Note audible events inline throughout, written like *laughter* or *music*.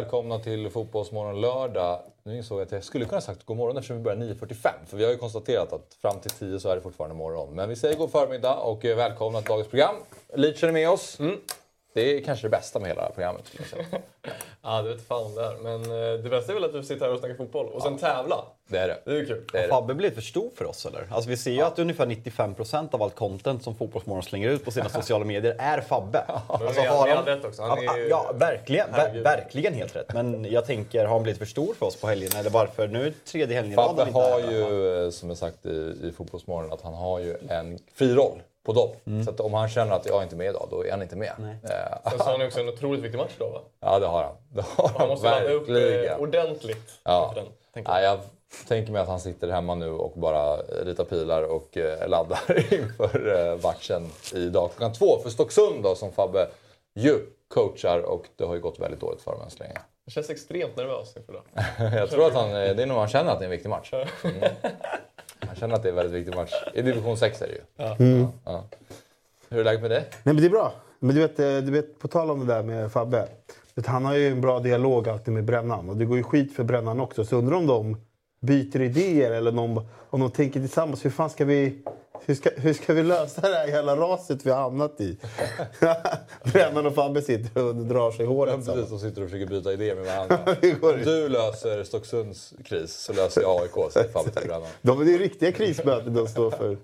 Välkomna till Fotbollsmorgon lördag. Nu insåg jag att jag skulle kunna sagt god morgon eftersom vi börjar 9.45. För vi har ju konstaterat att fram till 10 så är det fortfarande morgon. Men vi säger god förmiddag och välkomna till dagens program. Leach är med oss. Mm. Det är kanske det bästa med hela programmet. *laughs* Ja, det vet fan om det är. Men eh, det bästa är väl att vi sitter här och snackar fotboll och sen tävla. Det är det. Det är kul. Det är det. Fabbe blir för stor för oss eller? Alltså vi ser ju att ungefär 95% av allt content som Fotbollsmorgon slänger ut på sina *laughs* sociala medier är Fabbe. Alltså, vi har- har rätt också. Han Ja, är ju- ja, verkligen. Ver, verkligen helt rätt. Men jag tänker, har han blivit för stor för oss på helgen? Eller varför? Nu är det tredje helgen i rad Fabbe han har ju, eh, som jag sagt i, i Fotbollsmorgon, att han har ju en fri roll på dem. Så att om han känner att jag inte är med idag, då är han inte med. Eh, Sen så har han också en otroligt viktig match då va? Ja, det har han. *laughs* Det har han Han måste ladda upp eh, ordentligt Ja. den. tänker Ja, jag. jag tänker mig att han sitter hemma nu och bara ritar pilar och eh, laddar *laughs* inför eh, matchen idag klockan två för Stocksund då, som Fabbe ju coachar och det har ju gått väldigt dåligt för dem än så länge. Jag känns extremt nervös inför det. *laughs* Jag tror att han, eh, det är nog han känner att det är en viktig match. Mm. Känner att det är en väldigt viktig match. I division 6 är det ju. Ja. Ja. Hur är läget med dig? Nej, men det är bra. Men du vet, eh, du vet, på tal om det där med Fabbe. Vet, han har ju en bra dialog alltid med Brännan. Och det går ju skit för Brännan också. Så undrar om de byter idéer eller om, om de tänker tillsammans. Hur fan ska vi... Hur ska, hur ska vi lösa det här jävla raset vi har hamnat i? *laughs* Brännan och Fabbe sitter och drar sig i håret. Precis, tillsammans. de sitter och försöker byta idéer med varandra. *laughs* Om du löser Stocksunds kris så löser jag AIK, säger Fabbe till Brännan. De, det är riktiga krismöten de står för.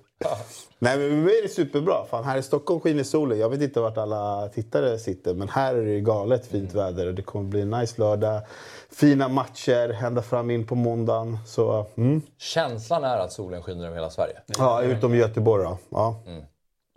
Nej, men med mig är det superbra. Fan, här i Stockholm skiner solen. Jag vet inte vart alla tittare sitter, men här är det galet fint väder. Och det kommer bli en nice lördag. Fina matcher ända fram in på måndagen. Så, mm. Känslan är att solen skiner över hela Sverige. Ja, utom Göteborg då. Ja.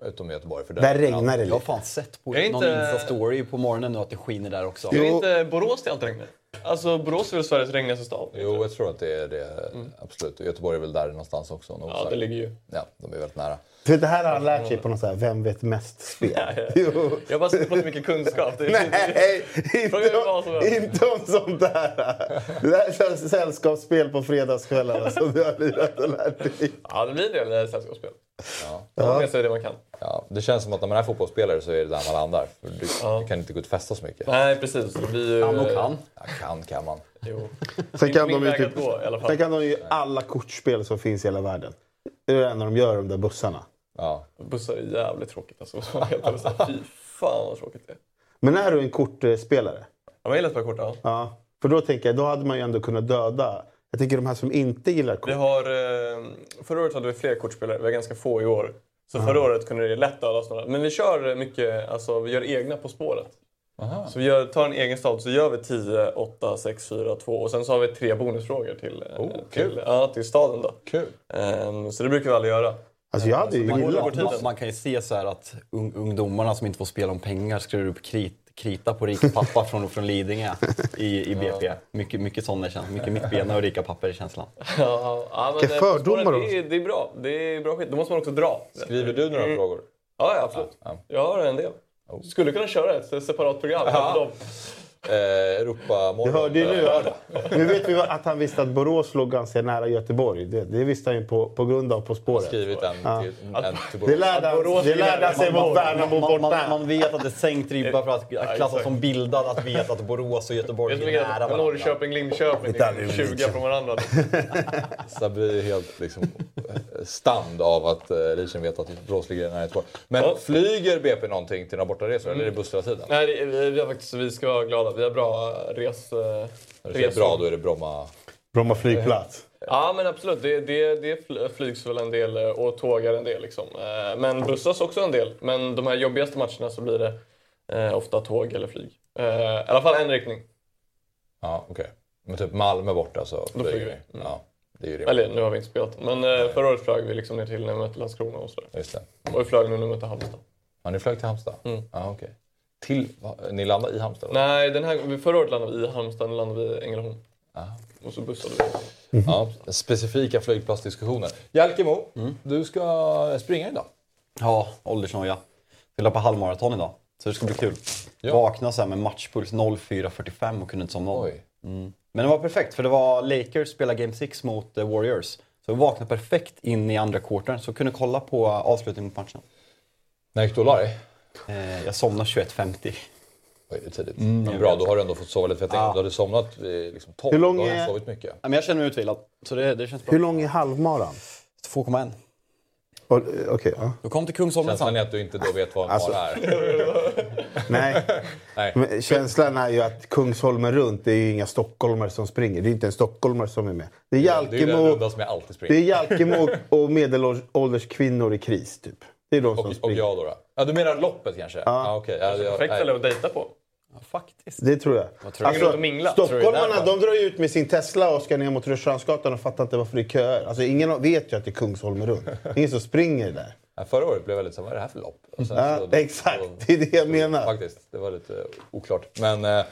Utom i Göteborg. För Där regnar det Jag har lite. fan sett på det någon inte- Insta-story på morgonen nu att det skiner där också. Är Jo. inte Borås det allt regnar? Alltså Borås är väl Sveriges regnigaste stad? Jo, jag tror att det är det. Absolut. Och Göteborg är väl där någonstans också. Ja, det ligger ju. Ja, de är väldigt nära. För det här har han lärt sig på något så här Vem vet mest-spel. Jo. Jag har bara suttit på så mycket kunskap. Det är Nej, inte om, inte om sånt där. Det där är sällskapsspel på fredagskvällarna som du har lirat och lärt dig. Ja, det blir en del sällskapsspel. Ja. Ja. Man med sig det man kan. Ja, det känns som att när man är fotbollsspelare så är det där man landar. För du, du kan inte gå ut och festa så mycket. Nej, precis. Det blir ju... Kan och kan. Ja, kan kan man. Jo. Sen kan, de ju typ, gå, sen kan de ju alla kortspel som finns i hela världen. Det är det enda de gör, de där bussarna. Ja. Bussar är jävligt tråkigt alltså. *laughs* Fy fan vad tråkigt det är. Men är du en kortspelare? Ja, man gillar att spela kort, ja. Ja. För då tänker jag, då hade man ju ändå kunnat döda. Jag tänker de här som inte gillar kort. Vi har, eh, förra året hade vi fler kortspelare, vi har ganska få i år. Så förra året kunde det lätt dödas några. Men vi kör mycket, alltså vi gör egna På spåret. Så vi gör, tar en egen stad så gör vi 10, 8, 6, 4, 2 och sen så har vi tre bonusfrågor till, eh, Oh, till, kul. ja, till staden då. Kul. Ehm, så det brukar vi aldrig göra. Alltså jag hade ju man-. Man, man kan ju se så här att un, ungdomarna som inte får spela om pengar skriver upp krit, krita på rika pappa från, från Lidingö i, i BP. Mycket, mycket sådana känslor. Mycket mittbena och rika papper i känslan. *laughs* Ja, ja, men, Vilka fördomar det, är, det är bra. Det är bra skit. Då måste man också dra. Skriver du några Mm. frågor? Ja, ja absolut. Ja, Jag har en del. Skulle kunna köra ett separat program. Ja. Eh, Europamorgon. Du hörde ju nu, Eh, nu vet vi att han visste att Borås låg ganska nära Göteborg. Det, det visste han ju på, på grund av På spåret. Skrivit en Ja. till, en till Det lärde han, Borås det lärde han sig mot Värnamo Man, borta. man, man vet att det är sänkt ribba för att klassas som bildad att veta att Borås och Göteborg är nära varandra. Norrköping, Linköping, är 20 lika. från varandra. *laughs* Sabri är helt liksom, eh, stand av att uh, Leachen vet att Borås ligger nära Göteborg. Men Ja. flyger BP någonting till några bortaresor eller är det buss hela tiden? Nej, det- har faktiskt, vi ska vara glada. Vi har bra res, eh, När du säger bra då är det Bromma. Bromma flygplats. Ja, men absolut. Det, det, det fly- flygs väl en del eh, och tågar en del. Liksom. Eh, Men bussas också en del. Men de här jobbigaste matcherna så blir det ofta tåg eller flyg. I alla fall en riktning. Ja, okej. Men typ Malmö borta så Då flyger vi. Ja. Det är ju rimligt. Eller nu har vi inte spelat. Men eh, förra året flög vi liksom ner till när vi mötte Landskrona och sådär. Just det. Och vi flög nu när vi mötte Halmstad. Ja, ni flög till Halmstad? Mm. Ja, okej. Till, ni landade i Halmstad? eller? Nej, den här, förra året landade vi i Halmstad, nu landade vi i Ängelholm. Ah. Och så bussade vi. Ja, specifika flygplatsdiskussioner. Jalkemo, Mm. du ska springa idag. Ja, åldersnoja. Jag löpa halvmaraton idag, så det ska bli kul. Ja. Vakna så här med matchpuls 04.45 och kunde inte somna om. Oj. Men det var perfekt, för det var Lakers spela Game 6 mot eh, Warriors. Så jag vaknade perfekt in i andra quartern, så jag kunde kolla på avslutningen på matchen. När gick du och la dig? Eh, jag somnade 21.50. Oj, det är tidigt. Men bra, då har du ändå fått sova lite. För jag tänkte, Ja. du hade somnat vid liksom 12. Hur lång då har du är- sovit mycket. Ja, Men jag känner mig utvilad, så det, det känns bra. Hur lång är halvmaran? 2,1. Och, eh, Okej, ja. Du kom till Kungsholmen Känslan sen. är att du inte då vet vad en Alltså- mar är. *laughs* Nej. Nej. Men känslan är ju att Kungsholmen runt, det är ju inga stockholmare som springer. Det är inte en stockholmare som är med. Det är Jalkemo, alltid det springer. är Jalkemo och medelålders kvinnor i kris, typ. Det är de som Och, och springer. jag då, då? Ja, du menar loppet kanske? Ja. okej. Ja, det- Perfekt ställe att dejta på. Ja, faktiskt. Det tror jag. Alltså, tror du? Och mingla. Tror du Stockholmarna därför? de drar ju ut med sin Tesla och ska ner mot Rörstrandsgatan och fattar inte varför det är köer. Alltså, ingen vet ju att det är Kungsholmen runt. Ingen som springer där. *laughs* Ja, förra året blev jag lite så här, vad är det här för lopp? Och sen Ja, så- exakt. Det är det jag så- menar. Faktiskt, det var lite oklart. Men eh,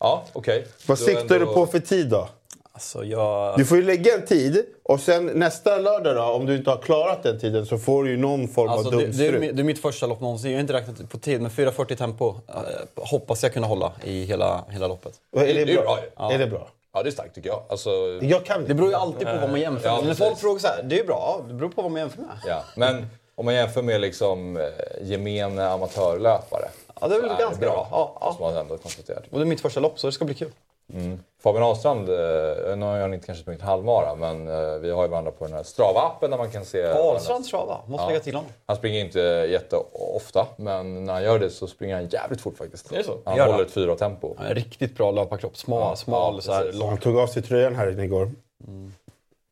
ja, okej. Vad Du har siktar du ändå- på för tid då? Alltså jag... Du får ju lägga en tid och sen nästa lördag då, om du inte har klarat den tiden så får du ju någon form Alltså, av det, det, är, dumstrut. mi- det är mitt första lopp någonsin. Jag har inte räknat på tid, men 4.40 tempo eh, hoppas jag kunna hålla i hela, hela loppet. Är Det det är bra? bra Är det bra? Ja, det är starkt tycker jag. Alltså, Jag kan Det beror ju alltid på vad man jämför Ja, med. När precis. folk frågar så här, det är bra, ja, det beror på vad man jämför med. ja. Men om man jämför med liksom, eh, gemene amatörlöpare. Ja, det är väl ganska bra. Ja, ja. Måste man ändå konstatera. Och det är mitt första lopp, så det ska bli kul. Fabian Ahlstrand, eh, nu har han inte kanske sprungit halvmara, men eh, vi har ju varandra på den här Strava-appen där man kan se... Ahlstrands trava, måste lägga till honom. Han springer inte jätteofta, men när han gör det så springer han jävligt fort faktiskt. Är det så? Han Gör håller det? ett fyra tempo. Ja, Riktigt bra löparkropp, smal, Ja, smal, ja, så här. Han tog av sig tröjan här igår.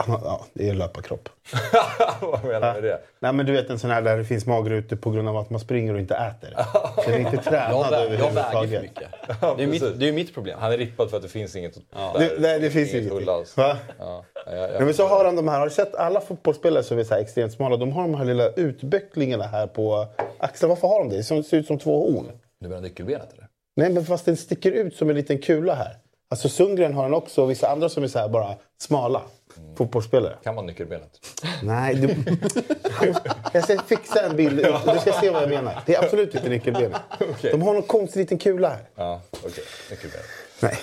Ja, det är löparkropp. *laughs* Vad menar du med det? Nej men du vet en sån här där det finns magrutor på grund av att man springer och inte äter. *laughs* Den är inte Jag, tränad vä- jag väger för mycket. Det är, mitt, det är ju mitt problem. Han är rippad för att det finns inget där. Det, nej, det finns inget. hull alls. Va? Ja, jag, jag, men så har han de här, har du sett alla fotbollsspelare som är så här extremt smala? De har de här lilla utböcklingarna här på axeln. Varför har de det? Det ser ut som två horn. Du menar nyckelbenet eller? Nej, men fast den sticker ut som en liten kula här. Alltså Sundgren har den också och vissa andra som är så här bara smala fotbollsspelare. Kan vara nyckelbenet. Nej, du... *laughs* jag ska fixa en bild. Du ska se vad jag menar. Det är absolut inte nyckelbenet. De har någon konstig liten kula här. Ja, okej. Nyckelbenet. Nej,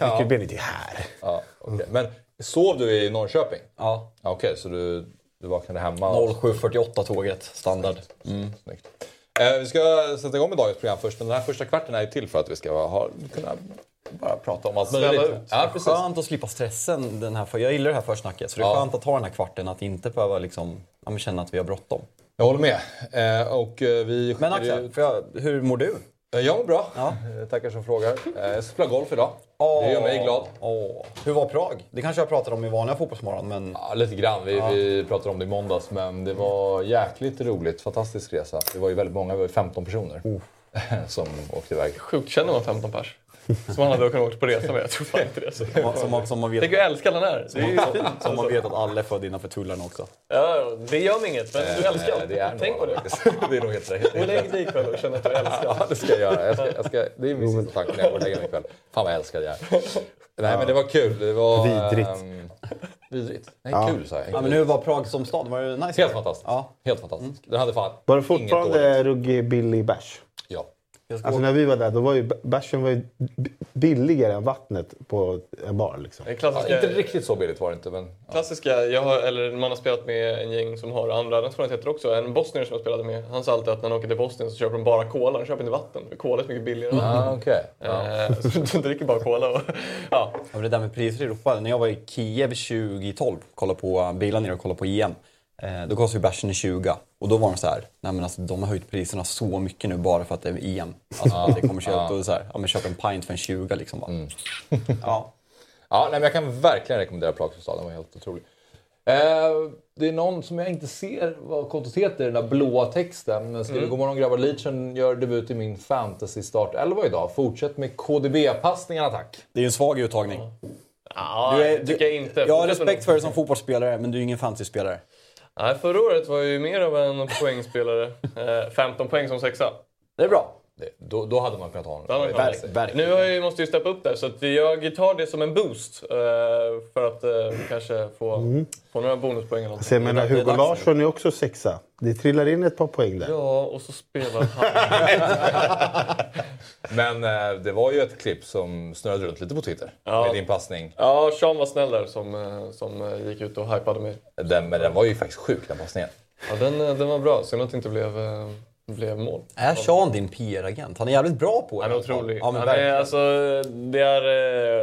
*laughs* nyckelbenet är här. Ja, okej. Men sov du i Norrköping? Ja. Ja, Okej, så du, du vaknade hemma? och- 07.48 tåget, standard. Snyggt. Eh, vi ska sätta igång med dagens program först, men den här första kvarten är ju till för att vi ska ha, kunna bara prata om allt möjligt. ut. Ja, precis. Skönt att slippa stressen. Den här, för jag gillar det här försnacket, så det är Ja. skönt att ta den här kvarten, att inte behöva liksom, ja, men känna att vi har bråttom. Jag håller med. Eh, och eh, vi Men Axel, ut- för jag, hur mår du? Eh, Jag mår bra. Ja. Eh, Tackar som frågar. Jag ska spela golf idag. Det gör mig glad. Åh. Hur var Prag? Det kanske jag pratade om i vanliga fotbollsmorgon, men Ja, lite grann. Vi, vi pratade om det i måndags, men det var jäkligt roligt. Fantastisk resa. Det var ju väldigt många, det var ju 15 personer *laughs* som åkte iväg. Sjukt, känner man 15 pers? Som man hade kunnat åka på resa med. Jag tror fan inte det. Så. som, man- som, man vet, Tänk hur älskad han är. Det är fint. som man vet att alla är födda innanför tullarna också. Ja, det gör mig inget, men du. Eh, Det är Tänk på det. *laughs* Det är nog helt rätt. Gå och lägg dig ikväll och känn att du är älskad. Ja, det ska jag göra. Jag ska, jag ska, det är min sista tanke när jag går och lägger mig ikväll. Fan vad älskad jag är. Nej men det var kul. Det var... Vidrigt. ehm, vidrigt? Nej, kul sa jag. Ja, men hur var Prag som stad? Var det nice? Helt fantastiskt. Ja. Helt fantastiskt. Den hade fan Var det fortfarande ruggig billig bärs? Ja. Alltså åka- när vi var där, då var ju bärsen var ju billigare än vattnet på en bar. Liksom. Är ja. klassiska, Inte riktigt så billigt var det inte, men... Ja. klassiska jag har, eller man har spelat med en gäng som har andra nationaliteter också. En bosnier som jag spelade med, han sa alltid att när han åker till Bosnien så köper de bara cola. De köper inte vatten. Cola är mycket billigare än vatten. Ah. Ja. Eh, *laughs* Så de dricker bara cola. Och, *laughs* ja. Ja, det där med priser i Europa. När jag var i Kiev 2012, kollade på bilar nere och kollade på EM. Eh, då kostade ju bärsen i 20 och då var de så här, nej men alltså de har höjt priserna så mycket nu bara för att det är EM. Alltså att det är kommersiellt och så här, ja men köp en pint för en 20 liksom bara. Ja. *laughs* Ja, nej, men jag kan verkligen rekommendera stad. Den var helt otrolig. Eh, det är någon som jag inte ser vad kontot heter, den där blåa texten. Men skriver God morgon grabbar, Leachen gör debut i min fantasy start 11 idag. Fortsätt med KDB-passningarna tack. Det är ju en svag uttagning. Ja, Du är, det tycker jag inte. Jag har respekt för dig som fotbollsspelare, men du är ingen fantasyspelare. Nej, förra året var jag ju mer av en poängspelare. Eh, 15 poäng som sexa. Det är bra. Det, då, då hade man kunnat ha honom. Verkligen. Verkligen. Nu har jag, måste jag ju steppa upp där, så att jag tar det som en boost. Eh, för att eh, kanske få, få några bonuspoäng eller något. Så jag menar, Det är Hugo nu. Larsson är också sexa. Det trillar in ett par poäng där. Ja, och så spelar han. *laughs* Men eh, det var ju ett klipp som snurrade runt lite på Twitter. Ja. Med din passning. Ja, Sean var snäll där som, eh, som eh, gick ut och hypade mig. Den, men den var ju faktiskt sjuk den passningen. Ja, den, eh, den var bra. Synd att det inte blev, blev mål. Är Sean din PR-agent? Han är jävligt bra på det. Han är otrolig. Ja, men han, är, alltså, det är,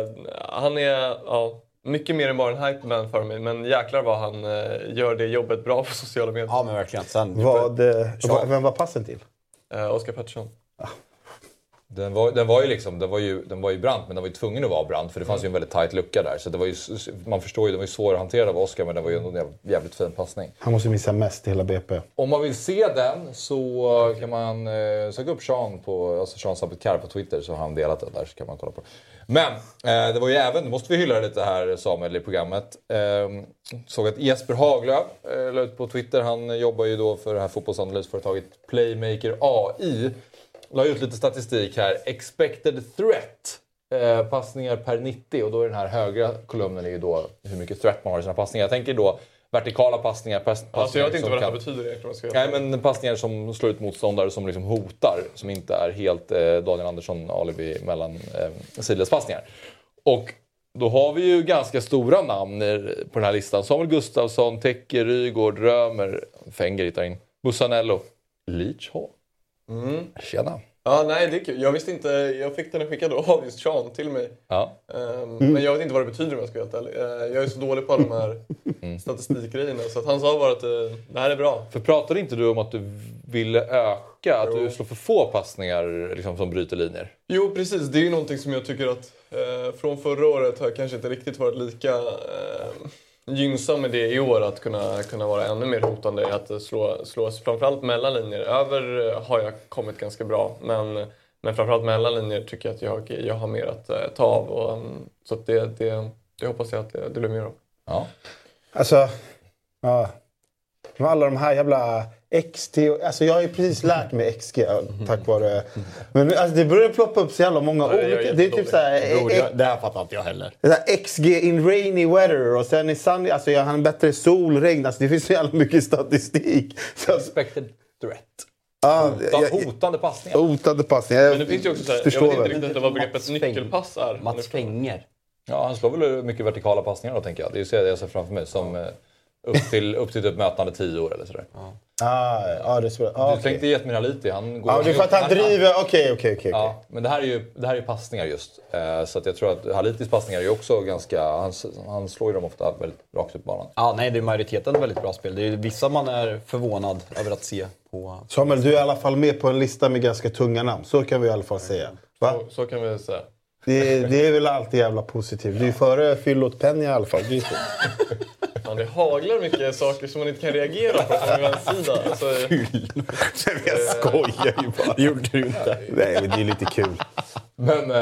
eh, han är ja, mycket mer än bara en hypeman för mig. Men jäklar vad han eh, gör det jobbet bra på *laughs* sociala medier. Ja, men verkligen. Sen, Vad, eh, vad- vem var passen till? Eh, Oskar Pettersson. Den var, den var ju liksom, den var ju, den var ju brant, men den var ju tvungen att vara brant för det fanns ju en väldigt tight lucka där. Så det var ju, man förstår ju, den var ju svår att hantera av Oskar, men det var ju en jävligt fin passning. Han måste missa mest i hela BP. Om man vill se den så kan man eh, söka upp Sean på, alltså Sean Sabetkar på Twitter så har han delat den där så kan man kolla på. Men eh, det var ju även, nu måste vi hylla lite här Samuel i programmet. Eh, såg att Jesper Haglöf eh, la ut på Twitter, han jobbar ju då för det här fotbollsanalysföretaget Playmaker AI. La ut lite statistik här. Expected threat. Eh, passningar per 90 och då är den här högra kolumnen är ju då hur mycket threat man har i sina passningar. Jag tänker då vertikala passningar. Pass, Alltså, jag vet inte vad det här kan- betyder egentligen. Nej, men passningar som slår ut motståndare som liksom hotar. Som inte är helt eh, Daniel Andersson alibi mellan eh, sidledspassningar. Och då har vi ju ganska stora namn på den här listan. Samuel Gustafsson, Tecke, Rygård, Römer, Fenger hittar in, Bussanello, Leach Hall. Tjena! Ja, nej, det är kul. Jag visste inte. Jag fick den skickad av just Sean till mig. Ja. Ehm, Men jag vet inte vad det betyder om jag ska vara helt ärlig. Eh, Jag är så dålig på alla de här *laughs* statistikgrejerna. Så att han sa bara att eh, det här är bra. För pratade inte du om att du ville öka, att du slår för få passningar liksom, som bryter linjer? Jo, precis. Det är ju någonting som jag tycker att eh, från förra året har jag kanske inte riktigt varit lika eh, gynnsam med det i år. Att kunna, kunna vara ännu mer hotande i att slå, slå framförallt mellan linjer. Över eh, har jag kommit ganska bra. Men, men framförallt mellan linjer tycker jag att jag, jag har mer att eh, ta av. Och, mm, så att det, det, det hoppas jag att det, det blir mer av. Ja. Alltså, ja. Med alla de här jävla XT. Alltså jag har ju precis lärt mig XG tack vare... Men alltså det börjar ploppa upp så jävla många jag är olika. Det är typ jättedålig. såhär... Bror, jag- det här fattar inte jag heller. Det XG in rainy weather och sen i sunny... Alltså jag har en bättre sol, regn. Alltså det finns så jävla mycket statistik. Så, Expected threat. ja, Hota, jag, hotande passningar. hotande passning. Jag Men det finns ju också så här, jag vet inte riktigt vad begreppet nyckelpass är. Mats Fenger. Ja, han slår väl mycket vertikala passningar då tänker jag. Det är ju så jag ser framför mig. Som eh, upp till, upp till typ mötande 10 år eller sådär. Ah, ja, det. Ah, Du okej. tänkte Jetmin Haliti, han går... Ja, det är för att han driver... Okej, okej, okej. men det här är ju, det här är ju passningar just. Eh, så att jag tror att Halitis passningar är ju också ganska... Han, han slår ju dem ofta väldigt rakt ut på banan. Ja, nej, det är majoriteten väldigt bra spel. Det är vissa man är förvånad över att se på. Samuel, du är i alla fall med på en lista med ganska tunga namn. Så kan vi i alla fall säga. Va? Så, så kan vi säga. Det, det är väl alltid jävla positivt. Du är före Fyllot Penny i alla fall. Det. Fan, det haglar mycket saker som man inte kan reagera på från sida. Alltså, jag skojar ju bara. Det gjorde du inte. Nej, men det är lite kul. Men eh,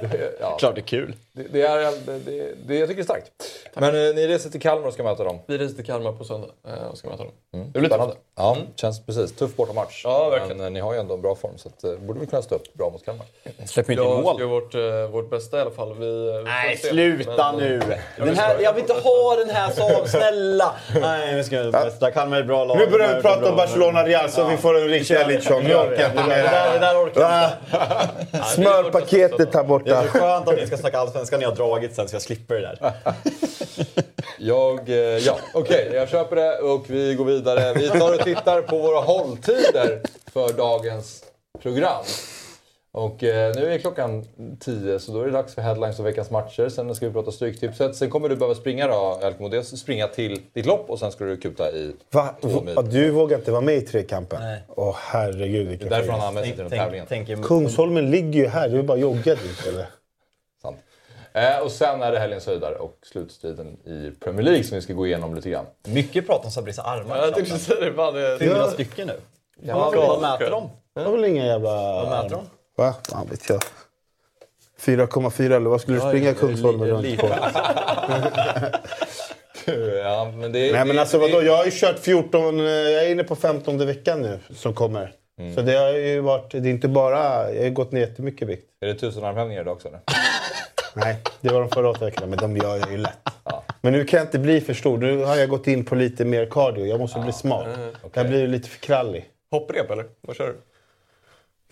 det, ja, *laughs* Klart det är kul. det, det är... Det, det, det, jag tycker det är starkt. Men eh, ni reser till Kalmar och ska möta dem. vi reser till Kalmar på söndag eh, och ska möta dem. Det blir Spännande. tufft. Ja, känns precis. Tuff bortamatch. Ja, verkligen. Men eh, ni har ju ändå en bra form så att, eh, borde vi kunna stå upp bra mot Kalmar. Släpper inte in mål. göra vårt, eh, vårt bästa i alla fall. Vi, vi Nej, sluta Men, nu! Den här, jag vill inte ha den här som snälla! Nej, vi ska göra det bästa. Kalmar är ett bra lag. Nu börjar vi prata om Barcelona-Real så vi får en riktig Elitchon. Jag orkar inte Det där, orkar jag inte. Va? Smörpaketet här Det borta. är så skönt att ni ska snacka allsvenskan ni har dragit sen så jag slipper det där. *laughs* Jag, eh, ja, okej, jag köper det och vi går vidare. Vi tar och tittar på våra hålltider för dagens program. Och eh, nu är klockan 10 så då är det dags för headlines och veckans matcher. Sen ska vi prata stryktipset. Sen kommer du behöva springa då, Elkemo. Dels springa till ditt lopp och sen ska du kuta i Va? två mil. Du vågar inte vara med i trekampen? Nej. Åh herregud vilken Därför han fegis. har anmält sig till den tävlingen. Tänk, tänk, Kungsholmen ligger ju här. Du vill bara jogga dit eller? Sant. Eh, och sen är det helgens höjdare och slutstriden i Premier League som vi ska gå igenom lite grann. mycket prat om Sabrisa armar. Ja, jag tänkte säga det. Det Fyra stycken nu. Vad mäter de? Jag har väl inga jävla... Vad mäter de? Va? Fan vet jag. 4,4 eller vad skulle du springa Kungsholmen runt på? *laughs* Ja, men det, Nej men det- alltså det- vadå, jag har ju kört 14, eh, jag är inne på 15 veckan nu som kommer. Mm. Så det har ju varit, det är inte bara, jag har gått ner jättemycket vikt. Är det tusen armhävningar idag också? Eller? *laughs* Nej, det var de förra åtta veckorna, men de gör jag ju lätt. Men nu kan jag inte bli för stor. Nu har jag gått in på lite mer cardio. Jag måste bli smart. Jag blir lite för krallig. Hopprep eller? Vad kör du?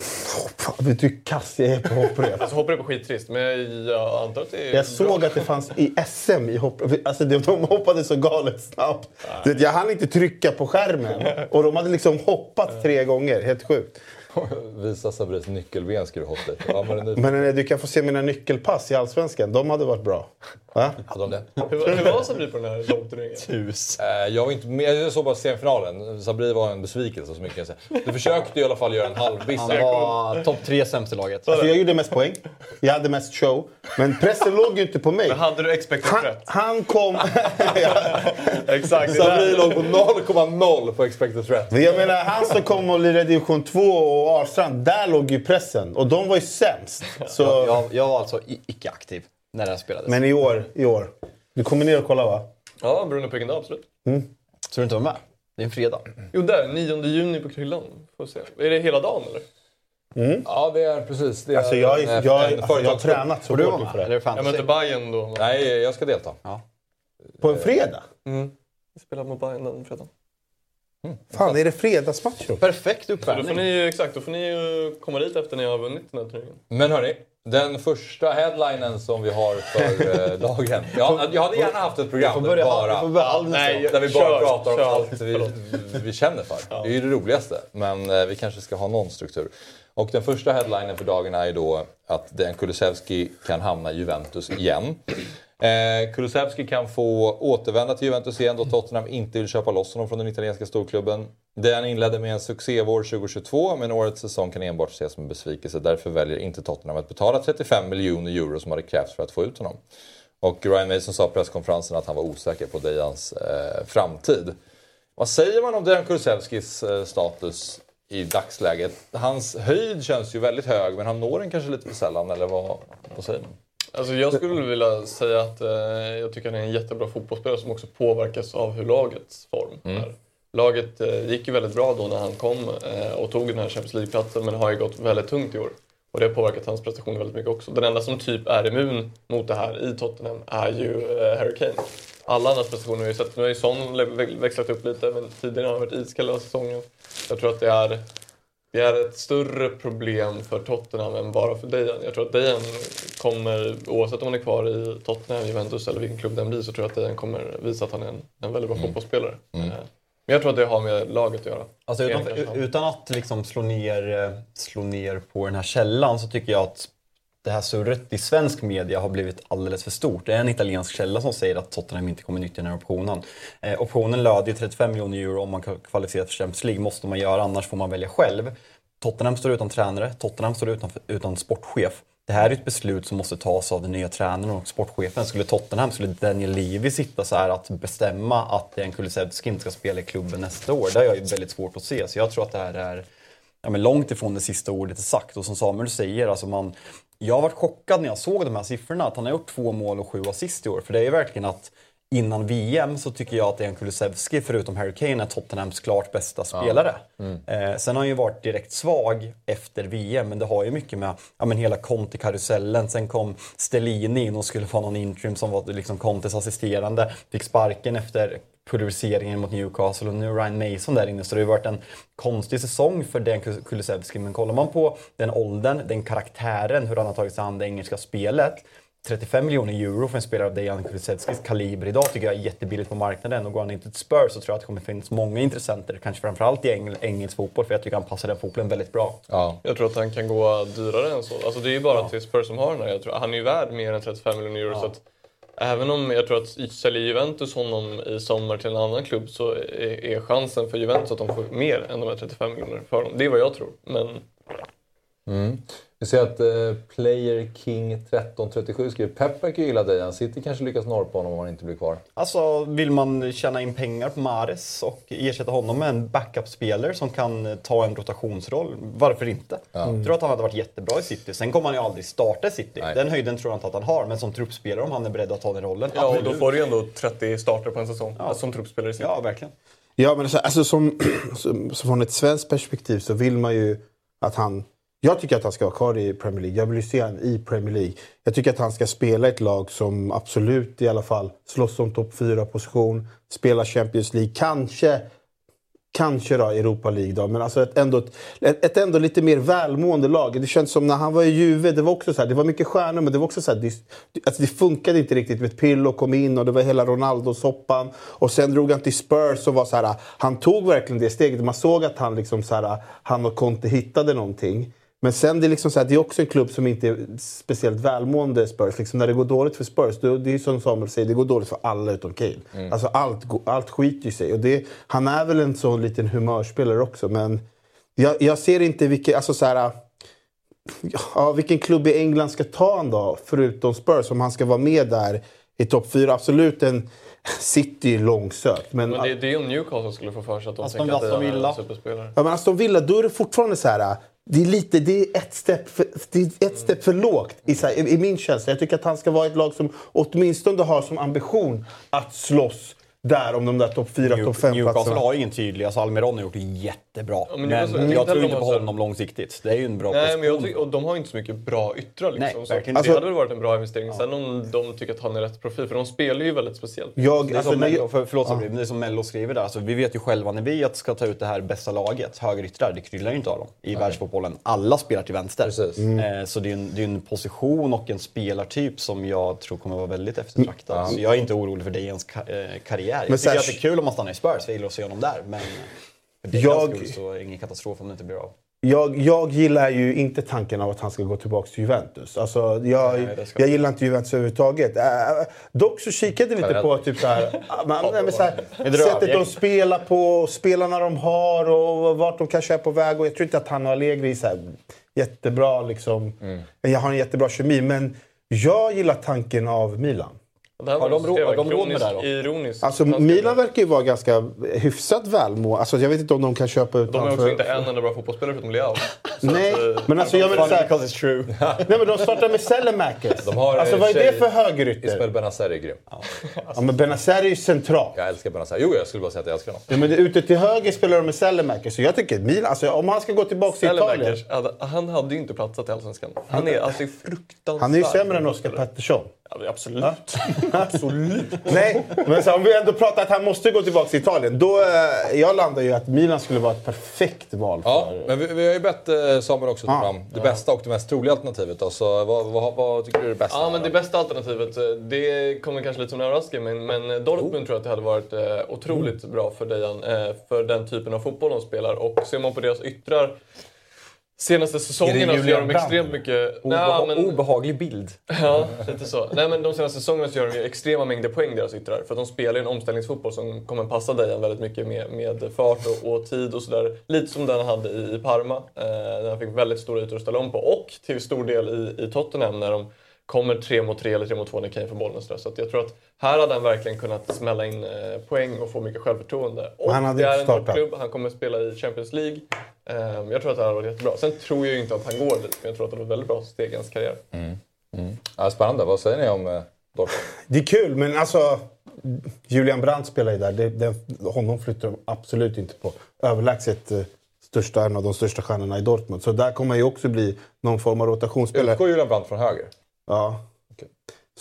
Fan, vet du hur kass jag är på hopprep? Alltså hopprep är skittrist, men jag, antar att det är Jag såg att det fanns i SM i hopprep. Alltså de, de hoppade så galet snabbt. Du vet, Jag hann inte trycka på skärmen. Och de hade liksom hoppat tre gånger. Helt sjukt. *laughs* Visa Sabris nyckelben skulle du hoppa ja, men nu... Men du kan få se mina nyckelpass i Allsvenskan. De hade varit bra. Va? Hade de det? Hur, hur var Sabri på den här långturneringen? Hus. Eh, Jag var inte med, jag såg bara semifinalen. Sabri var en besvikelse så mycket kan jag säga. Du försökte i alla fall göra en halvbiss. Han var topp tre sämst i laget. Alltså, jag gjorde mest poäng. Jag hade mest show. Men pressen låg ju inte på mig. Men hade du expected Han, threat? han kom... *laughs* Exakt. Sabri låg på 0,0 på expected threat. Men jag menar, *laughs* han som kom och lirade division 2 och Arstrand, där låg ju pressen. Och de var ju sämst. Så, Jag, jag var alltså icke-aktiv när det här spelades. Men i år, i år. Du kommer ner och kollar va? Ja, beroende på vilken dag, absolut. Så du inte var med? Det är en fredag. Jo, där. 9 juni på Kryllan. Får se. Är det hela dagen eller? Ja, det är precis. Det är Alltså jag, en- är- en jag, alltså, jag har tränat så hårt inför det. Jag möter? Bayern då. Nej, jag ska delta. På en fredag? Vi spelar mot Bayern den fredagen. Fan, är det fredagsmatch då? Perfekt Så då får uppvärmning. ni, exakt, då får ni ju komma dit efter när jag har vunnit den här turneringen. Men hörni, den första headlinen som vi har för eh, *laughs* dagen. Jag, jag hade gärna haft ett program börja- bara, börja Nej, där vi bara kör, pratar om kör. allt vi, vi känner för. Det är ju det roligaste. Men eh, vi kanske ska ha någon struktur. Och den första headlinen för dagen är ju då att Dejan Kulusevski kan hamna i Juventus igen. Eh, Kulusevski kan få återvända till Juventus igen då Tottenham inte vill köpa loss honom från den italienska storklubben. Dejan inledde med en succévår 2022 men årets säsong kan enbart ses som en besvikelse. Därför väljer inte Tottenham att betala 35 miljoner euro som hade krävts för att få ut honom. Och Ryan Mason sa på presskonferensen att han var osäker på Dejans eh, framtid. Vad säger man om Dejan Kulusevskis eh, status i dagsläget? Hans höjd känns ju väldigt hög men han når den kanske lite för sällan eller vad, vad säger man? Alltså jag skulle vilja säga att eh, jag tycker han är en jättebra fotbollsspelare som också påverkas av hur lagets form är. Laget eh, gick ju väldigt bra då när han kom eh, och tog den här Champions League-platsen men har ju gått väldigt tungt i år. Och det har påverkat hans prestationer väldigt mycket också. Den enda som typ är immun mot det här i Tottenham är ju eh, Harry Kane. Alla andras prestationer har vi sett. Nu har ju Son växlat upp lite men tidigare har han varit iskall hela säsongen. Jag tror att det är det är ett större problem för Tottenham än bara för Dejan. Jag tror att Dejan kommer, oavsett om han är kvar i Tottenham, Juventus eller vilken klubb den blir, så tror jag att Dejan kommer visa att han är en, en väldigt bra fotbollsspelare. Eh, Men jag tror att det har med laget att göra. Alltså, utan, utan att liksom slå, ner, eh, slå ner på den här källan så tycker jag att det här surret i svensk media har blivit alldeles för stort. Det är en italiensk källa som säger att Tottenham inte kommer nyttja den här optionen. Eh, optionen löd ju 35 miljoner euro om man kvalificerar för Champions League. måste man göra, annars får man välja själv. Tottenham står utan tränare, Tottenham står utan, utan sportchef. Det här är ett beslut som måste tas av den nya tränaren och sportchefen. Skulle Tottenham, skulle Daniel Levy sitta så här att bestämma att Jan Kulusevski inte ska spela i klubben nästa år? Det har jag ju väldigt svårt att se. Så jag tror att det här är ja, men långt ifrån det sista ordet är sagt. Och som Samuel säger, alltså man, jag har varit chockad när jag såg de här siffrorna. Att han har gjort två mål och sju assist i år. För det är ju verkligen att innan VM så tycker jag att Dejan Kulusevski, förutom Harry Kane, är Tottenhams klart bästa spelare. Eh, sen har han ju varit direkt svag efter VM, men det har ju mycket med ja, men hela Conte-karusellen. Sen kom Stellini in och skulle vara någon interim som var liksom Contes assisterande. Fick sparken efter pulveriseringen mot Newcastle och nu Ryan Mason där inne. Så det har ju varit en konstig säsong för Dejan Kulusevski. Men kollar man på den åldern, den karaktären, hur han har tagit sig an det engelska spelet. 35 miljoner euro för en spelare av Dejan Kulusevskis kaliber idag tycker jag är jättebilligt på marknaden. Och går han inte till Spurs så tror jag att det kommer finnas många intressenter, kanske framförallt i engel, engelsk fotboll, för jag tycker han passar den fotbollen väldigt bra. Ja. Jag tror att han kan gå dyrare än så. Alltså det är ju bara till Spurs som har den här. Jag tror, han är ju värd mer än 35 miljoner euro. Så att, även om jag tror att säljer Juventus honom i sommar till en annan klubb så är, är chansen för Juventus att de får mer än de här 35 miljoner för honom. Det är vad jag tror. Men Vi ser att eh, Player King 1337 skriver Pep verkar gilla Dejan. City kanske lyckas norpa honom om han inte blir kvar. Alltså, vill man tjäna in pengar på Mares och ersätta honom med en backup-spelare som kan ta en rotationsroll, varför inte? Jag tror att han hade varit jättebra i City. Sen kommer han ju aldrig starta i City. Nej. Den höjden tror jag inte att han har, men som truppspelare om han är beredd att ta den rollen. Ja, och då får du ju ändå 30 starter på en säsong alltså, som truppspelare i City. Ja, verkligen. Ja, men alltså, alltså som, *clears throat* som, som från ett svenskt perspektiv så vill man ju att han... Jag tycker att han ska vara kvar i Premier League. Jag vill ju se honom i Premier League. Jag tycker att han ska spela i ett lag som absolut i alla fall slåss om topp 4-position. Spela Champions League. Kanske Kanske då Europa League då, men alltså ett ändå, ett, ett ändå lite mer välmående lag. Det känns som när han var i Juve, det var också så här, det var mycket stjärnor men det var också så här, det, alltså det funkade inte riktigt med Pirlo kom in och det var hela Ronaldo-soppan. Och sen drog han till Spurs och var så här, han tog verkligen det steget. Man såg att han liksom så här, han och Conte hittade någonting. Men sen det är, liksom så här, det är också en klubb som inte är speciellt välmående Spurs. Liksom när det går dåligt för Spurs, då, det är som Samuel säger, det går dåligt för alla utom Kane. Alltså allt, allt skiter ju sig. Och det, han är väl en sån liten humörspelare också. Men jag, jag ser inte vilken, alltså så här, ja, vilken klubb i England ska ta han då, förutom Spurs, om han ska vara med där i topp fyra. Absolut en City långsökt. Men, Men det, det är om Newcastle skulle få för sig att de Aston tänker att det är en superspelare. Ja, men Aston Villa, då är det fortfarande så här... Det är, lite, det är ett steg för, det är ett steg för lågt i, här, i, i min känsla. Jag tycker att han ska vara ett lag som åtminstone har som ambition att slåss där om de där topp 4, topp 5 Newcastle platserna. har ju ingen tydlig, alltså Almiron har gjort det jättebra. men men så- jag tror inte på har så- honom långsiktigt. Det är ju en bra Nej, men tycker, och de har inte så mycket bra yttrar. Liksom, Nej, så verkligen det hade väl varit en bra investering. Sen om de tycker att han är rätt profil, för de spelar ju väldigt speciellt. Jag, Det alltså, som Mello, för, förlåt, Sabri, men det är som Mello skriver där. Alltså, vi vet ju själva när vi ska ta ut det här bästa laget, högeryttrar, det kryllar ju inte av dem i världsfotbollen. Alla spelar till vänster. Precis. Eh, så det är, en, det är en position och en spelartyp som jag tror kommer vara väldigt eftertraktad. Så jag är inte orolig för Dejans eh, karriär. Jag Men tycker här- att det är kul om han stannar i Spurs, jag gillar att se honom där. Men för Jag- skull så är det ingen katastrof om det inte blir av. jag, jag gillar ju inte tanken av att han ska gå tillbaka till Juventus. Alltså, jag, Nej, jag gillar inte Juventus överhuvudtaget. Äh, dock så kikade jag lite på typ så här, *laughs* man, nej, men så här, sättet de spelar på, spelarna de har och vart de kanske är på väg. Och jag tror inte att han och Allegri är så här, jättebra. Liksom. Jag har en jättebra kemi, men jag gillar tanken av Milan. Har de har de råd med det här då? Ironiskt. Alltså, Milan verkar ju vara ganska hyfsat välmående. Alltså, jag vet inte om de kan köpa ut De har också för- inte en enda bra fotbollsspelare förutom Leao. Nej, att, eh, men alltså jag menar såhär... because it's true. *laughs* Nej men de startar med Selemakers. De har, alltså eh, vad är det för högerytter? Ismael Benazer är grym. Ja men Benazer är ju central. Jag älskar Benazer. Jo, jag skulle bara säga att jag älskar honom. Ja, men ute till höger spelar de med Selemakers. Så jag tycker Milan, alltså om han ska gå tillbaka till Italien. Hade- han hade ju inte platsat i Allsvenskan. Han är alltså fruktansvärd. Han är ju sämre än Oscar Pettersson. Ja, absolut. *laughs* Absolut. Nej, men så, om vi ändå pratar att han måste gå tillbaka till Italien. Då, eh, jag landar ju att Milan skulle vara ett perfekt val för... Ja, men vi, vi har ju bett eh, Samuel också ta Ja. fram det bästa och det mest troliga alternativet. Då. Så vad, vad, vad tycker du är det bästa? Ja, men det bästa alternativet, eh, det kommer kanske lite som en överraskning, men, men Dortmund tror jag att det hade varit eh, otroligt bra för Dejan, eh, för den typen av fotboll de spelar. Och ser man på deras yttrar, senaste säsongerna så gör de extremt mycket... Obeha- men, Obehaglig bild. ja, lite så. Nej, men de senaste säsongerna så gör de ju extrema mängder poäng deras yttrar. För de spelar ju en omställningsfotboll som kommer passa Dejan väldigt mycket med, med fart och, och tid och sådär. Lite som den han hade i, i Parma, eh, där han fick väldigt stora ytor att ställa om på. Och till stor del i, i Tottenham när de kommer tre mot tre eller tre mot två när Kane får bollen. Så att jag tror att här hade han verkligen kunnat smälla in eh, poäng och få mycket självförtroende. Och han hade det är en startat. toppklubb, han kommer spela i Champions League. Eh, jag tror att det här hade varit jättebra. Sen tror jag inte att han går dit, men jag tror att det var ett väldigt bra steg i hans karriär. Ja, spännande. Vad säger ni om eh, Dortmund? *laughs* Det är kul, men alltså... Julian Brandt spelar ju där. Det, det, honom flyttar de absolut inte på. Överlägset eh, största, en av de största stjärnorna i Dortmund. Så där kommer ju också bli någon form av rotationsspelare. Utgår Julian Brandt från höger? Ja. Okej.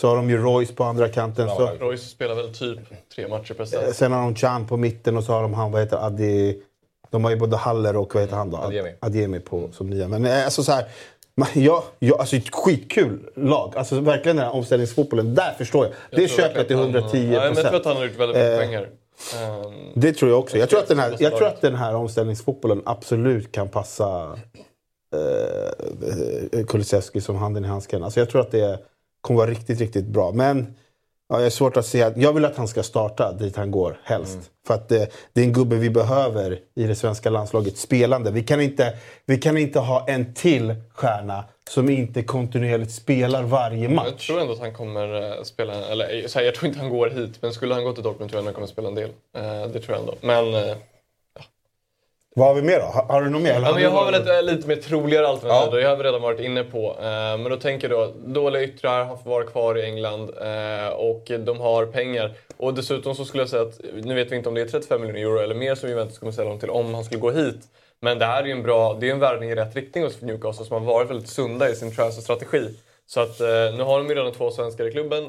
Så har de ju Royce på andra kanten. Så, Royce spelar väl typ tre matcher per säsong. sen har de Chan på mitten och så har de han, vad heter Adi... De har ju både Haller och vad heter han då? Adeyemi. Adeyemi på, som nya. Men eh, alltså så här... Ja, ja, alltså ett skitkul lag. Alltså verkligen den här omställningsfotbollen. Där förstår jag. det Jag tror köper jag till verkligen att han- 110 Ja, men Jag tror att procent. han har gjort väldigt mycket Eh. Ehm, Det tror jag också. Jag tror, att den här, jag tror att den här omställningsfotbollen absolut kan passa eh, Kulusevski som handen i handsken. Alltså jag tror att det kommer vara riktigt, riktigt bra. Men ja, jag är svårt att se. Jag vill att han ska starta dit han går, helst. För att det, det är en gubbe vi behöver i det svenska landslaget, spelande. Vi kan inte, vi kan inte ha en till stjärna som inte kontinuerligt spelar varje Jag match. tror ändå att han kommer eh, spela, eller eh, så här, jag tror inte han går hit, men skulle han gå till Dortmund tror jag han kommer spela en del. Eh, det tror jag ändå. Men, Vad har vi mer då? Har, har du något mer? Ja, jag har väl ett eh, lite mer troligare alternativ Ja. det har redan varit inne på. Eh, men då tänker jag då, dåliga yttrar, han får vara kvar i England eh, och de har pengar. Och dessutom så skulle jag säga att, nu vet vi inte om det är 35 miljoner euro eller mer som Juventus kommer sälja honom till om han skulle gå hit. Men det här är ju en bra, det är en värvning i rätt riktning hos Newcastle som har varit väldigt sunda i sin transferstrategi. Så att nu har de ju redan två svenskar i klubben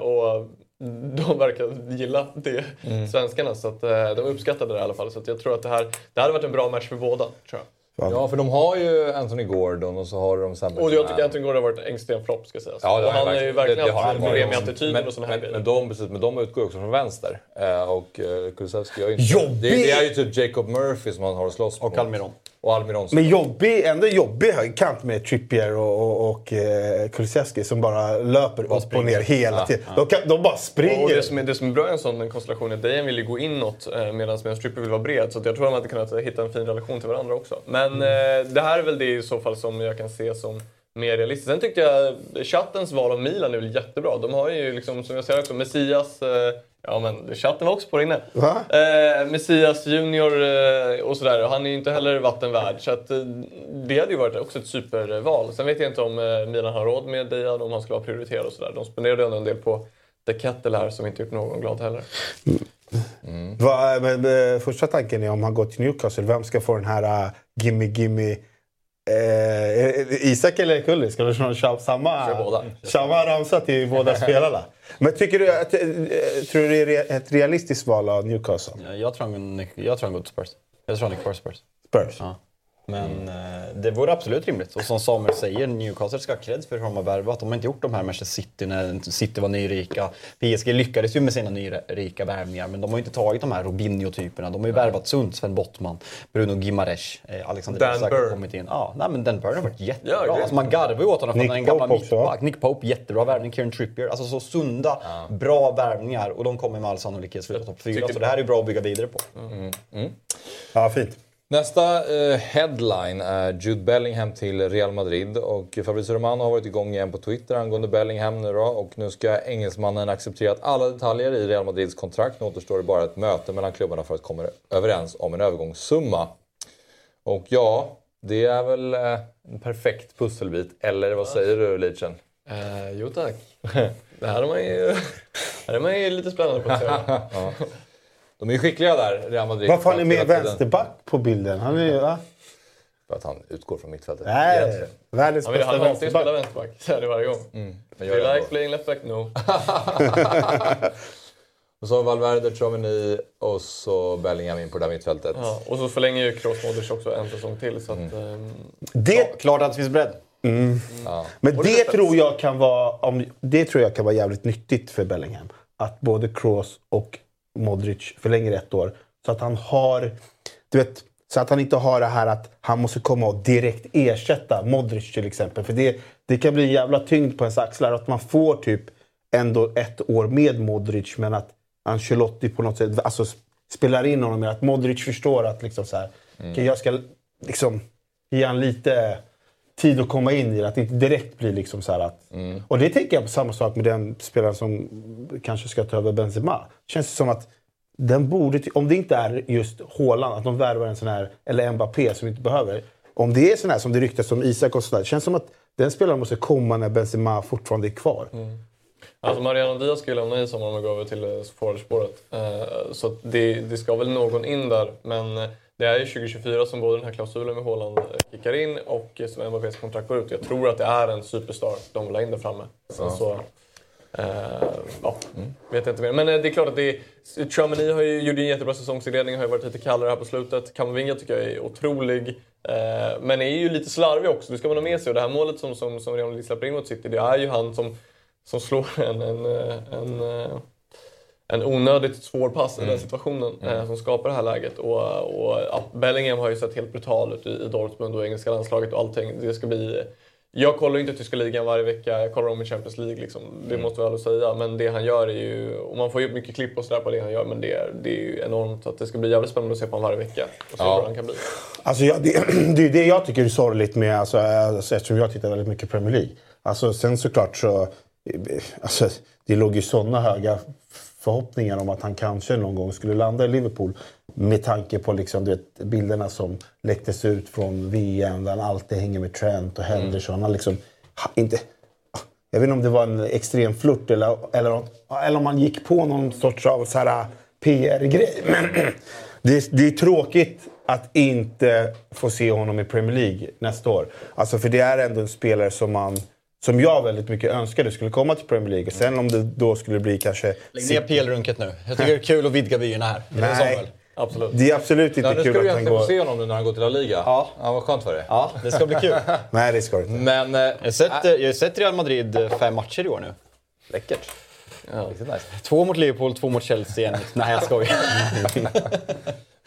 och *laughs* de verkar gilla det, svenskarna. Så att eh, de uppskattade det i alla fall. Så att jag tror att det här, det hade varit en bra match för båda. Tror jag. Ja, för de har ju Anthony Gordon och så har de Sam Och jag tycker Anthony Gordon har varit en extrem flopp ska sägas. Ja, och han har ju verkligen haft problem med attityden men, och såna här men, grejer. men, de, precis, men de utgår ju också från vänster. Eh, och eh, Kulusevski gör ju inte... Jobbig! Det, det är ju typ Jacob Murphy som han har att slåss Och mot. Och Almiron. Men jobbig, ändå jobbig högkant med Trippier och, och, och eh, Kulusevski som bara löper upp och springer. ner hela tiden. De, kan, de bara springer. Och det som, är, det som är bra i en sån konstellation är att Dejan vill ju gå inåt eh, medan Stripper vill vara bred. Så att jag tror att de hade kunnat hitta en fin relation till varandra också. Men eh, det här är väl det i så fall som jag kan se som mer realistiskt. Sen tyckte jag chattens val av Milan är väl jättebra. De har ju liksom, som jag säger också, Messias... Eh, ja men chatten var också på det inne. Eh, Messias Junior eh, och sådär. Han är ju inte heller vattenvärd. Så att, eh, det hade ju varit också ett superval. Sen vet jag inte om eh, Milan har råd med Dejan, om han skulle vara prioriterad och sådär. De spenderade ändå en del på The Kettle här som inte gjort någon glad heller. Va, men, eh, första tanken är om han går till Newcastle, vem ska få den här uh, gimme gimme Eh, Isak eller Kulli? Ska du köra samma, Kör båda. samma ramsa till båda *laughs* spelarna? Men tycker du att, eh, tror du det är ett realistiskt val av Newcastle? Ja, Jag tror han, jag tror han går till Spurs. Jag tror han kvar i Spurs. Spurs? Ja. Men eh, det vore absolut rimligt. Och som Samuel säger, Newcastle ska ha cred för hur de har värvat. De har inte gjort de här Manchester City när City var nyrika. PSG lyckades ju med sina nyrika värvningar, men de har ju inte tagit de här Robinho-typerna. De har ju värvat sunt, Sven Bottman, Bruno Gimares, eh, Alexander Dan Isak har kommit in. Ja, nej, men Dan Burn har varit jättebra. Ja, alltså, man garvar ju åt honom för Nick en gammal mittback. Nick Pope, jättebra värvning. Kieran Trippier. Alltså så sunda, bra värvningar. Och de kommer med all sannolikhet sluta topp fyra. tycker- Så det här är bra att bygga vidare på. Ja, fint. Nästa eh, headline är Jude Bellingham till Real Madrid. Och Fabrizio Romano har varit igång igen på Twitter angående Bellingham nu då. Och nu ska engelsmannen acceptera alla detaljer i Real Madrids kontrakt. Nu återstår det bara ett möte mellan klubbarna för att komma överens om en övergångssumma. Och ja, det är väl eh, en perfekt pusselbit. Eller vad säger du, Leachen? Eh, jo tack. det här är man ju, *laughs* här är man ju lite spännande på att *laughs* se. De är ju skickliga där, Real Madrid. Varför har ni med vänsterback på bilden? Han är ju, va? För att han utgår från mittfältet. Nej, Egentligen. världens Han vill bästa han alltid spela vänsterback. vänsterback. *laughs* Säger det varje gång. Men Do gör like ändå. playing left back? No. *laughs* Och så har Valverde, Tchouameni och så Bellingham in på det där mittfältet. Ja, och så förlänger ju Kroos Modric också en säsong till. Så att, ehm, Det, Klart att det finns bredd. men Och det det tror, jag kan vara, om, det tror jag kan vara jävligt nyttigt för Bellingham. Att både Kroos och Modric förlänger ett år. Så att han har... Du vet, så att han inte har det här att han måste komma och direkt ersätta Modric till exempel. För det, det kan bli en jävla tyngd på ens axlar. Att man får typ ändå ett år med Modric men att Ancelotti på något sätt alltså, spelar in honom. med Att Modric förstår att liksom så här, okej, jag ska liksom ge han lite tid att komma in i det. Att det inte direkt blir liksom så här att... Och det tänker jag på samma sak med den spelaren som kanske ska ta över Benzema. Känns det som att den borde... Om det inte är just Haaland, att de värvar en sån här, eller Mbappé som vi inte behöver. Om det är sån här som det ryktas om Isak och sådär. Känns som att den spelaren måste komma när Benzema fortfarande är kvar. Alltså Mariano Diaz ska ju lämna i sommar om han går över till eh, forwardspåret. Eh, Så att det, det ska väl någon in där. Men eh, det är ju 2024 som både den här klausulen med Haaland eh, kickar in och eh, som Mbappés kontrakt går ut. Jag tror att det är en superstar de vill ha in där framme. Sen så... Eh, ja, vet jag inte mer. Men det är klart att det är... Tchouameni har ju gjort en jättebra säsongsinledning, har ju varit lite kallare här på slutet. Kamavinga tycker jag är otrolig. Eh, men är ju lite slarvig också, det ska man ha med sig. Och det här målet som, som, som Real Madrid släpper in mot City, det är ju han som, som slår en, en, en, en onödigt svår pass i den situationen eh, som skapar det här läget. Och, och ja, Bellingham har ju sett helt brutal ut i, i Dortmund och engelska landslaget och allting. Det ska bli jag kollar ju inte tyska ligan varje vecka, jag kollar om i Champions League. Liksom. Det måste jag väl säga. Men det han gör är ju... Och man får ju mycket klipp och sådär på det han gör, men det är, det är ju enormt. Att det ska bli jävligt spännande att se på honom varje vecka. Och se Ja. hur han kan bli. Alltså, jag, det, *clears throat* det är det jag tycker är sorgligt med, alltså, alltså, eftersom jag tittar väldigt mycket Premier League. Alltså, sen såklart så... Alltså, det låg ju sådana höga förhoppningar om att han kanske någon gång skulle landa i Liverpool. Med tanke på liksom, du vet, bilderna som läcktes ut från VM där han alltid hänger med Trent och Henderson. Han liksom, inte, jag vet inte om det var en extrem flört eller, eller, eller om man gick på någon sorts av så här PR-grej. *clears throat* Men *clears throat* det, det är tråkigt att inte få se honom i Premier League nästa år. Alltså för det är ändå en spelare som man som jag väldigt mycket önskade skulle komma till Premier League. Sen om det då skulle bli kanske... Lägg ner PL-runket nu. Jag tycker det är *laughs* kul att vidga vyerna här. Nej. Absolut. Det är absolut inte Ja, nu ska kul du att han egentligen få går... se honom nu när han går till La Liga. Ja. ja vad skönt för dig. Ja, det ska bli kul. *laughs* Nej, det ska det inte. Men... eh, Jag har sett, eh, jag har sett Real Madrid eh, fem matcher i år nu. Läckert. Riktigt nice. Två mot Liverpool, två mot Chelsea. En... Nej, jag skojar.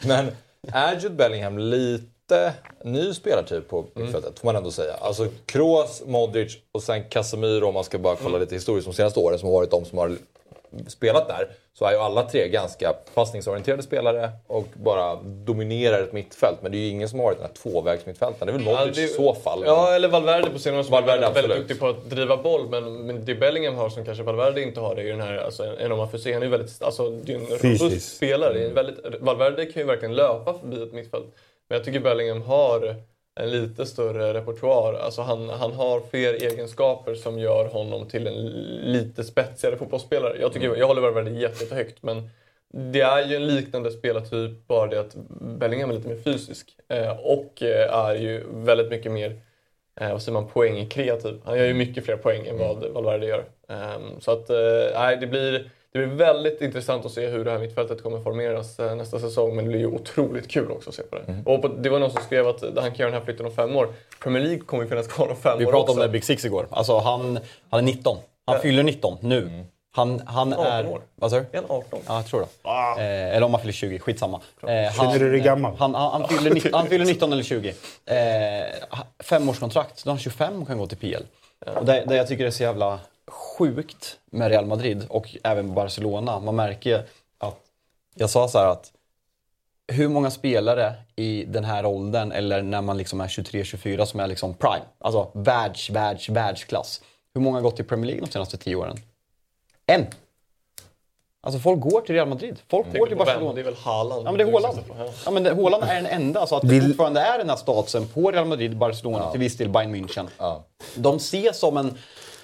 *laughs* Men är Jude Bellingham lite ny spelartyp på mittfältet, får man ändå säga. Alltså Kroos, Modric och sen Casemiro om man ska bara kolla lite historiskt de senaste åren som har varit de som har spelat där. Så är ju alla tre ganska passningsorienterade spelare och bara dominerar ett mittfält. Men det är ju ingen som har varit den här tvåvägsmittfältaren. Det är väl Modric det- i så fall. Ja, eller Valverde på senare år som är Valverde, väldigt, väldigt duktig på att driva boll. Men, men det Bellingham har som kanske Valverde inte har det är ju den här, alltså, en om man får se, han är ju väldigt, alltså det är en robust spelare. Är Väldigt, Valverde kan ju verkligen löpa förbi ett mittfält. Men jag tycker Bellingham har en lite större repertoar. Alltså han, han har fler egenskaper som gör honom till en lite spetsigare fotbollsspelare. Jag, tycker, jag håller Valverde jätte- jättehögt men det är ju en liknande spelartyp, bara det att Bellingham är lite mer fysisk. Eh, och eh, är ju väldigt mycket mer, eh, vad säger man, poängkreativ. Han gör ju mycket fler poäng än vad Valverde gör. Ehm, så att, eh, nej, det blir, det blir väldigt intressant att se hur det här mittfältet kommer formeras eh, nästa säsong. Men det blir ju otroligt kul också att se på det. Och på, det var någon som skrev att han kan göra den här flytten om fem år. Premier League kommer ju finnas kvar om fem Vi år pratade om också. det Big Six igår. Alltså han, han är 19. Han fyller 19 nu. Han, han 18 är... år. Vad sa du? Han 18? Ja, jag tror det. Eh, eller om han fyller 20, skitsamma. Eh, han, Känner du dig gammal? Han, han, han, fyller, 19, *laughs* han fyller 19 eller 20. Eh, femårskontrakt, då är han 25 och kan gå till PL. Och det, det jag tycker är så jävla sjukt med Real Madrid och även Barcelona, man märker att, jag sa så här att hur många spelare i den här åldern eller när man liksom är 23-24 som är liksom prime, alltså världs, världs, världsklass. Hur många har gått till Premier League de senaste 10 åren? En! Alltså folk går till Real Madrid. Folk går till Vem? Barcelona. Det är väl Haaland? Ja men det är Haaland. Ja men det, Haaland är den enda. Så att det Vill- fortfarande är den här statusen på Real Madrid, Barcelona, till viss del Bayern München. Ja. De ses som en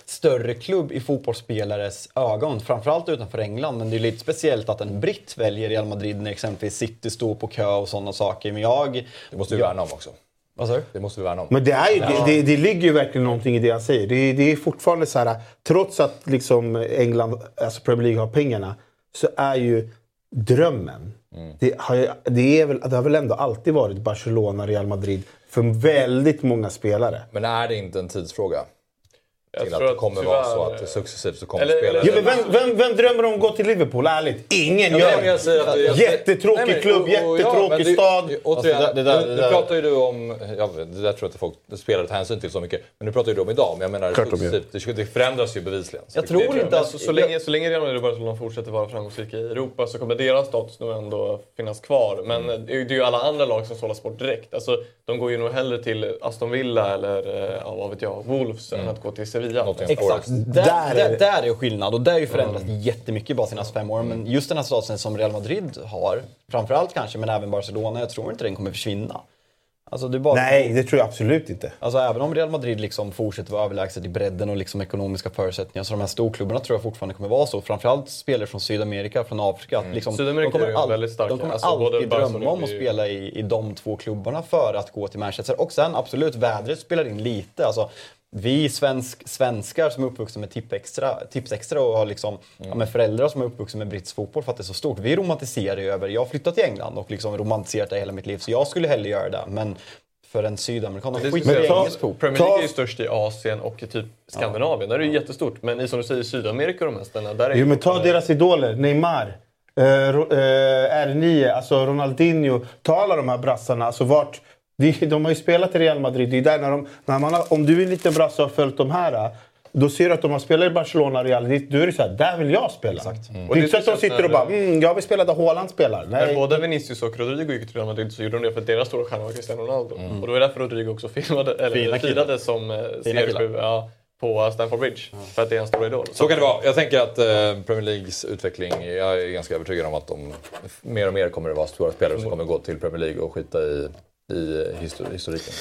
större klubb i fotbollsspelares ögon, framförallt utanför England. Men det är lite speciellt att en britt väljer Real Madrid när exempelvis City står på kö och sådana saker. Men jag... Det måste vi jag- värna om också. Vad sa du? Det måste vi värna om. Men det, är ju, det, det, det ligger ju verkligen någonting i det han säger. Det, det är fortfarande så här, trots att liksom England, alltså Premier League har pengarna, så är ju drömmen. Det, har, det, är väl, det har väl ändå alltid varit Barcelona, Real Madrid för väldigt många spelare. Men är det inte en tidsfråga? Jag Till att det kommer tyvärr- vara så att successivt så kommer Eller- spelare... Ja, men vem, vem, vem drömmer om att gå till Liverpool? Ärligt, ingen Ja, gör jag säger att- jag- Jättetråkig Nej, men- klubb, och- och- ja, jättetråkig det- stad. Återigen, Alltså, det det där- nu, det nu pratar ju du om, ja, det där tror jag inte folk spelar tar hänsyn till så mycket, men nu pratar ju du om idag. Men jag menar, Klart successivt, det, det förändras ju bevisligen. Jag det- tror det- inte Men att... så, så, länge, så länge Real Madrid och Barcelona fortsätter vara framgångsrika i Europa så kommer deras status nog ändå finnas kvar. Men Mm. det är ju det alla andra lag som sållas bort direkt. Alltså, de går ju nog hellre till Aston Villa eller eh, ja, vad vet jag, Wolves än att gå till Sevilla. Nottingham Exakt. Där, Där är där, det- där är skillnad och det har ju förändrats jättemycket bara de senaste fem åren. Men just den här statusen som Real Madrid har, framförallt kanske, men även Barcelona, jag tror inte den kommer försvinna. Alltså, det bara... Nej, det tror jag absolut inte. Alltså även om Real Madrid liksom fortsätter vara överlägset i bredden och liksom ekonomiska förutsättningar så de här storklubbarna tror jag fortfarande kommer vara så. Framförallt spelare från Sydamerika, från Afrika. att Liksom, Sydamerika de kommer, väldigt starka. de kommer Alltså, alltid drömma om att ju- spela i, i de två klubbarna för att gå till Manchester. Och sen absolut, vädret spelar in lite. Alltså, vi svensk, svenskar som är uppvuxna med Tipextra, Tipsextra och har liksom, ja, med föräldrar som är uppvuxna med brittisk fotboll för att det är så stort. Vi romantiserar ju över, jag har flyttat till England och liksom romantiserat det hela mitt liv så jag skulle hellre göra det. Men för en sydamerikan, skulle i engelsk fotboll. Premier League är ju störst i Asien och i typ Skandinavien. Där är det ju jättestort. Men i som du säger, Sydamerika och de här ställena, där är Jo, men ta deras idoler. Neymar, eh, Ro- eh, R9, alltså Ronaldinho. Ta alla de här brassarna. Alltså vart, De, har ju spelat i Real Madrid. Det är där när de, när man har, om du är lite brasse och har följt de här. Då ser du att de har spelat i Barcelona och Real Madrid. Då är det så här, där vill jag spela. Exakt. Mm. Och det är inte så att de sitter och bara mm, “jag vill spela där Haaland spelar”. Nej. Men både Vinicius och Rodrigo gick till Real Madrid så gjorde de det för att deras stora stjärna var Cristiano Ronaldo. Mm. Och det var därför Rodrigo också *laughs* filmade, eller firade som eh, serieklubb. Ja, på Stamford Bridge. Mm. För att det är en stor idol. Så kan det vara. Jag tänker att eh, Premier Leagues utveckling, jag är ganska övertygad om att de mer och mer kommer det vara stora spelare som kommer gå till Premier League och skita i i historiken.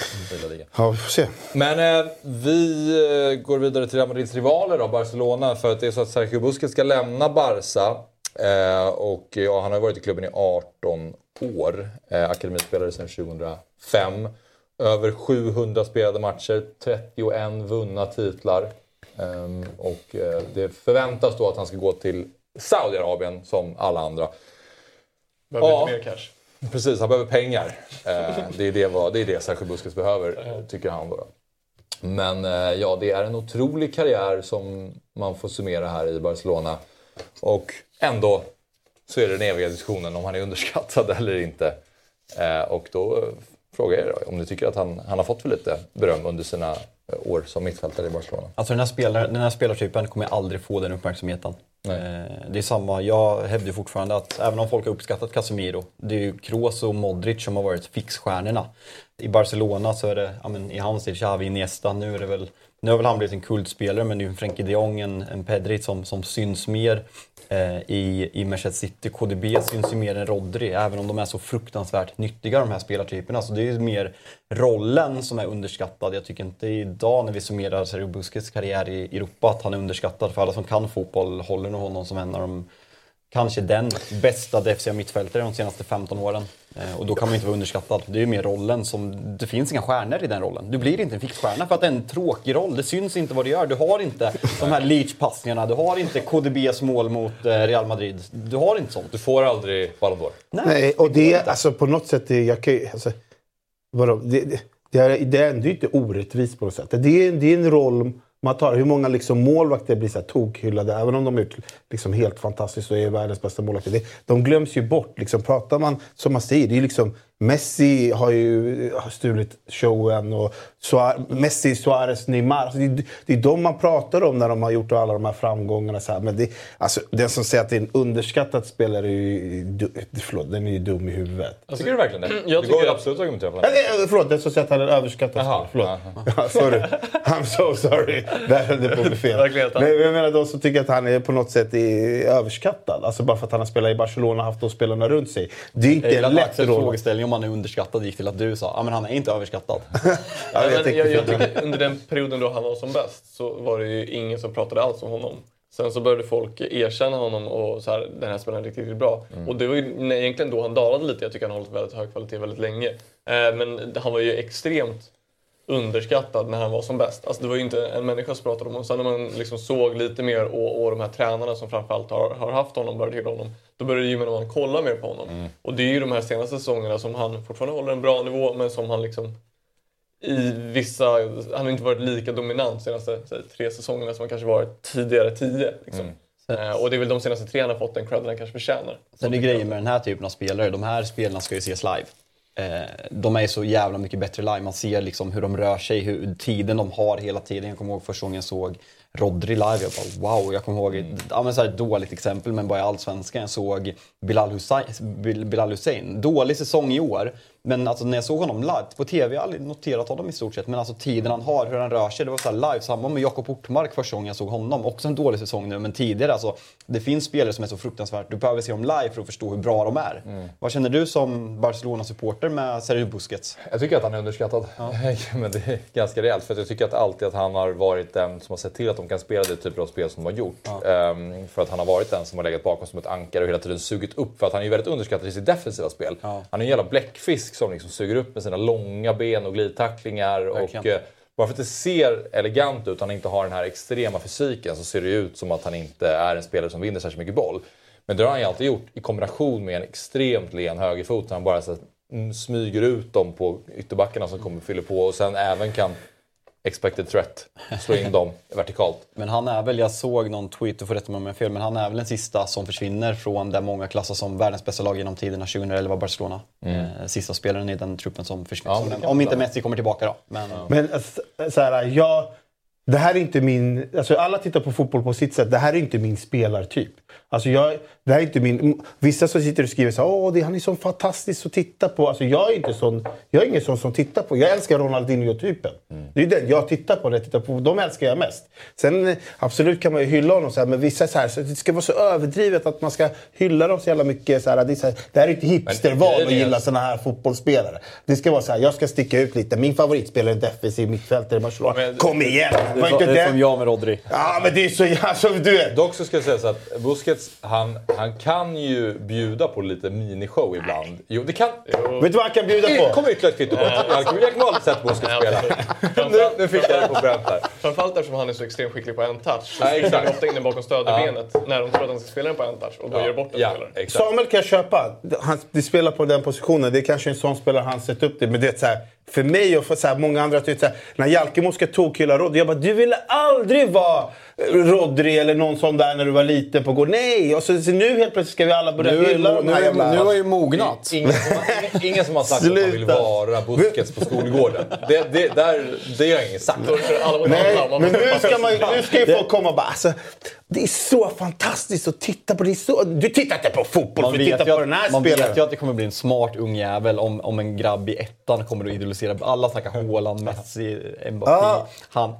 Ja, vi får se. Men eh, vi eh, går vidare till Real Madrids rivaler då, Barcelona. För att det är så att Sergio Busquets ska lämna Barca. Eh, och ja, han har varit i klubben i 18 år. Eh, akademispelare sedan 2005. Över 700 spelade matcher, 31 vunna titlar. Ehm, och eh, det förväntas då att han ska gå till Saudiarabien som alla andra. Behöver ja. lite mer cash. Precis, han behöver pengar. Eh, det är det, vad, det, är det Sergio Busquets behöver, tycker han. Då. Men eh, ja, det är en otrolig karriär som man får summera här i Barcelona. Och ändå så är det den eviga diskussionen om han är underskattad *laughs* eller inte. Eh, och då frågar jag er om ni tycker att han, han har fått för lite beröm under sina eh, år som mittfältare i Barcelona. Alltså den här, spelar, den här spelartypen kommer aldrig få den uppmärksamheten. Eh, det är samma, jag hävdar fortfarande att även om folk har uppskattat Casemiro, det är ju Kroos och Modric som har varit fixstjärnorna. I Barcelona så är det, ja, men, i hans tid, Xavi, Iniesta, nu är det väl nu har väl han blivit en kultspelare men det är ju en Frenkie de Jong, en, en Pedri som, som syns mer eh, i, i Manchester City. KDB syns ju mer än Rodri, även om de är så fruktansvärt nyttiga de här spelartyperna. Så det är ju mer rollen som är underskattad. Jag tycker inte idag när vi summerar Sergio Busquets karriär i Europa att han är underskattad. För alla som kan fotboll håller nog honom som en av de kanske den bästa defensiva mittfältare de senaste 15 åren. Eh, och då kan man inte vara underskattad. Det är ju mer rollen som... Det finns inga stjärnor i den rollen. Du blir inte en fixstjärna för att det är en tråkig roll. Det syns inte vad du gör. Du har inte de här Leach-passningarna. Du har inte KDBs mål mot eh, Real Madrid. Du har inte sånt. Du får aldrig Ballon d'Or. Nej, Nej, och det är alltså på något sätt... Jag kan, alltså, vadå, det, det, det, är, det är ändå inte orättvist på något sätt. Det är, det är en roll man tar, hur många liksom målvakter blir så här tokhyllade, även om de är liksom helt fantastiskt och är världens bästa målvakter. De glöms ju bort. Liksom, pratar man, som man säger, det är liksom Messi har ju stulit showen och Suarez, Messi, Suarez, Neymar. Alltså det, är, det är de man pratar om när de har gjort alla de här framgångarna. Så här. Men det, alltså, den som säger att det är en underskattad spelare är ju, förlåt, den är ju dum i huvudet. Alltså, tycker du verkligen det? Mm, jag det går absolut att argumentera för det. förlåt, den som säger att han är en överskattad spelare. Förlåt. *laughs* Ja, sorry. I'm so sorry. Där höll det på att bli fel. Men jag menar de som tycker att han är på något sätt är överskattad. Alltså bara för att han har spelat i Barcelona och haft de spelarna runt sig. Det är inte en lätt roll han är underskattad gick till att du sa ah, han är inte överskattad. *laughs* ja, jag, jag, jag tycker under den perioden då han var som bäst så var det ju ingen som pratade alls om honom. Sen så började folk erkänna honom och så här, den här spelaren är riktigt, riktigt bra. Mm. Och det var ju egentligen då han dalade lite. Jag tycker han har hållit väldigt hög kvalitet väldigt länge. Eh, men han var ju extremt underskattad när han var som bäst. Alltså det var ju inte en människa som pratade om honom. Sen när man liksom såg lite mer och, och de här tränarna som framförallt har, har haft honom, började hylla honom. Då började gemene man kolla mer på honom. Mm. Och det är ju de här senaste säsongerna som han fortfarande håller en bra nivå men som han liksom i vissa, han har inte varit lika dominant de senaste tre säsongerna som han kanske varit tidigare tio. Liksom. Mm. Eh, och det är väl de senaste tre han har fått den credden han kanske förtjänar. Sen är grejen med den här typen av spelare, de här spelarna ska ju ses live. Eh, de är så jävla mycket bättre live. Man ser liksom hur de rör sig, hur tiden de har hela tiden. Jag kommer ihåg första gången jag såg Rodri live. Jag bara wow. Jag kommer ihåg, mm. ja, men så ett dåligt exempel men bara i Allsvenskan. Jag såg Bilal Hussein, Bilal Hussein. Dålig säsong i år. Men alltså när jag såg honom live på TV, jag har aldrig noterat honom i stort sett, men alltså tiden han har, hur han rör sig, det var så live. Samma med Jakob Ortmark första gången jag såg honom. Också en dålig säsong nu, men tidigare alltså. Det finns spelare som är så fruktansvärt, du behöver se dem live för att förstå hur bra de är. Mm. Vad känner du som Barcelona-supporter med Sergio Busquets? Jag tycker att han är underskattad. Ja. *laughs* men det är ganska rejält, för jag tycker att alltid att han har varit den som har sett till att de kan spela det typer av spel som de har gjort. Ja. Um, för att han har varit den som har legat bakom som ett ankare och hela tiden sugit upp, för att han är ju väldigt underskattad i sitt defensiva spel. Ja. Han är en jävla bläckfisk som liksom suger upp med sina långa ben och glidtacklingar. Och, eh, bara för att det ser elegant ut, han inte har den här extrema fysiken, så ser det ut som att han inte är en spelare som vinner särskilt mycket boll. Men det har han ju alltid gjort i kombination med en extremt len högerfot. Han bara så mm, smyger ut dem på ytterbackarna som kommer fyller på och sen även kan expected threat. Slå in dem *laughs* vertikalt. Men han är väl, jag såg någon tweet, du får rätta mig om jag har fel, men han är väl den sista som försvinner från där många klassas som världens bästa lag genom tiderna, 2011 Barcelona. Eh, sista spelaren i den truppen som försvinner. Ja, om inte. Messi kommer tillbaka då. Men, Men alltså, så här, jag, det här är inte min... Alltså alla tittar på fotboll på sitt sätt. Det här är inte min spelartyp. Alltså jag, det här är inte min, vissa som sitter och skriver så här, Åh, det, han är så fantastisk att titta på. Alltså jag är inte sån, jag är ingen sån som tittar på. Jag älskar Ronaldinho-typen. Det är den jag tittar på när jag tittar på. De älskar jag mest. Sen absolut kan man ju hylla honom, så här, men vissa så här, så det ska vara så överdrivet att man ska hylla dem så jävla mycket. Så här, det, är så här, det här är inte hipsterval att gilla såna här fotbollsspelare. Det ska vara så här, jag ska sticka ut lite. Min favoritspelare är en defensiv mittfältare i Barcelona. Men- Kom igen! det, Var inte det det? som jag med Rodri. Ja, men det är så. Alltså, du vet. Dock så ska jag säga så att Busquets, han, han kan ju bjuda på lite minishow ibland. Jo, det kan... Vet du vad han kan bjuda Det på? kommer ytterligare ett kvitto på att jag kommer aldrig sett Busquets spela. Nu, nu fick jag det på pränt här. Framförallt eftersom han är så extremt skicklig på en touch. Så Ja, exakt. han ofta in bakom stödbenet när de tror att han ska spela den på en touch. Och då gör bort den Ja. Samuel kan jag köpa. Han, det spelar på den positionen. Det är kanske en sån spelare han sett upp till. Men det är så här, för mig och för så här, många andra, här, när Jalkemo ska tokkilla Rodri. Jag bara, du ville aldrig vara Rodri eller någon sån där när du var liten på gård. Nej! Och så, så nu helt plötsligt ska vi alla börja Nu, hylla nu, de nu, här jävla... nu har ju mognat. Ingen som, ingen, som har sagt att man vill vara Busquets på skolgården. Det, det, där, det har ingen sagt. Nej, men nu ska, man, nu ska ju folk komma och bara alltså, Det är så fantastiskt att titta på. Det så, du tittar inte på fotboll Man för att titta på den här att, man spelaren. vet ju att det kommer bli en smart ung jävel om, om en grabb i ettan kommer att idolisera. Alla snackar Haaland, Messi, Mbappé. Ja. Han,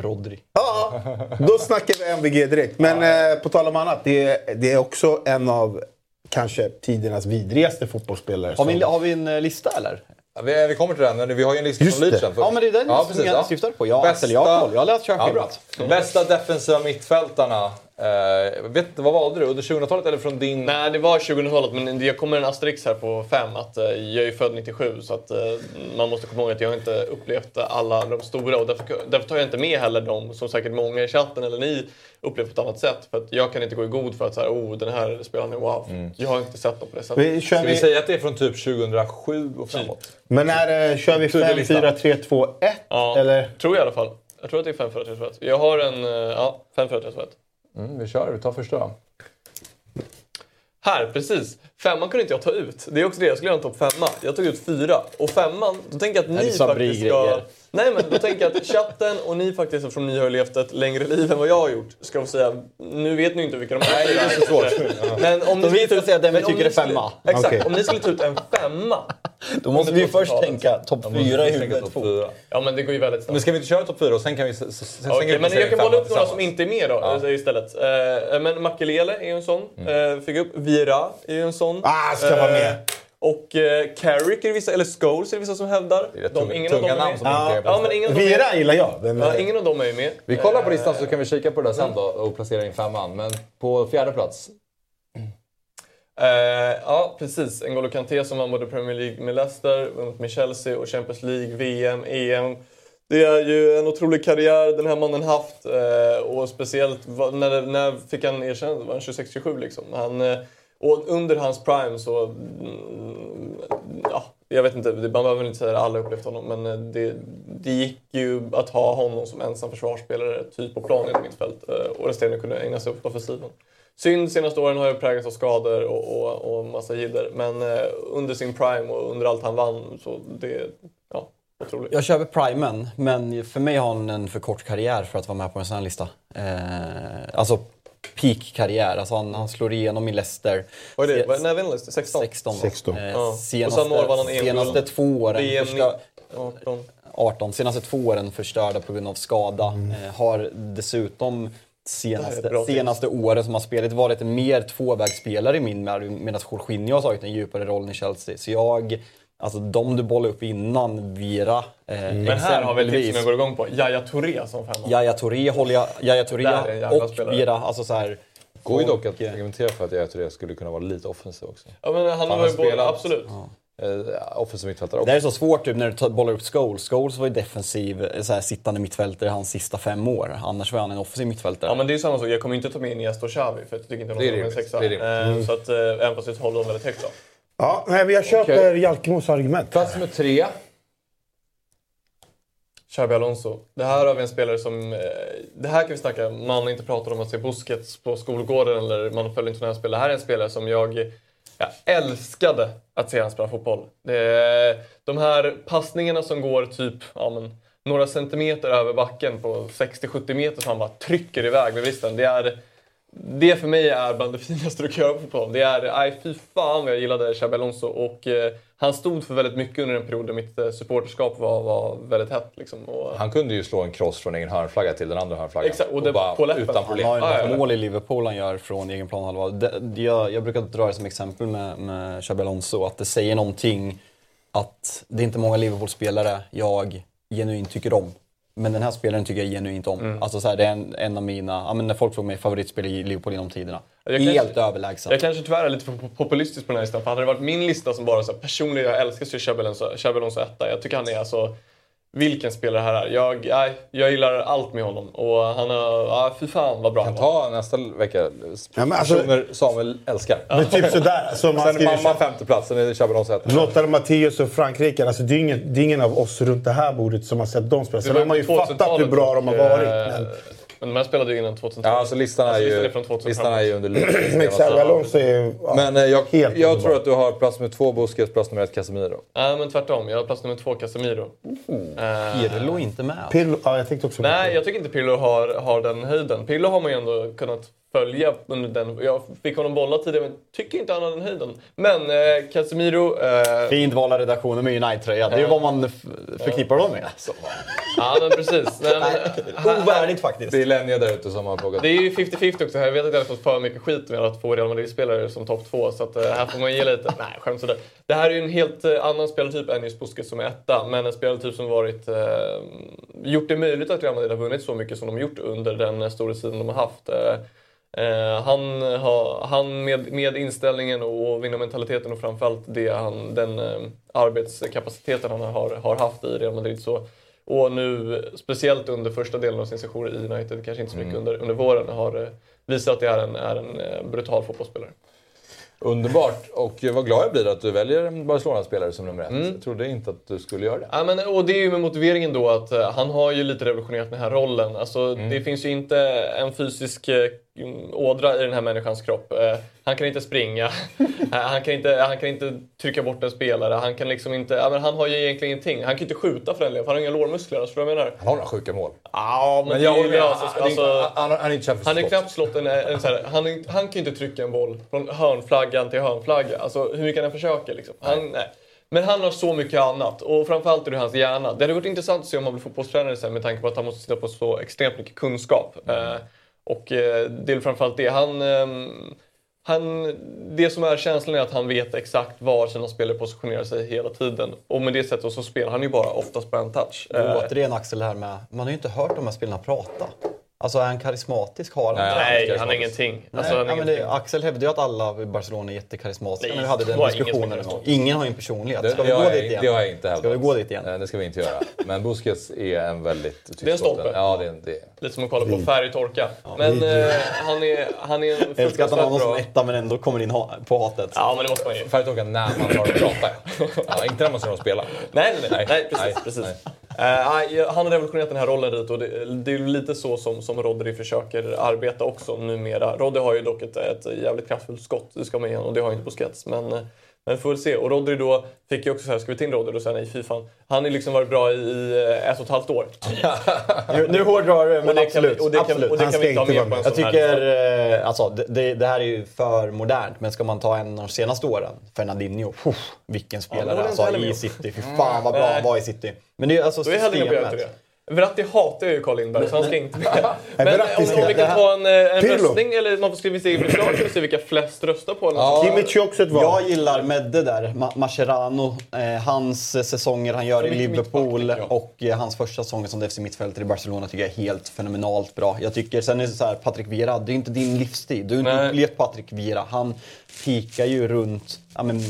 Rodri. Ja, då snackar vi MVG direkt. Men eh, på tal om annat, det är, det är också en av kanske tidernas vidrigaste fotbollsspelare. Har vi, har vi en eh, lista eller? Ja, Vi, vi kommer till den, men vi har ju en lista Just från Leach. Ja, men det är den ja, som precis, jag ja. syftar på. Jag, Axel, jag har koll. Jag har läst ja, bra. körschemat. Bästa defensiva mittfältarna. Eh, vet, vad valde du? Under 2000-talet eller från din... Nej, det var 2000-talet, men det kommer en asterix här på fem. Att, eh, jag är född 97, så att, eh, man måste komma ihåg att jag inte upplevt alla de stora. Och därför, därför tar jag inte med heller de som säkert många i chatten eller ni upplevt på ett annat sätt. För att jag kan inte gå i god för att så här, oh, den här spelaren är wow. Jag har inte sett dem på det sättet. vi, kör Ska vi vi, säga att det är från typ 2007 och framåt? men är, det- kör vi Tydlig 5, lista. 4, 3, 2, 1? Ja, Eller? tror jag i alla fall. Jag tror att det är 5 4 3 2 1. Jag har en... Ja, 5 4 3 2 1. Mm, vi kör, vi tar första då. Här, precis. Femman kunde inte jag ta ut. Det är också det, jag skulle göra en topp femma. Jag tog ut fyra. Och femman, då tänker jag att ni faktiskt ska... Nej men då tänker jag att chatten och ni faktiskt, eftersom ni har levt ett längre liv än vad jag har gjort, ska få säga... Nu vet ni ju inte vilka de är. Nej, det är så svårt. Men om ni att säga den vi tycker är femma. Skulle, exakt, Okej. om ni skulle ta ut en femma. Då måste vi först 2000-talet. tänka topp fyra i huvudet. Ja men det går ju väldigt snabbt. Men ska vi inte köra topp fyra och sen kan vi... Sen sen kan vi men jag kan bolla upp några som inte är med då Ja. istället. Eh, men Makelele är ju en sån. Mm. Eh, fick upp. Vira är ju en sån. Ah, ska vara med. Och eh, Carrick är det vissa, eller Scholes är det vissa som hävdar. Det är rätt De- tunga, ingen av tunga dem är namn som inte är på Ja, men ingen av dem är Vira gillar jag. Men, Ja, ingen av dem är ju med. Vi kollar på listan så kan vi kika på det där sen då och placera in femman. Men på fjärde plats. Eh, ja, precis. N'Golo Kanté som vann både Premier League med Leicester, vunnit med Chelsea och Champions League, VM, EM. Det är ju en otrolig karriär den här mannen haft. Eh, och speciellt när, när fick han erkännande? Var han 26-27 liksom? Han, eh, och under hans prime så... Mm, ja, jag vet inte, man behöver inte säga att alla upplevt honom men eh, det, det gick ju att ha honom som ensam försvarsspelare typ på plan i mitt mittfält eh, och resterande kunde ägna sig åt offensiven. Synd senaste åren har ju präglats av skador och, och, och massa jidder. Men eh, under sin prime och under allt han vann så det, ja, otroligt. Jag köper primen, men för mig har han en för kort karriär för att vara med på en sån här lista. Eh, alltså peak-karriär. Alltså han, han slår igenom i Leicester. Vad är det? Se- När vann Leicester? 16? 16. va? 16. Eh, Ja. Och Senaste, samma år vann senaste två åren. VM första- 18. 18. Senaste två åren förstörda på grund av skada. Eh, har dessutom senaste, senaste åren som har spelat varit mer tvåvägsspelare i min värld medan Jorginho har tagit en djupare roll i Chelsea. Så jag, alltså de du bollade upp innan, Vira eh, Men här har vi ett tips som jag går igång på. Yahya Touré som femma. Yahya Touré håller jag, Yahya Touré och spelare. Vira. Alltså så här, Går ju dock att argumentera för att jag tror det skulle kunna vara lite offensiv också. Ja, men han Han har ju spelat. absolut. Eh, offensiv mittfältare Det också. här är så svårt typ, när du bollar upp Scholes. Scholes var ju defensiv, eh, så här, sittande mittfältare hans sista fem år. Annars var han en offensiv mittfältare. Ja men det är ju samma sak, jag kommer inte ta med Iniesta och Xavi för jag tycker inte Det är de är en sexa. det är. Eh, Så att, eh, även fast jag håller dem väldigt högt då. Ja, nej, men jag köper Okej. Jalkemos argument. Plats nummer tre. Xabi Alonso. Det här har vi en spelare som... Eh, det här kan vi snacka man inte pratar om att se Busquets på skolgården eller man följer inte han spelar. Det här är en spelare som jag, jag älskade att se han spela fotboll. Det de här passningarna som går typ ja, men, några centimeter över backen på 60-70 meter som han bara trycker iväg med vristen. Det är det för mig är bland det finaste du kan göra på fotboll. Det är, nej fy fan vad jag gillade Xabi Alonso och eh, han stod för väldigt mycket under en period där mitt eh, supporterskap var, var väldigt hett. Liksom, och, Han kunde ju slå en cross från egen hörnflagga till den andra hörnflaggan. Exakt, och det på läppen. utan problem. Han har ju Ah, mål i Liverpool han gör från egen planhalva. Jag, jag brukar dra det som exempel med, med Xabi Alonso, att det säger någonting att det är inte många Liverpool-spelare jag genuint tycker om. Men den här spelaren tycker jag genuint om. Mm. Alltså så här, det är en, en av mina, ja, men när folk frågar mig favoritspelare i Liverpool genom tiderna. Jag Helt kanske- överlägsen. Jag kanske tyvärr är lite för populistisk på den här listan. För hade det varit min lista som bara så här, personligen, jag älskar Alonso etta. Jag tycker han är alltså vilken spelare det här är. Jag, nej, jag gillar allt med honom. Och han har, ja fy fan vad bra kan han var. ta nästa vecka Ja, men alltså- personer Samuel älskar. Men typ sådär. *laughs* Som han Sen skriver, mamma femte plats, sen är det etta. Lothar Matthäus och Frankrike. Alltså, det, är ingen, det är ingen av oss runt det här bordet som har sett dem spela. Sen har man ju fattat hur bra de har varit. Men, Men de här spelade ju innan 2000 Ja, alltså listan är Alltså, listan ju, är från 2000 listan är ju under men Xabi Alonso är ja, Men eh, jag, helt jag tror att du har plats nummer två Busquets, plats nummer ett Casemiro. Nej, men tvärtom. Jag har plats nummer två, Casemiro. Eh, Pirlo inte med. Pirlo, ja, jag tänkte också Nej, jag tycker inte Pirlo har, har den höjden. Pirlo har man ju ändå kunnat följa under den. Jag fick honom bolla tidigare, men tycker inte han har den höjden. Men eh, Casemiro... Eh, Fint val av redaktionen med United-tröja. Det är ju vad man förknippar dem med. ja, men precis. *laughs* Nej, men, Ovärdigt faktiskt. Det är Lenja där ute som har plockat. Det är ju 50-50 också. Jag vet att jag har fått för mycket skit med att få Real Madrid-spelare som topp två. Så att, eh, här får man ge lite. *laughs* Nej, skämt sådär. Det här är ju en helt eh, annan spelartyp än just Busquets som är etta. Men en spelartyp som varit, eh, gjort det möjligt att Real Madrid har vunnit så mycket som de gjort under den eh, stora tiden de har haft. Eh, han har, han med, med inställningen och vinnarmentaliteten och framförallt det han, den eh, arbetskapaciteten han har, har haft i Real Madrid så och nu, speciellt under första delen av sin session i United, kanske inte så mycket under, under våren, har eh, visat att det är en, är en brutal fotbollsspelare. Underbart. Och vad glad jag blir att du väljer en Barcelona-spelare som nummer ett. Mm. Jag trodde inte att du skulle göra det. Ja, men, och det är ju med motiveringen då att han har ju lite revolutionerat den här rollen. Alltså, Mm. Det finns ju inte en fysisk ådra i den här människans kropp. Eh, han kan inte springa, *laughs* Eh, han, kan inte, han kan inte trycka bort en spelare, han kan liksom inte... Ja, men han har ju egentligen ingenting. Han kan inte skjuta för den delen, för han har inga lårmuskler. Alltså, jag menar? Han har några sjuka mål. Ja, men, Men det jag med. alltså, Han, alltså, är inte känd för Han är knappt slått en, en så här, han, han kan inte trycka en boll från hörnflaggan till hörnflagga. Alltså hur mycket han försöker. Liksom. Han, nej. Men han har så mycket annat och framförallt är det hans hjärna. Det hade varit intressant att se om han blir fotbollstränare sen med tanke på att han måste sitta på så extremt mycket kunskap. Eh, och eh, det är framförallt det. Han, ehm, han, det som är känslan är att han vet exakt var sina spelare positionerar sig hela tiden. Och med det sättet så spelar han ju bara oftast på en touch. Eh, Återigen Axel här med, man har ju inte hört de här spelarna prata. Alltså är han karismatisk? Har han Nej, nej, han är han karismatisk. ingenting. Nej, Alltså, han ja, men ingenting. det, Axel hävdade ju att alla i Barcelona är jättekarismatiska Nej, när vi hade den ingen diskussionen. en gång. karismatisk. Ingen har ju en personlighet. Det, Ska vi det, gå har dit igen? det har jag inte hävdat. Ska vi gå dit igen? Nej, det ska vi inte göra. *laughs* Men Busquets är en väldigt Det är en stolpe. Ja, det är, det är. Lite som att kolla på färg torka. Men eh, han är, han är en Jag älskar att han har någon som etta men ändå kommer in på hatet. Ja, men det måste man ju. Färgtorka när man har att prata. Ja, inte när man ser dem spela. Nej, nej, nej. nej precis. Nej, precis. Uh, han har revolutionerat den här rollen lite och det, det är lite så som, som Rodri försöker arbeta också numera. Rodri har ju dock ett, ett jävligt kraftfullt skott, det ska man ge honom, och det har ju inte Busquets. Men, eh, men får se. Och Rodri då fick ju också så här, ska vi ta in Rodri? Då säger jag nej, fy fan. Han har liksom varit bra i, eh, ett och ett halvt år. Nu, nu hårdrar du, men Och det kan, absolut. och det kan, absolut. och det kan vi inte ha med på en Jag här tycker, lista. eh, alltså, det- det, här är ju för modernt, men ska man ta en av de senaste åren, Fernandinho, puff, vilken Ja, spelare inte alltså, i City. Fy fan vad bra han var i City. Men det är alltså Då är jag hellre inne på systemet. Det. Verratti hatar ju Carl Lindberg, så han ska inte med. *laughs* Men om, om vi kan ta en, eh, en Pirlo. röstning, eller man ska vi se förslag så vi se vilka flest röstar på. Sånt. Kimmich är också ett val. Jag gillar Medde där, Ma- Mascherano. Eh, hans eh, säsonger han gör Som i Liverpool mittback, och eh, hans första säsonger som defensiv mittfältare i Barcelona tycker jag är helt fenomenalt bra. Jag tycker, sen är det så här, Patrik Vieira, det är inte din livsstil. Du har inte upplevt Patrik Vieira. Han pikar ju runt ja, men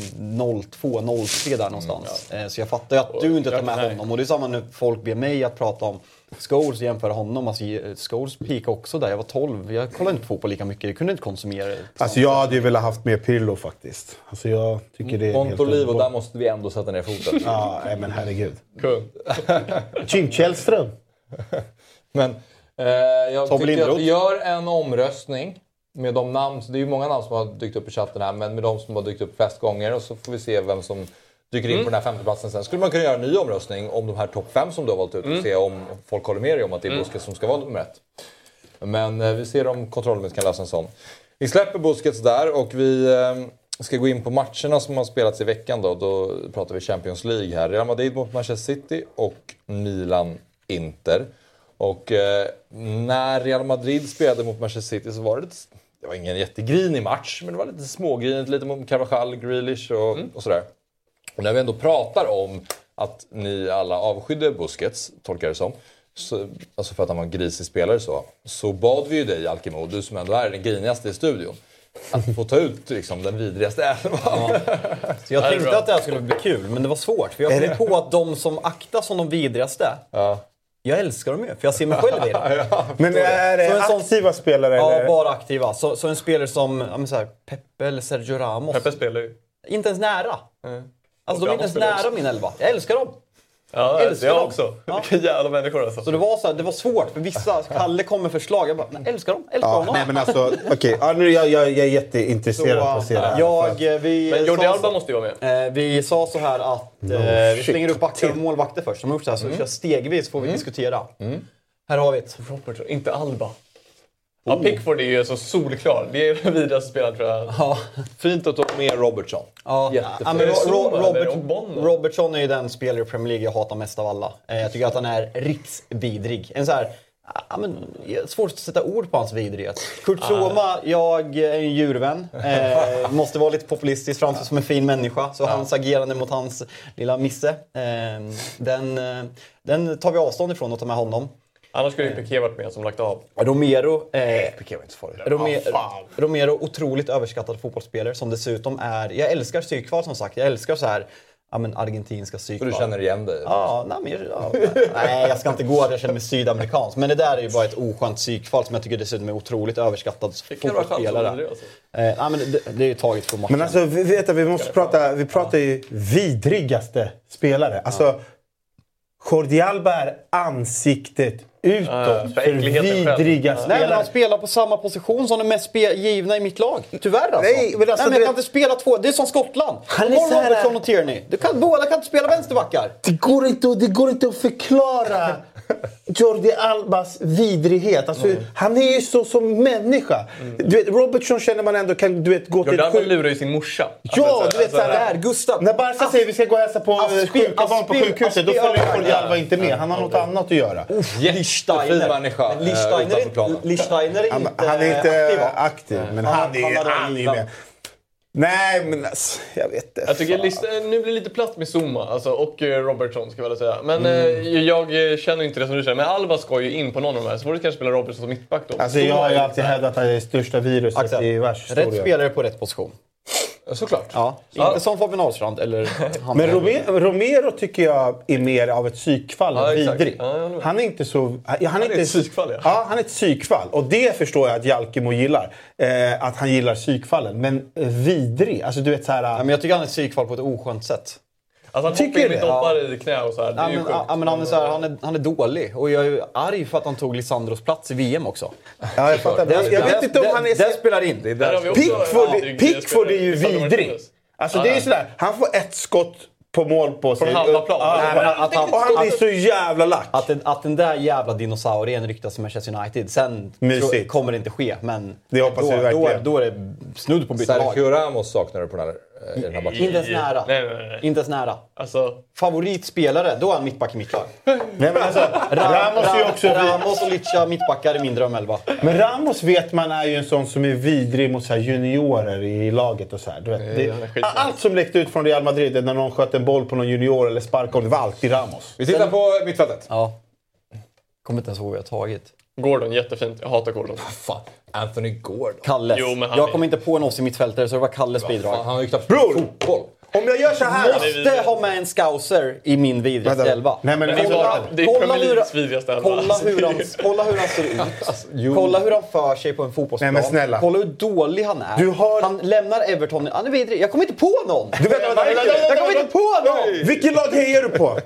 02, 03 där någonstans. Eh, Så jag fattar ju att du inte tar med nej. honom. Och det är samma när folk ber mig att prata om Scholes och jämföra honom. Alltså, eh, Scholes peak också där. Jag var 12. Jag kollade inte på fotboll lika mycket. Jag kunde inte konsumera det. Alltså jag hade ju velat haft med Pirlo faktiskt. Alltså jag tycker det är helt Montolivo, underbart. där måste vi ändå sätta ner foten. Ja, nej, men herregud. Kung. *laughs* Jim Källström. Men eh, jag Tobbe tycker att Lindroth. vi gör en omröstning med de namn, det är ju många namn som har dykt upp i chatten här, men med de som har dykt upp flest gånger och så får vi se vem som dyker in på den här femteplatsen sen. Skulle man kunna göra en ny omröstning om de här topp fem som du har valt ut och se om folk håller med dig om att det är Busquets som ska vara nummer ett. Men eh, vi ser om kontrollrummet kan lösa en sån. Vi släpper Busquets där och vi eh, ska gå in på matcherna som har spelats i veckan då. Då pratar vi Champions League här. Real Madrid mot Manchester City och Milan-Inter. Och eh, när Real Madrid spelade mot Manchester City så var det lite, det var ingen jättegrinig match, men det var lite smågrinigt, lite mot Carvajal, Grealish och, och sådär. Och när vi ändå pratar om att ni alla avskydde Busquets, tolkar det som, så, alltså för att han var en grisig spelare så, så bad vi ju dig Alkemo, du som ändå är den grinigaste i studion, att få ta ut liksom, den vidrigaste elvan. Så *laughs* jag tänkte att det här skulle bli kul, men det var svårt. För jag kom på att de som aktas som de vidrigaste, jag älskar dem ju. För jag ser mig själv i dem. *laughs* Men är det Så en sån- aktiva spelare Ja, eller? bara aktiva. Så, så en spelare som ja, så här, Pepe eller Sergio Ramos. Peppe spelar ju. Inte ens nära. Alltså Och de är inte ens nära också. min elva. Jag älskar dem. Ja, Älskar jag dem. också. Ja. *laughs* Vilka jävla människor alltså. Så det var, så här, det var svårt för vissa. Kalle kom med förslag. Jag bara, nej, älskar dem. Älskar Ja, honom. nej men alltså, okej. Ja, nu jag, jag, jag är jätteintresserad på att se det här. jag, eh, vi, Men Jordi Alba måste ju vara med. Eh, vi sa så här att eh, vi slänger upp backar och målvakter först. De har gjort så här, så vi kör stegvis får vi diskutera. Här har vi ett. Robert, inte Alba. Ja, Pickford är ju så solklar. Det är *laughs* den vidrigaste spelaren tror jag. Ja, Fint att ta med Robertson. ja, ja, men Ro- Zuma Robert? Robertson är ju den spelare i Premier League jag hatar mest av alla. Eh, jag tycker att han är riksvidrig. En så här, ja, men, svårt att sätta ord på hans vidrighet. Kurt Zouma, jag är en djurvän. Eh, *laughs* måste vara lite populistisk, framstå som en fin människa. Så hans agerande mot hans lilla Misse, eh, den, eh, den tar vi avstånd ifrån och tar med honom. Annars skulle ju Piqué varit med som lagt av. Romero, eh, Piqué var inte så farlig. Romero, Romero, otroligt överskattad fotbollsspelare som dessutom är... Jag älskar psykfall som sagt. Jag älskar så här, ja, men argentinska Så psykfall. du känner igen dig? Ja, nej, men, ja, nej, jag ska inte gå att jag känner mig sydamerikansk. Men det där är ju bara ett oskönt psykfall som jag tycker dessutom är otroligt överskattad fotbollsspelare. alltså. Eh, nej, men det, det är ju taget från matchen. Men alltså, vi, vet att vi måste prata, vi pratar ju vidrigaste spelare. Alltså, Jordi Alba är ansiktet utåt Ja, för för äckligheten själv. vidriga Ja. Nej, men spelare. han spelar på samma position som de mest givna i mitt lag. Tyvärr alltså. Nej, men alltså, Nej, men jag kan inte spela två. Det är som Skottland. Han är så här- och Tierney. Du kan, båda kan inte spela vänsterbackar. Det går, inte, det går inte att förklara Jordi Albas vidrighet. Alltså, Han är ju så som människa. Du vet, Robertson känner man ändå kan du vet, gå till Jordi Alba lurar ju sin morsa. Ja, du vet Alltså, såhär. Där, Gustav. När Barca säger vi ska gå och hälsa på eh, sjuka barn på sjukhuset, då följer Jordi. Alba inte med. Han har något annat att göra. Jättefin människa. Lichsteiner, är inte, aktiv, Han- är ju med. Nej, men alltså, jag vet inte. Jag tycker lista, nu blir det lite platt med Zuma alltså, och eh, Robertson ska jag väl säga. Men Mm. eh, jag eh, känner inte det som du säger. Men Alba ska ju in på någon av de här. Så får du kanske spela Robertson som mittback då. Alltså, jag har ju alltid hävdat att det är det största viruset Axel, i Rätt världshistorien. spelare på rätt position. Såklart. Ja, inte som Fabian Ahlstrand eller *laughs* han. Men Romero, Romero tycker jag är mer av ett psykfall Ja, vidrig. Ja, han är inte så... Han, han är är inte, ett psykfall, ja. ja. han är ett psykfall. Och det förstår jag att Jalkemo gillar. Eh, att han gillar psykfallen. Men eh, vidrig, alltså du vet så här... Ja, men jag tycker han är ett psykfall på ett oskönt sätt. Alltså han Tycker hoppar in med det? doppar i knä och så här. Det Ja, är ju men, sjukt. ja, men han, är så här, han, är, han är dålig och jag är ju arg för att han tog Lisandros plats i VM också. ja, jag, fattar. Men jag vet inte om han är... Det spelar in. Det är Där där. Pickford, Pickford är ju vidrig. Alltså det är ju sådär, han får ett skott på mål på sig. halva plan. Ja, men att han- och han blir så jävla lack. Att den, att den där jävla dinosaurien ryktas till Manchester United. Sen tror- kommer det inte ske, men Det hoppas då, vi verkligen. Då, då är det snudd på att byta lag. Sergio Ramos saknar du på den här, i den här matchen. Inte ens nära. Nej, nej, nej. Inte ens nära. Alltså, Favoritspelare, då är han mittback i mitt lag. *laughs* Nej, men alltså, Ramos är ju också Ramos och Licha mittbackar i min drömelva. Men Ramos vet man är ju en sån som är vidrig mot så här juniorer i laget och så här. Du vet, det, allt som läckte ut från Real Madrid när någon sköt en boll på någon junior eller sparkade, det var alltid Ramos. Vi tittar på mittfältet. Ja. Kommer inte ens ihåg vad jag har tagit. Gordon, jättefint. Jag hatar Gordon. Fan, Anthony Gordon. Kalles. Jo, men han jag är- kom inte på en oss i mittfältare så det var Kalles Fan, bidrag. han har ju knappt Bror! fotboll. Om jag gör så här... Måste ha med en scouser i min vidrigaste Vänta. elva. Nej, men Men det är, kolla- bara, det är kolla Premier hur- Leagues vidrigaste elva. Kolla hur, han, *laughs* kolla hur han ser ut. Kolla hur han för sig på en fotbollsplan. Nej, men snälla. Kolla hur dålig han är. Du har- Han lämnar Everton. Han är vidrig. Jag kommer inte på någon. Du, vänta, vänta, vänta, vänta, jag kommer inte på någon! Vilket lag hejar du på?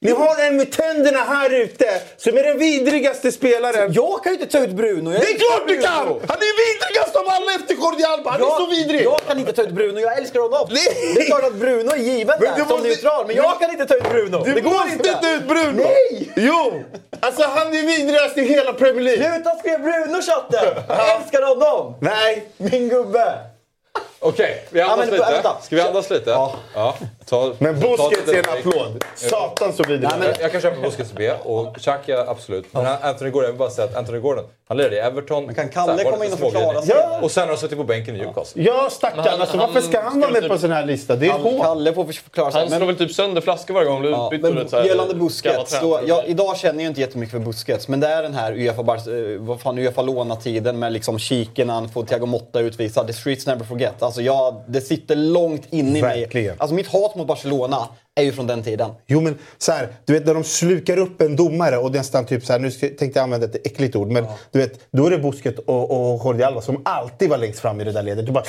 Ni har en med tänderna här ute som är den vidrigaste spelaren. Jag kan ju inte ta ut Bruno. Jag Det är klart du kan! Han är vidrigast av alla efter Jordi Alba. Han är så vidrig! Jag kan inte ta ut Bruno, jag älskar honom. Nej. Det är klart att Bruno är given Men där som neutral, men jag kan inte ta ut Bruno. Du det går måste inte. inte ut Bruno! Nej! Jo! Alltså han är vidrigast i hela Premier League. Sluta skriva Bruno chatten! Jag älskar honom! Nej! Min gubbe! Okej, vi andas men lite. vänta. Ska vi andas lite? Ja. Ta, Men Busquets är en applåd. Satan så vidrig. Men- Jag, jag kan köpa Busquets B och Xhaka absolut. Men Anthony Gordon, jag vill bara säga att Anthony Gordon, han lirade i Everton. Men kan Kalle komma in och förklara sig? Ja. Och sen har han suttit på bänken i Newcastle. Ja, stackarn. han- Alltså, varför ska han vara med på en sån här lista? Det är hårt. Kalle får förklara sig. Han slår väl typ sönder flaskor varje gång Ja, men så här gällande Busquets, trä. då, jag, idag känner jag inte jättemycket för Busquets, men det är den här eh, vad fan, Uefa låna-tiden med liksom kiken, han får Thiago Motta utvisad. The streets never forget. Alltså jag, det sitter långt inne i mig. Verkligen. Alltså mitt hat mot Barcelona är ju från den tiden. Jo men så här, du vet när de slukar upp en domare och nästan typ så här, nu ska- tänkte jag använda ett äckligt ord, men du vet, då är det Busquets och, och Jordi Alba som alltid var längst fram i det där ledet. Du bara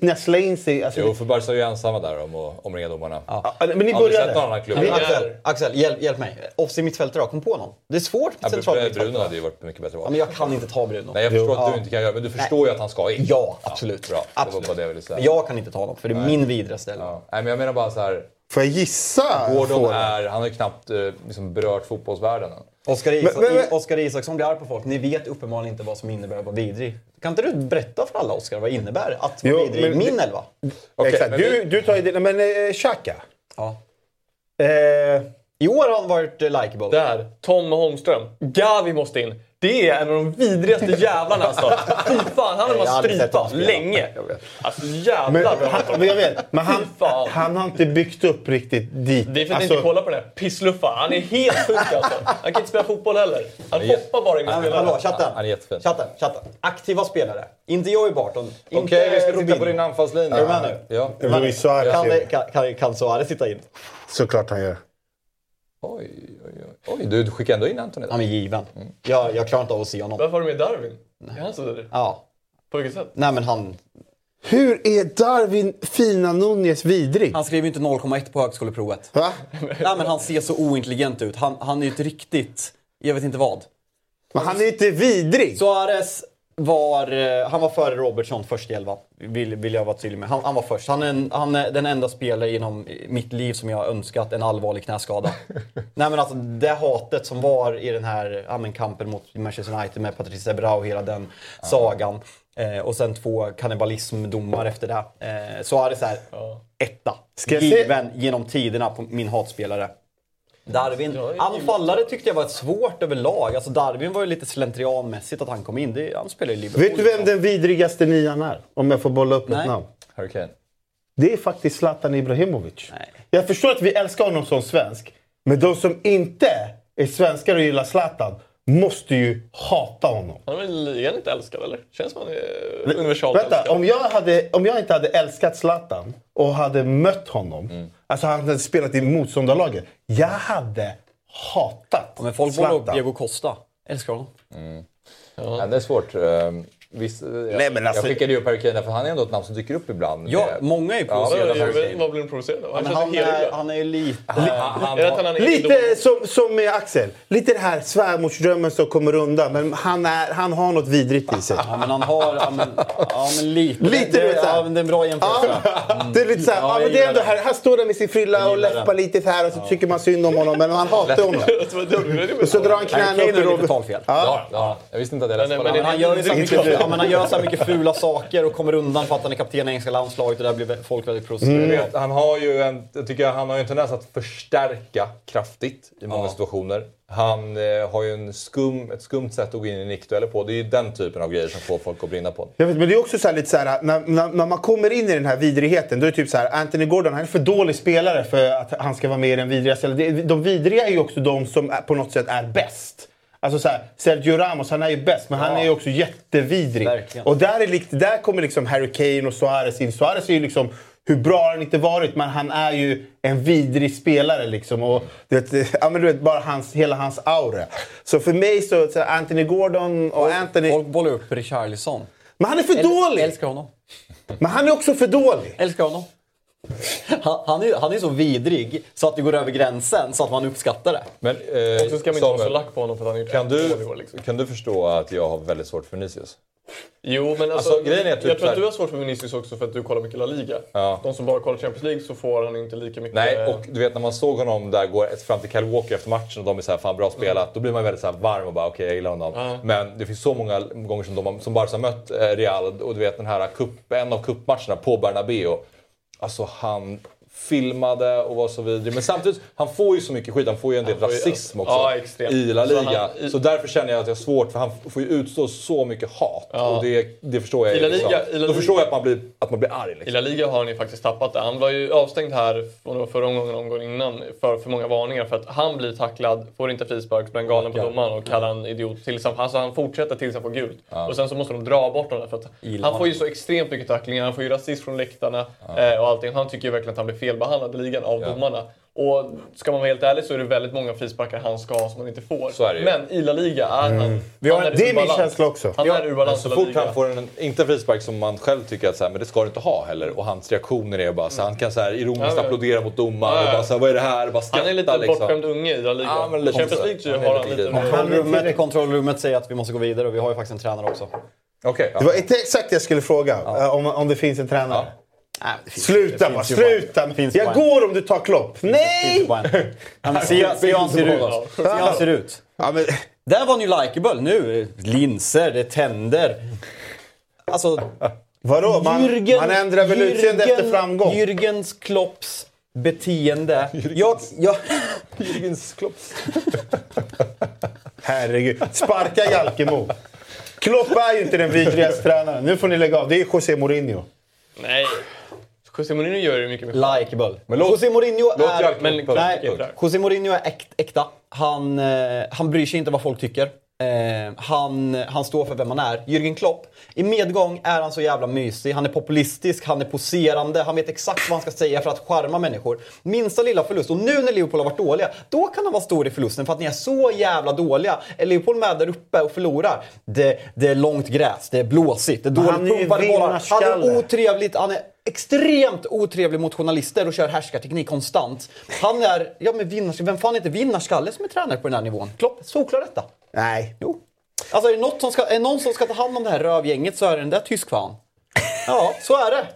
näsla in sig. Alltså, Jo, för Barca är ju ensamma där om att omringa domarna. Ja, men ni Aldrig sett någon började. annan klubb. Men- Ja, Axel, Axel hjälp, hjälp mig. Offs i mittfältare då, kom på någon. Det är svårt med centralt Bruno mittfältare. hade ju varit mycket bättre Ja, val. men jag kan inte ta Bruno. Nej, jag förstår Jo. att du inte kan göra men du förstår ju att han ska in. Ja, absolut. bra, det var absolut. bara det jag ville säga. Men jag kan inte ta honom, för det är min vidrigaste elva. Ja. Nej, men jag menar bara så här. Får jag gissa? Gordon är, han har ju knappt eh, liksom berört fotbollsvärlden än. Oskar, Isak, Men- men- Oskar Isaksson blir arg på folk. Ni vet uppenbarligen inte vad som innebär att vara vidrig. Kan inte du berätta för alla, Oskar, vad det innebär att vara Jo, vidrig i men- min elva? Okej, Exakt. men Du, du tar ju din... Men eh, Xhaka. Ja. Eh, I år har han varit eh, likeable. Där, Tom Holmström. Gavi måste in. Det är en av de vidrigaste jävlarna alltså. Fy fan, han har man strypa länge. Alltså men, jävlar vad han, men jag vet, men han, han har inte byggt upp riktigt dit. Det är för att Alltså, inte kollar på den här pissluffa. Han är helt sjuk alltså. Han kan inte spela fotboll heller. Han hoppar bara in och Men spelar. hallå, chatten. Han är jättefin. Chatten, chatten. Aktiva spelare. Inte Joey Barton. Okej, inte vi ska titta på din anfallslinje. Är du med nu? Ja. Luis Suarez det- kan, kan, kan Suarez sitta in? Såklart han gör. Oj, oj, oj. oj du, skickar ändå in Anthony där. Han är given. Jag, jag klarar inte av att se honom. Varför har du med Darwin? Är han så dålig? Ja. På vilket sätt? Nej men han, Hur är Darwin Fina Nunez vidrig? han skrev ju inte 0,1 på högskoleprovet. Va? Nej men han ser så ointelligent ut. Han, han är ju ett riktigt, jag vet inte vad. Men han är inte vidrig. Suarez var, eh, han var före Robertson först i elvan. Vill, vill jag vara tydlig med. Han, han var först. Han är, en, han är den enda spelare inom mitt liv som jag har önskat en allvarlig knäskada. *laughs* Nej men alltså det hatet som var i den här ja, men kampen mot Manchester United med Patrice Evra och hela den sagan. Eh, och sen två kannibalismdomar efter det. Eh, Suarez är etta. Ska jag se- Given genom tiderna på min hatspelare. Darwin, anfallare tyckte jag var ett svårt överlag. Alltså Darwin var ju lite slentrianmässigt att han kom in. Det, han spelar i Liverpool. Vet du vem den vidrigaste nian är? Om jag får bolla upp Nej. ett namn. Harry Kane. Det är faktiskt Zlatan Ibrahimovic. Nej. Jag förstår att vi älskar honom som svensk. Men de som inte är svenskar och gillar Zlatan måste ju hata honom. Han är väl inte älskad eller? Känns han är universalt Vänta, älskad. om jag, hade, om jag inte hade älskat Zlatan och hade mött honom, alltså han hade spelat i motståndarlaget. Jag hade hatat Ja, men folk Zlatan. Diego Costa. Älskar honom. Ja, det är svårt. Visst, jag, men alltså- jag skickade ju upp Harry Kane för han är ändå ett namn som dyker upp ibland. Ja, med- många är Ja, provocerade Jag av Kane. Vad blir de provocerade av? Han känns han, är, han är ju lite... Han, han, det han Lite som, som med Axel. Lite det här svärmorsdrömmen som kommer undan. Men han, är, han har något vidrigt i sig. Ja, men han har... Ja, men, ja, men lite. Lite, det, här. ja, men det är en bra jämförelse. Det är lite såhär, Ja, ja, men det är ändå här, han står där med sin frilla och läppar lite så här och så tycker man synd om honom. Men han hatar honom. *laughs* Och så drar han knäna Kane upp i är lite talfel. ja, ja, jag visste inte att jag läste Men- på det. Ja, men han gör så här mycket fula saker och kommer undan för att han är kapten i engelska landslaget och där blir folk väldigt provocerade. Vet, han har ju en, jag tycker han har ju en tendens att förstärka kraftigt i många Ja. situationer. Han eh, har ju en skum, ett skumt sätt att gå in i nickdueller på. Det är ju den typen av grejer som får folk att brinna på. Jag vet, men det är också så här, lite så här, när, när, när man kommer in i den här vidrigheten, då är det typ så här, Anthony Gordon han är för dålig spelare för att han ska vara med i den vidriga. De vidriga är ju också de som på något sätt är bäst. Alltså så här, Sergio Ramos, han är ju bäst, men han är ju också jättevidrig. Verkligen. Och där, är, där kommer liksom Harry Kane och Suarez in. Suarez är ju liksom... Hur bra har han inte varit, men han är ju en vidrig spelare. Liksom. Och, du vet, ja, men du vet, bara hans, hela hans aura. Så för mig så, så Anthony Gordon och Anthony... Folk bollar upp Richarlison. Men han är för dålig! Älskar honom. Men han är också för dålig. Älskar honom. *laughs* Han, han, är, han är så vidrig så att det går över gränsen så att man uppskattar det. Men, eh, Och så ska man inte vara så lack på honom för att han gjort kan du, år. Liksom. kan du förstå att jag har väldigt svårt för Vinicius? Jo, men alltså, Alltså, grejen är typ jag tror att du har svårt för Vinicius också för att du kollar mycket La Liga. Ja. De som bara kollar Champions League så får han inte lika mycket... Nej, och du vet när man såg honom där gå fram till Kyle Walker efter matchen och de är så här, fan bra spelat. Då blir man väldigt så här varm och bara okej, jag gillar honom. Ja. Men det finns så många gånger som, de, har- som Barca har mött eh, Real och du vet den här cup, en av cupmatcherna på Bernabéu. Alltså han filmade och var så vidrig. Men samtidigt, han får ju så mycket skit. Han får ju en del ju- rasism också ja, i La Så Liga. han- Så därför känner jag att jag har svårt, för han får ju utstå så mycket hat. Och det, det förstår jag I La liksom. Liga- i La Då Liga- förstår jag att man blir, att man blir arg. I Liksom. La Liga har han ju faktiskt tappat det. Han var ju avstängd här om det var förra omgången omgången innan för för många varningar för att han blir tacklad, får inte frispark, blir galen på domaren och kallar han idiot tills han, alltså han fortsätter tills han får gult. Och sen så måste de dra bort honom för att han får ju så extremt mycket tacklingar, han får ju rasism från läktarna eh, och allting. Han tycker ju verkligen att han blir felbehandlad i ligan av domarna. Och ska man vara helt ärlig så är det väldigt många frisparkar han ska ha som han inte får. Så är det ju. Men i La Liga är han... Vi har- han det är min balans. känsla också. Han är ur balans Så fort han får en, inte en frispark som man själv tycker att så här, men det ska du inte ha heller. Och hans reaktioner är bara så här, han kan så här, ironiskt Ja, ja. applådera mot domaren Ja, ja. och bara så här, vad är det här? Bara skratta Han är lite liksom. bortskämd unge i La Liga. Ja, men Champions. League är har lite han lite... Kontrollrummet, kontrollrummet säger att vi måste gå vidare och vi har ju faktiskt en tränare också. Okej, Det var inte exakt det jag skulle fråga. eh, Om, om det finns en tränare. Nej, finns- Sluta bara, finns ju bara- sluta! finns Jag bara en. går om du tar Klopp. Nej! *laughs* Ja, Se hur han ser ut. Se hur han ser ut. Ja, men, Där var han ju likeable. Nu linser, det tänder. Alltså, vadå? Man, Jürgen, man ändrar väl utseende efter framgång? Jürgens Klopps beteende. *laughs* Jag, jag, Jürgens Klopp. Herregud. Sparka Jalkemo. Klopp är ju inte den vidrigaste tränaren. Nu får ni lägga av. Det är José Mourinho. Nej. José Mourinho gör det mycket mer. likeable. Men låt- José Mourinho låt är... Men Nej, Punkt. José Mourinho är äkt, äkta. Han, eh, han bryr sig inte vad folk tycker. Eh, han, han står för vem han är. Jürgen Klopp, i medgång är han så jävla mysig. Han är populistisk, han är poserande, han vet exakt vad han ska säga för att charma människor. Minsta lilla förlust, och nu när Liverpool har varit dåliga, då kan han vara stor i förlusten för att ni är så jävla dåliga. Är Liverpool med där uppe och förlorar, det, det är långt gräs, det är blåsigt, det är dåligt pumpade bollar. Han är otrevligt, han är extremt otrevlig mot journalister och kör härskarteknik konstant. Han är, ja men vinnarskalle, vem fan är inte vinnarskalle som är tränare på den här nivån? Klopp, solklar detta. Nej. Jo. Alltså är det något som ska, är någon som ska ta hand om det här rövgänget så är det den där tyskfan. Ja, så är det.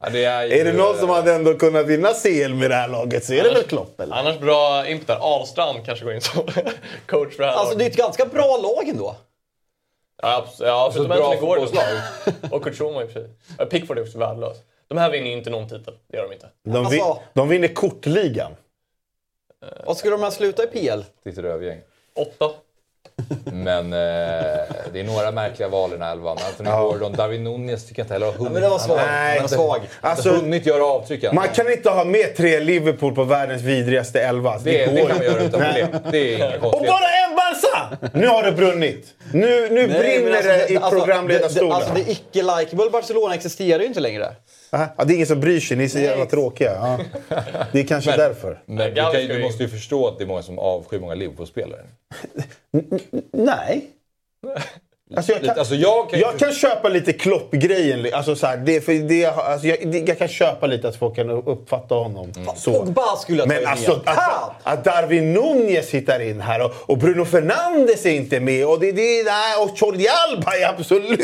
Ja, det är, ju, Är det någon som hade ändå kunnat vinna CL med det här laget så är det väl Klopp eller? Annars bra input där. Ahlstrand kanske går in som *laughs* coach för det här Alltså det är laget. ett ganska bra lag ändå. Ja, förutom bra Anthony Gordon. *laughs* Och Kurt Schuma i och för sig. Ja, Pickford är också värdelös. De här vinner ju inte någon titel. Det gör de inte. De, vin, Alltså- de vinner kortligan. Vad skulle de här sluta i PL? Ditt rövgäng. Åtta. Men eh, det är några märkliga val i den här elvan. Anthony Gordon, David Nunez tycker jag inte heller har hunnit. men det var svagt. Nej. Det var svag. Alltså, Alltså, hunnit göra avtryck än. man kan inte ha med tre Liverpool på världens vidrigaste elva. det, det går kan vi göra utan problem. Det är inga Och bara en Barca! Nu har det brunnit. Nu, nu Nej, brinner alltså, det i alltså, programledarstolen. det- Alltså det icke-likeable Barcelona existerar ju inte längre. Aha, ja, det är ingen som bryr sig, ni är så jävla tråkiga. Ja. Det är kanske därför. Men du, kan, du måste ju förstå att det är många som avskyr många Liverpool-spelare. *laughs* Nej. *laughs* Alltså jag, kan, alltså jag kan jag kan köpa lite Klopp-grejen. Alltså så här, det, för det, alltså jag, det, jag kan köpa lite att folk kan uppfatta honom så. Pogba skulle jag ta Men alltså att, Fan! att Darwin Nunez hittar in här och, och Bruno Fernandes är inte med och, det, det, nej, och Jordi Alba är absolut...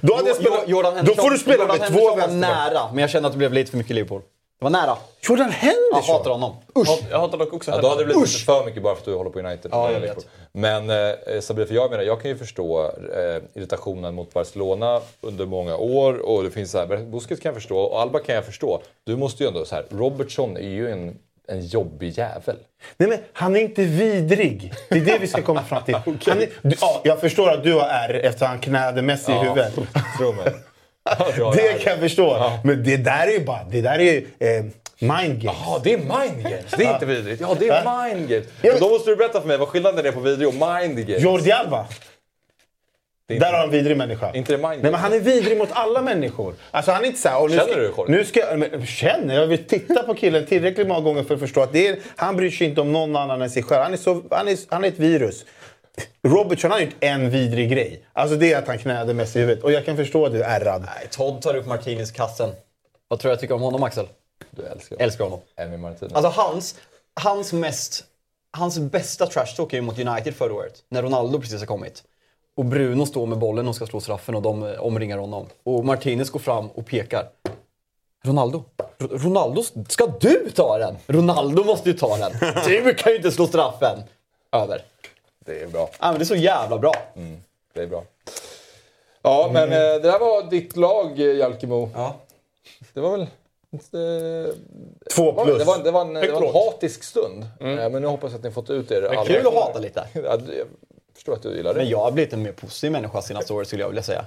Då, hade jag Jo- spelat, Jordan då får du spela Jordan med två Henderson var vänsterbackar. nära, men jag kände att det blev lite för mycket Liverpool. Det var nära. Jordan Jag Henderson? hatar honom. Usch! Jag hatar dock också Ja, då hade det blivit Usch! lite för mycket bara för att du håller på United. Ja, jag vet. Men eh, Sabri, för jag menar, jag kan ju förstå eh, irritationen mot Barcelona under många år och det finns så här, Busquets kan jag förstå och Alba kan jag förstå. Du måste ju ändå så här, Robertson är ju en, en jobbig jävel. Nej, men han är inte vidrig. Det är det vi ska komma fram till. *laughs* han är, du, ja, jag förstår att du har R efter han knäade Messi i huvudet. *laughs* Tro mig. Det kan jag förstå. Men det där är ju bara... Det där är ju, eh, Mind games. Ja, det är mind games. Det är inte vidrigt. Ja, det är mind games. Och då måste du berätta för mig vad skillnaden är på video och mind games. Jordi Alba. Där har han en vidrig människa. Inte det mind Nej, men han är vidrig mot alla människor. Alltså han är inte så här, nu Känner ska, du, Jorge? nu ska, men, Känner? Jag vill titta på killen tillräckligt många gånger för att förstå att det är, han bryr sig inte om någon annan än sig själv. Han är, så, han är, han är ett virus. Robertson har gjort en vidrig grej. Alltså det är att han knäade Messi i huvudet. Och jag kan förstå att du är ärrad. Nej, Todd tar upp Martinez kassen. Vad tror du jag tycker om honom Axel? Du älskar honom. Älskar honom. Emmy Martinez. Alltså hans, hans mest... Hans bästa trash talk är ju mot United förra året. När Ronaldo precis har kommit. Och Bruno står med bollen och ska slå straffen och de eh, omringar honom. Och Martinez går fram och pekar. Ronaldo, R- Ronaldo, ska du ta den? Ronaldo måste ju ta den. Du kan ju inte slå straffen. Över. Det är bra. Ja, men det är så jävla bra. Det är bra. Ja, men eh, det där var ditt lag, eh, Jalkemo. Ja. Det var väl... Eh, Två var- plus. det, var, det, var en, det var en hatisk stund. Eh, men nu hoppas jag att ni fått ut er alla. Kul att hata lite. Ja, det- jag förstår att du gillar det. Men jag har blivit en mer positiv människa senaste året skulle jag vilja säga.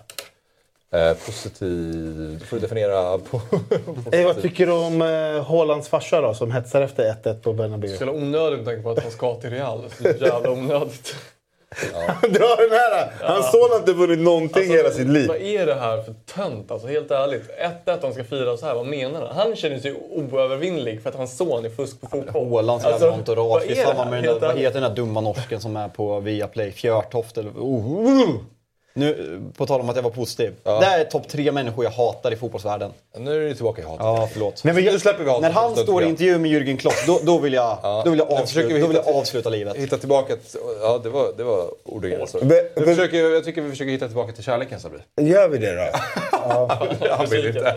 Eh, positiv... Får du definiera på... *laughs* Eh, vad tycker du om eh, Haalands farsa då, som hetsar efter 1-1 på Bernabéu? Så jävla onödigt med tanke på att han ska till Real. Så jävla onödigt. *laughs* Dra den här! Hans son har inte vunnit någonting hela sitt liv. Vad är det här för tönt? Alltså helt ärligt. 1-1 de ska fira så här. Vad menar han? Han känner sig oövervinnlig för att hans son är fusk på fotboll. Ålands Alltså, jävla entourage. vad är är det samma här? med den där, vad heter den där dumma norsken som är på Viaplay? Fjörtoft eller... Oh. Nu, på tal om att jag var positiv. Det här är topp tre människor jag hatar i fotbollsvärlden. Nu är du tillbaka i hatet. Ja, förlåt. Nej, men jag, Nu släpper vi hatet. När han en står i intervju med Jürgen Klopp, då, då, vill, jag, då, vill, jag avsluta, vi då vill jag hitta- avsluta livet. Hitta tillbaka... Till, ja, det var, det var ordagrant så. Men- Vi men- försöker, jag tycker vi försöker hitta tillbaka till kärleken, Sabri. gör vi det då? Han *laughs* vill inte.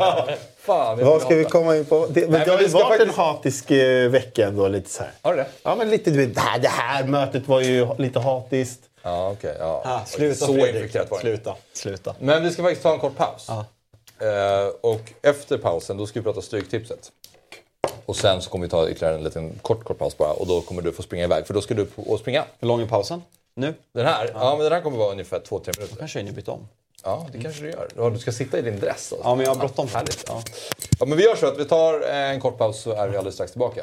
Fan, Vad ska vi komma in på? Det, men Nej, det har vi ju varit en faktiskt- hatisk eh, vecka ändå, lite så här. Har du det? Ja, men lite, det här, det här mötet var ju lite hatiskt. Ja, okej. ja. Ah, sluta Så Fredrik. Sluta. Sluta. Men vi ska faktiskt ta en kort paus. Eh, och efter pausen då ska vi prata Stryktipset. Och sen så kommer vi ta ytterligare en liten kort, kort paus bara och då kommer du få springa iväg. För då ska du på och springa. Hur lång är pausen? Nu? Den här, ja. men den här kommer vara ungefär 2-3 minuter. Kanske jag byta om. Ja, det kanske du gör. Ja, Du ska sitta i din dress. Alltså. Ja, men jag har bråttom. Härligt. Ja. ja, men vi gör så att vi tar en kort paus så är vi alldeles strax tillbaka.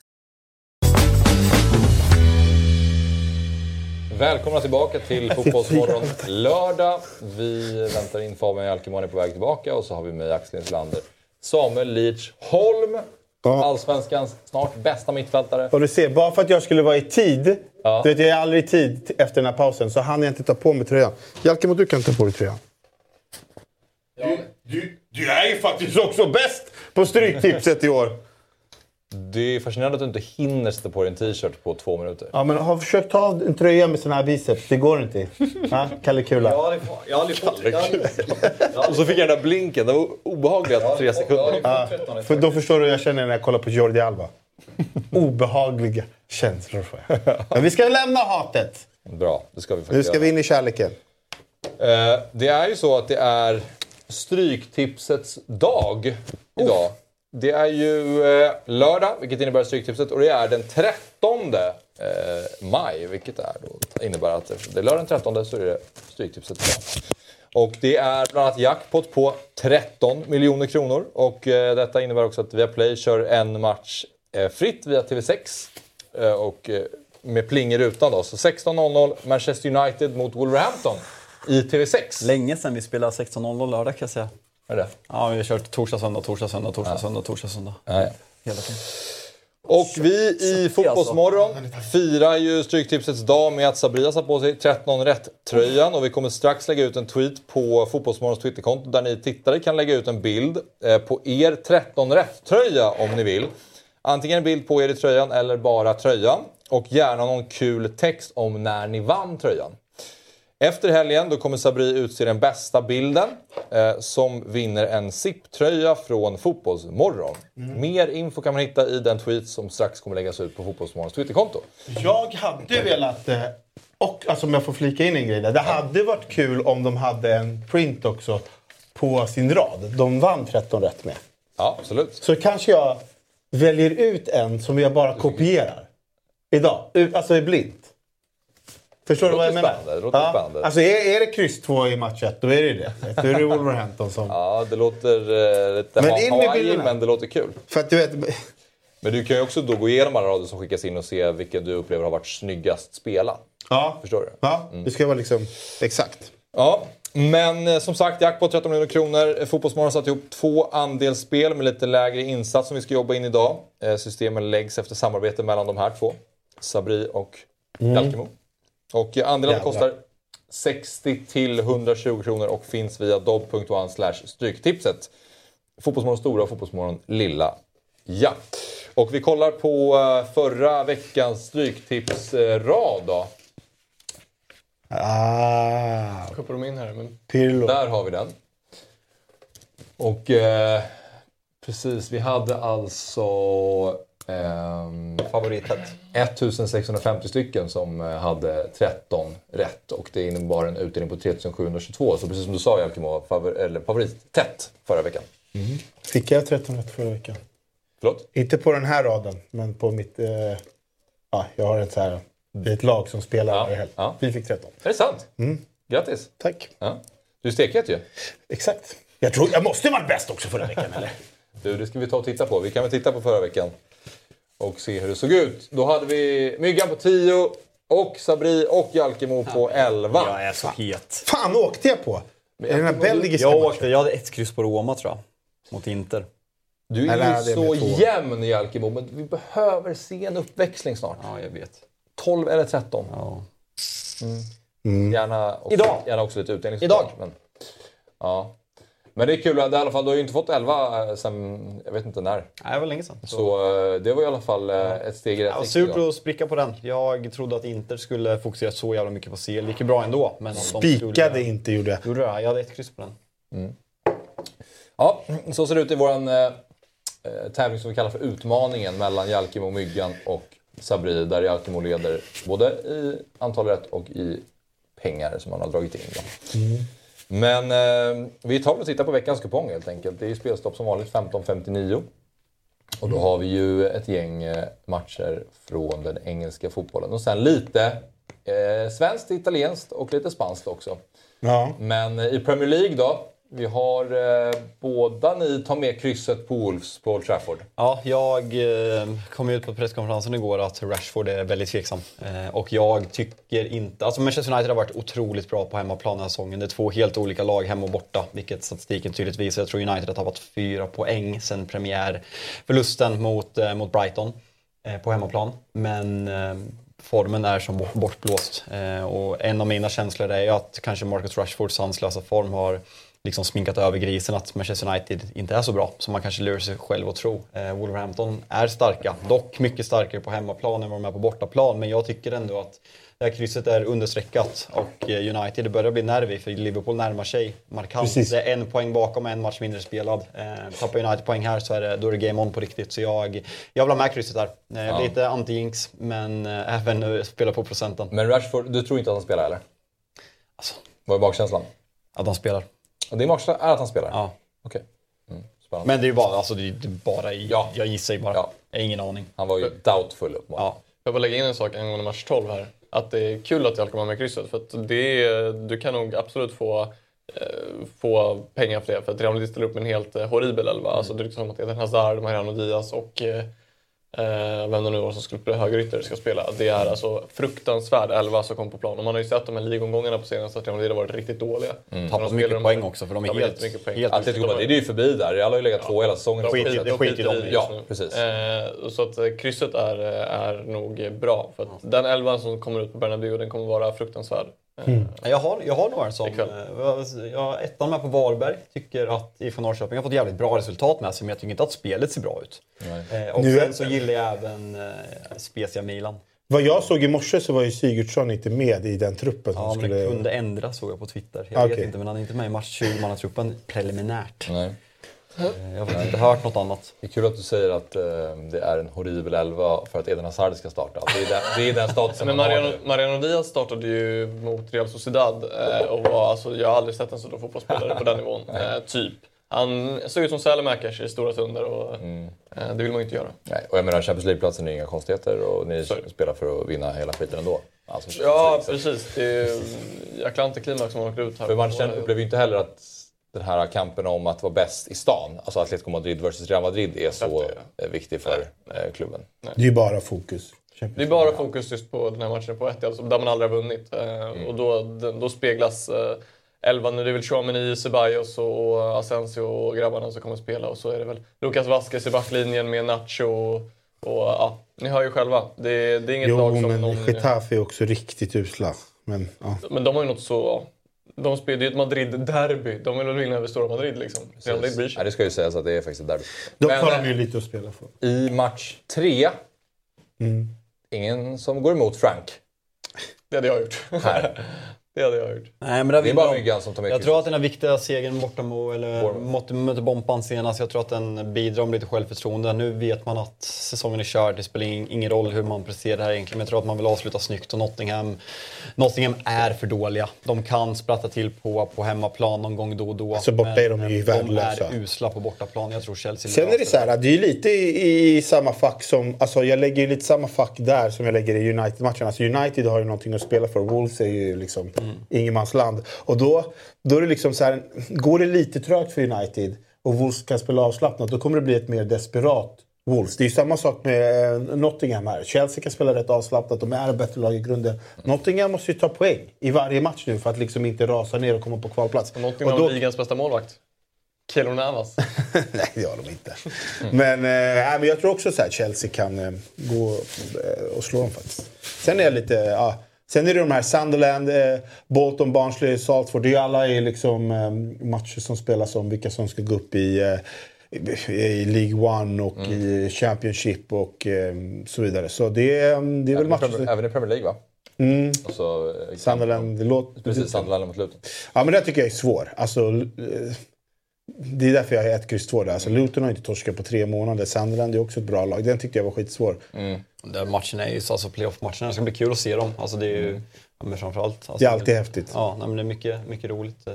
Välkomna tillbaka till *laughs* Fotbollsmorgon lördag. Vi väntar in Fabian Jalkemon är på väg tillbaka och så har vi mig Axel Inslander. Samuel Leach Holm, Ja. Allsvenskans snart bästa mittfältare. Och du ser, bara för att jag skulle vara i tid. Ja. Du vet, jag är aldrig i tid efter den här pausen, så hann jag inte ta på mig tröjan. Jalkemo, du kan ta på dig tröjan. Du, du, du är ju faktiskt också bäst på Stryktipset i år. Det är fascinerande att du inte hinner sätta på dig en t-shirt på två minuter. Ja, men har försökt ta av en tröja med sån här biceps. Det går inte. *laughs* Ja, Kalle Kula. Jag har aldrig, jag har aldrig fått... Jag har aldrig, Och så fick jag den där blinken, det var obehagliga tre sekunder. Ja, för då förstår du hur jag känner när jag kollar på Jordi Alba. Obehagliga känslor får jag. *laughs* Men vi ska lämna hatet. Bra, det ska vi Nu faktiskt ska vi in i kärleken. Eh, det är ju så att det är Stryktipsets dag idag. Det är ju eh, lördag, vilket innebär Stryktipset, och det är den 13 eh, maj, vilket är då, innebär att det är lördag den 13 så är det Stryktipset idag. Och det är bland annat jackpot på 13 miljoner kronor. Och eh, detta innebär också att Viaplay kör en match eh, fritt via TV6. Eh, och eh, med pling i rutan då. Så 16.00 Manchester United mot Wolverhampton i TV6. Länge sedan vi spelade 16.00 lördag kan jag säga. Är det? Ja, vi har kört torsdag, söndag, torsdag, söndag, torsdag, söndag, torsdag, söndag. Ja, ja. Hela tiden. Och vi i Fotbollsmorgon firar ju Stryktipsets dag med att Sabria satt på sig 13 rätt-tröjan och vi kommer strax lägga ut en tweet på Fotbollsmorgons Twitterkonto där ni tittare kan lägga ut en bild eh, på er 13 rätt-tröja om ni vill. Antingen en bild på er i tröjan eller bara tröjan och gärna någon kul text om när ni vann tröjan. Efter helgen då kommer Sabri utse den bästa bilden eh, som vinner en SIP-tröja från Fotbollsmorgon. Mer info kan man hitta i den tweet som strax kommer läggas ut på Fotbollsmorgons Twitterkonto. Jag hade velat, eh, och alltså om jag får flika in en grej där. Det hade varit kul om de hade en print också på sin rad. De vann 13 rätt med. Ja, absolut. Så kanske jag väljer ut en som jag bara kopierar. Idag. Alltså i blint. Förstår du vad jag menar? spännande, låter spännande. Alltså är, är det kryss 2 i match 1, då är det ju det. Då är det Wolverhampton som... Ja, det låter eh, lite Men in Hawaii, men det låter kul. För att du vet... Men du kan ju också då gå igenom alla rader som skickas in och se vilken du upplever har varit snyggast spelat. Ja. Förstår du? Ja, det ska vara liksom... Exakt. Ja, men eh, som sagt, jackpot 13 miljoner kronor. Fotbollsmorgon har satt ihop två andelsspel med lite lägre insats som vi ska jobba in idag. Eh, Systemen läggs efter samarbete mellan de här två. Sabri och Jalkemo. Och andelarna kostar 60 till 120 kronor och finns via dobb.one stryktipset. Fotbollsmorgon stora och Fotbollsmorgon lilla. Ja. Och vi kollar på eh, förra veckans stryktipsrad då. Ah, Koppar de in här? Men... Pirlo. Där har vi den. Och eh, precis, vi hade alltså Favoritet. 1650 stycken som eh, hade 13 rätt och det innebar en utdelning på 3722. Så precis som du sa Jalkemo, favor, eller favorittätt förra veckan. Fick jag 13 rätt förra veckan? Förlåt? Inte på den här raden, men på mitt... Eh, ja, jag har ett så här... Det är ett lag som spelar Ja, helg. ja. Vi fick 13. Är det sant? Grattis! Tack. Ja. Du är stekhet ju. Exakt. Jag, tror, jag måste varit bäst också förra veckan, eller? *laughs* Du, det ska vi ta och titta på. Vi kan väl titta på förra veckan och se hur det såg ut. Då hade vi Myggan på 10 och Sabri och Jalkemo på 11. Jag är så het. Fan åkte jag på? Är den här belgiska Jag åkte, jag hade ett kryss på Roma tror jag. Mot Inter. Du är Eller ju så jämn Jalkemo, men vi behöver se en uppväxling snart. Ja, jag vet. 12 eller 13. Ja. Gärna, också, Idag. gärna också lite utdelning. Idag. Men, ja. Men det är kul, det är i alla fall, du har ju inte fått 11 sen, jag vet inte när. Nej, det var länge sedan. Så eh, det var i alla fall eh, ett steg i rätt Ja, riktning. surt att spricka på den. Jag trodde att Inter skulle fokusera så jävla mycket på CL. Det gick ju bra ändå. Men Spikade skulle... inte, gjorde jag. Gjorde det? Jag hade ett kryss på den. Ja, så ser det ut i våran eh, eh, tävling som vi kallar för Utmaningen mellan Jalkemo, Myggan och Sabri. Där Jalkemo leder både i antal rätt och i pengar som man har dragit in. Då. Men eh, vi tar väl och tittar på veckans kupong helt enkelt. Det är ju spelstopp som vanligt 15.59. Och då har vi ju ett gäng eh, matcher från den engelska fotbollen. Och sen lite eh, svenskt, italienskt och lite spanskt också. Ja. Men eh, i Premier League då. Vi har eh, båda ni tar med krysset på Wolves på Old Trafford. Ja, jag eh, kom ut på presskonferensen igår att Rashford är väldigt tveksam. Eh, och jag tycker inte... Alltså Manchester United har varit otroligt bra på hemmaplan den här säsongen. Det är två helt olika lag, hemma och borta, vilket statistiken tydligt visar. Jag tror United har tappat fyra poäng sen premiärförlusten mot, eh, mot Brighton eh, på hemmaplan. Men eh, formen är som bortblåst. Eh, och en av mina känslor är ju att kanske Marcus Rashfords sanslösa form har liksom sminkat över grisen att Manchester United inte är så bra som man kanske lurar sig själv att tro. Eh, Wolverhampton är starka, dock mycket starkare på hemmaplan än vad de är på bortaplan. Men jag tycker ändå att det här krysset är understreckat och eh, United börjar bli nervig för Liverpool närmar sig markant. Precis. Det är en poäng bakom en match mindre spelad. Eh, tappar United poäng här så är det, då är det game on på riktigt. Så jag, jag vill ha med krysset där. Eh, blir lite anti-jinx men eh, även spela på procenten. Men Rashford, du tror inte att han spelar eller? Alltså, Vad är magkänslan? att de spelar. Och Din magkänsla är att han spelar? Ja. Okej. Mm, spännande. Men det är ju bara, alltså, det är är bara i, Ja. jag gissar ju bara. Ja. Jag har ingen aning. Han var ju doubtful uppenbarligen. Ja. Jag vill lägga in en sak angående match 12 här. Att det är kul att Jalkemo har med krysset. För att det är, du kan nog absolut få, eh, få pengar för det. För att Real Madrid ställer upp med en helt eh, horribel elva. Alltså det ryktas om att Eden Hazard, Mariano Diaz och eh, vem det nu var som skulle spela högerytter ska spela. Det är alltså fruktansvärd elva som kom på plan. Och man har ju sett de här ligomgångarna på senaste att Real Madrid har varit riktigt dåliga. Mm. Tappat mycket poäng också för de är Ja, helt, jättemycket poäng. helt Atletico Madrid det är ju förbi där. Real har ju legat två hela säsongen. Skiter- det de skiter de i Ja, precis. Eh, så att eh, krysset är, eh, är nog bra. För att den elvan som kommer ut på Bernabéu den kommer vara fruktansvärd. Eh, Jag har, jag har några. Ikväll. eh, Jag har ettan med på Varberg. Tycker att IFK Norrköping har fått jävligt bra resultat med sig, men jag tycker inte att spelet ser bra ut. Eh, och Nu sen så gillar jag även eh, Spezia Milan. Vad jag såg i morse så var ju Sigurdsson inte med i den truppen som Ja, men skulle... det kunde ändras såg jag på Twitter. Jag vet Okej. inte, men han är inte med i match 20-mannatruppen preliminärt. Nej. Eh, Jag har inte hört något annat. Det är kul att du säger att eh, det är en horribel elva för att Eden Hazard ska starta. Det är den, det är den statusen Men man har Mariano, nu. Mariano Diaz startade ju mot Real Sociedad och, och var, alltså, jag har aldrig sett en sådan fotbollsspelare på den nivån. *laughs* Eh, typ. Han såg ut som Sälemäkers i stora stunder och eh, det vill man ju inte göra. Nej, och jag menar Champions League-platsen är inga konstigheter och ni Så. spelar för att vinna hela skiten ändå. Alltså, Ja, precis. Det är ju jäkla antiklimax som har åkt ut här. För matchen upplever ju inte heller att den här kampen om att vara bäst i stan, alltså Atletico Madrid versus Real Madrid, är så eh, viktig för eh, klubben. Det är ju bara fokus. Det är bara fokus just på den här matchen på ett alltså, där man aldrig har vunnit. Eh, Och då, då speglas elvan. Det är väl Chouameni, Ceballos och, och Asensio och grabbarna som kommer att spela. Och så är det väl Lucas Vasquez i backlinjen med Nacho och, och ja, ni hör ju själva. Det, det är inget Jo, lag som men någon... Getafe är också riktigt usla. Men, ja. Men de har ju något så... De spelar ju ett Madrid-derby. De vill väl vinna över Stora Madrid liksom. Real Madrid bryr Ja, det ska ju sägas att det är faktiskt ett derby. Då Men, har eh, de ju lite att spela för. I match tre, Mm. ingen som går emot Frank. Det hade jag gjort. Här. *laughs* det hade jag gjort. Nej, men det, Det är bara Myggan som tar med Jag tror att den här viktiga segern borta mot, eller mot, mot Bompan senast, jag tror att den bidrar med lite självförtroende. Nu vet man att säsongen är körd, det spelar in- ingen roll hur man presterar här egentligen. Men jag tror att man vill avsluta snyggt och Nottingham, Nottingham är för dåliga. De kan spratta till på, på hemmaplan någon gång då och då. Alltså, borta men är de ju De värdelösa. är usla på bortaplan. Jag tror Chelsea Sen är det så här, det är ju lite i, i samma fack som... Alltså jag lägger ju lite samma fack där som jag lägger i United-matchen. Alltså United har ju någonting att spela för. Wolves är ju liksom ingenmansland. Och då, då är det liksom så här, går det lite trögt för United och Wolves kan spela avslappnat, då kommer det bli ett mer desperat Wolves. Det är ju samma sak med eh, Nottingham här. Chelsea kan spela rätt avslappnat, de är ett bättre lag i grunden. Nottingham måste ju ta poäng i varje match nu för att liksom inte rasa ner och komma på kvalplats. Och Nottingham Och har då- ligans bästa målvakt. Keylor Navas. *laughs* Nej, det har de inte. Men, eh, men jag tror också så här, Chelsea kan eh, gå eh, och slå dem faktiskt. Sen är jag lite... Ja, sen är det de här Sunderland, eh, Bolton, Barnsley, Salford. Det är ju alla i liksom, eh, matcher som spelas om vilka som ska gå upp i, eh, i, i League One och i Championship och så vidare. Så det, är- det är väl Även i, matcher Premier, även i Premier League va? Mm, Och så, Sunderland, det låter... Precis, Sunderland mot Luton. Ja, men det tycker jag är svår. Alltså, det är därför jag är ett kryss två där. Alltså, Luton har inte torskat på tre månader. Sunderland är också ett bra lag. Den tyckte jag var skitsvår. Den matchen är ju så, alltså playoff-matcherna, det ska bli kul att se dem. Alltså det är ju, ja, men framförallt. Alltså, Det är alltid häftigt. Ja, nej, men det är mycket, mycket roligt. eh.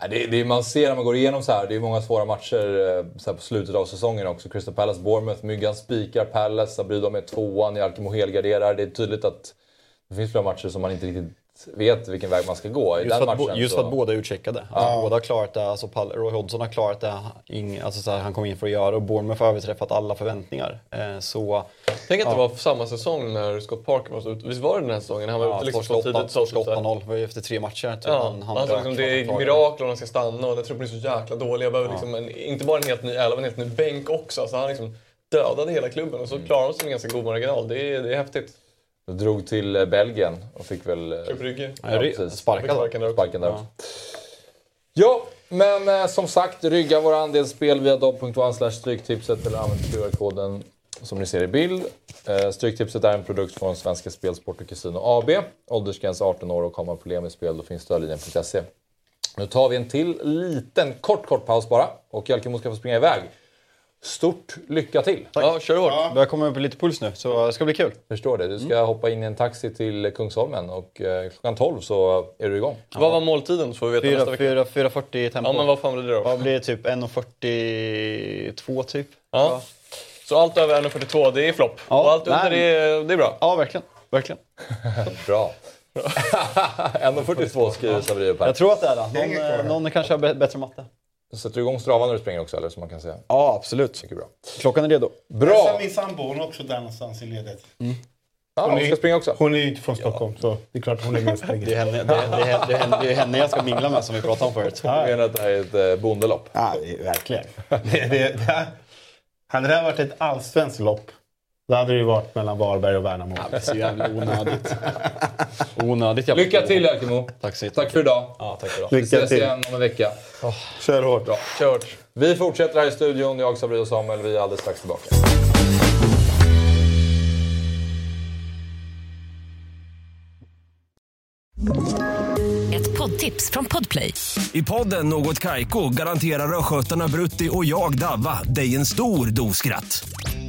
Ja, Det, det, man ser när man går igenom så här, det är många svåra matcher eh, så här på slutet av säsongen också. Crystal Palace, Bournemouth, Myggan spikar Palace, Abrydom med tvåan, Jalkemo helgarderar. Det är tydligt att det finns flera matcher som man inte riktigt vet vilken väg man ska gå. I Just, den för matchen just så- för att båda är utcheckade. Alltså, Båda har klarat det. Alltså, Pal- Roy Hodgson har klarat det ing, alltså, så här, han kom in för att göra och Bournemouth har överträffat alla förväntningar. Eh, så Tänk att det var samma säsong när Scott Parker var ute. Visst var det den här säsongen? Han var ja, ute liksom åtta- tidigt. torska typ så här. 8-0 var ju efter tre matcher. Typ. Ja, han, han, han sa liksom, det är mirakel om han ska stanna och jag tror blir så jäkla dålig. Jag behöver liksom en, inte bara en helt ny elva, en helt ny bänk också. Så han liksom dödade hela klubben och så Mm. klarar de sig med ganska god marginal. Det är, det är häftigt. Drog till eh, Belgien och fick väl... eh, Klubb Brygge. Ja, Ja. Sparken där också. Sparken där också. Ja, men eh, som sagt, rygga våra andelsspel via dobb.one slash stryktipset eller använd QR-koden som ni ser i bild. Stryktipset är en produkt från Svenska Spel, Sport och Casino AB. Åldersgräns 18 år och har man problem med spel då finns stödlinjen.se. Nu tar vi en till liten kort, kort paus bara och Jalkemo ska få springa iväg. Stort lycka till! Ja, kör hårt. börjar komma upp lite puls nu, så det ska bli kul. Förstår det. Du ska hoppa in i en taxi till Kungsholmen och eh, klockan 12 så är du igång. Vad var måltiden så får vi veta nästa vecka. 4.40 tempo. Ja, men vad fan blir det då? Vad blir det? Typ 1.42 typ? Ja. Så allt över 1,42 det är flopp. Ja, och allt under det är, det är bra. Ja, verkligen. verkligen. *laughs* Bra. *laughs* *laughs* 1.42 skriver Sabri Per. Jag tror att det är det. Någon, någon kanske har bä- bättre matte. Sätter du igång Strava när du springer också eller som man kan säga? Ja, absolut. Mycket bra. Klockan är redo. Bra! Min sambo, hon är också där någonstans i ledet. Ja, hon ska springa också. Hon är ju inte från Stockholm, så det är klart hon är med och Det är, springer. henne, det, är, det, är, det, är henne, det är henne jag ska mingla med som vi pratade om förut. Jag menar att det här är ett eh, bondelopp. Ja, det är- verkligen. Det, det, det här, hade det här varit ett allsvenskt lopp, då hade det ju varit mellan Varberg och Värnamo. Ja, så jävla onödigt. onödigt jävla Lycka till Jalkemo. Tack Tack för idag. Ja, tack för idag. Lycka Vi ses till. igen om en vecka. Oh. Kör hårt. Bra. Kör hårt. Vi fortsätter här i studion. Jag, Sabri och Samuel. Vi är alldeles strax tillbaka. Ett poddtips från Podplay. I podden Något Kaiko garanterar östgötarna Brutti och jag, Davva, dig en stor dos skratt.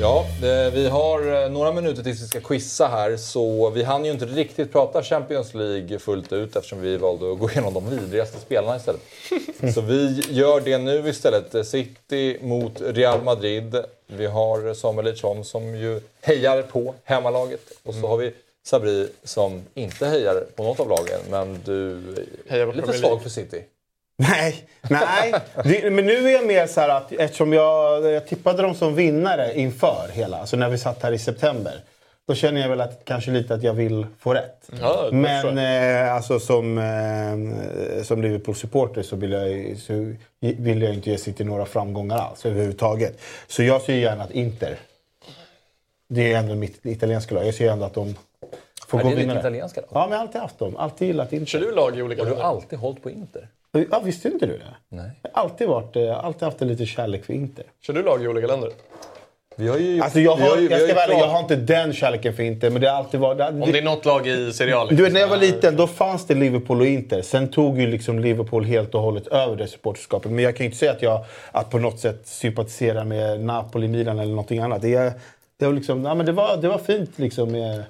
Ja, vi har eh, några minuter tills vi ska quizza här så vi hann ju inte riktigt prata Champions League fullt ut eftersom vi valde att gå igenom de vidrigaste spelarna istället. *laughs* Så vi gör det nu istället. City mot Real Madrid. Vi har Samuel Lichon som ju hejar på hemmalaget och så har vi Sabri som inte hejar på något av lagen men du är lite svag för City. Nej, nej. Det, men nu är jag mer så här att eftersom jag, jag tippade dem som vinnare inför hela, alltså när vi satt här i september. Då känner jag väl att kanske lite att jag vill få rätt. Ja, det förstår Men eh, alltså som, eh, som Liverpool-supporter så vill, jag, så vill jag inte ge City några framgångar alls överhuvudtaget. Så jag ser gärna att Inter, det är ändå mitt italienska lag, jag ser ändå att de får Är gå det ditt vinnare. italienska lag? Ja, men jag har alltid haft dem. Alltid gillat Inter. Kör du lag i olika Har du alltid hållit på Inter? Ja, visste inte du det? Nej. Jag har alltid, varit, eh, alltid haft en lite kärlek för Inter. Kör du lag i olika länder? Vi har ju... Alltså jag, vi har, ju- vi jag ska klar- jag har inte den kärleken för Inter. Men det har alltid varit... Om det är något lag i Serie A? liksom. Du vet, när jag var liten då fanns det Liverpool och Inter. Sen tog ju liksom Liverpool helt och hållet över det supporterskapet. Men jag kan ju inte säga att jag att på något sätt sympatiserar med Napoli, Milan eller någonting annat. Det, är- det, var, liksom, ja, men det, var, det var fint liksom med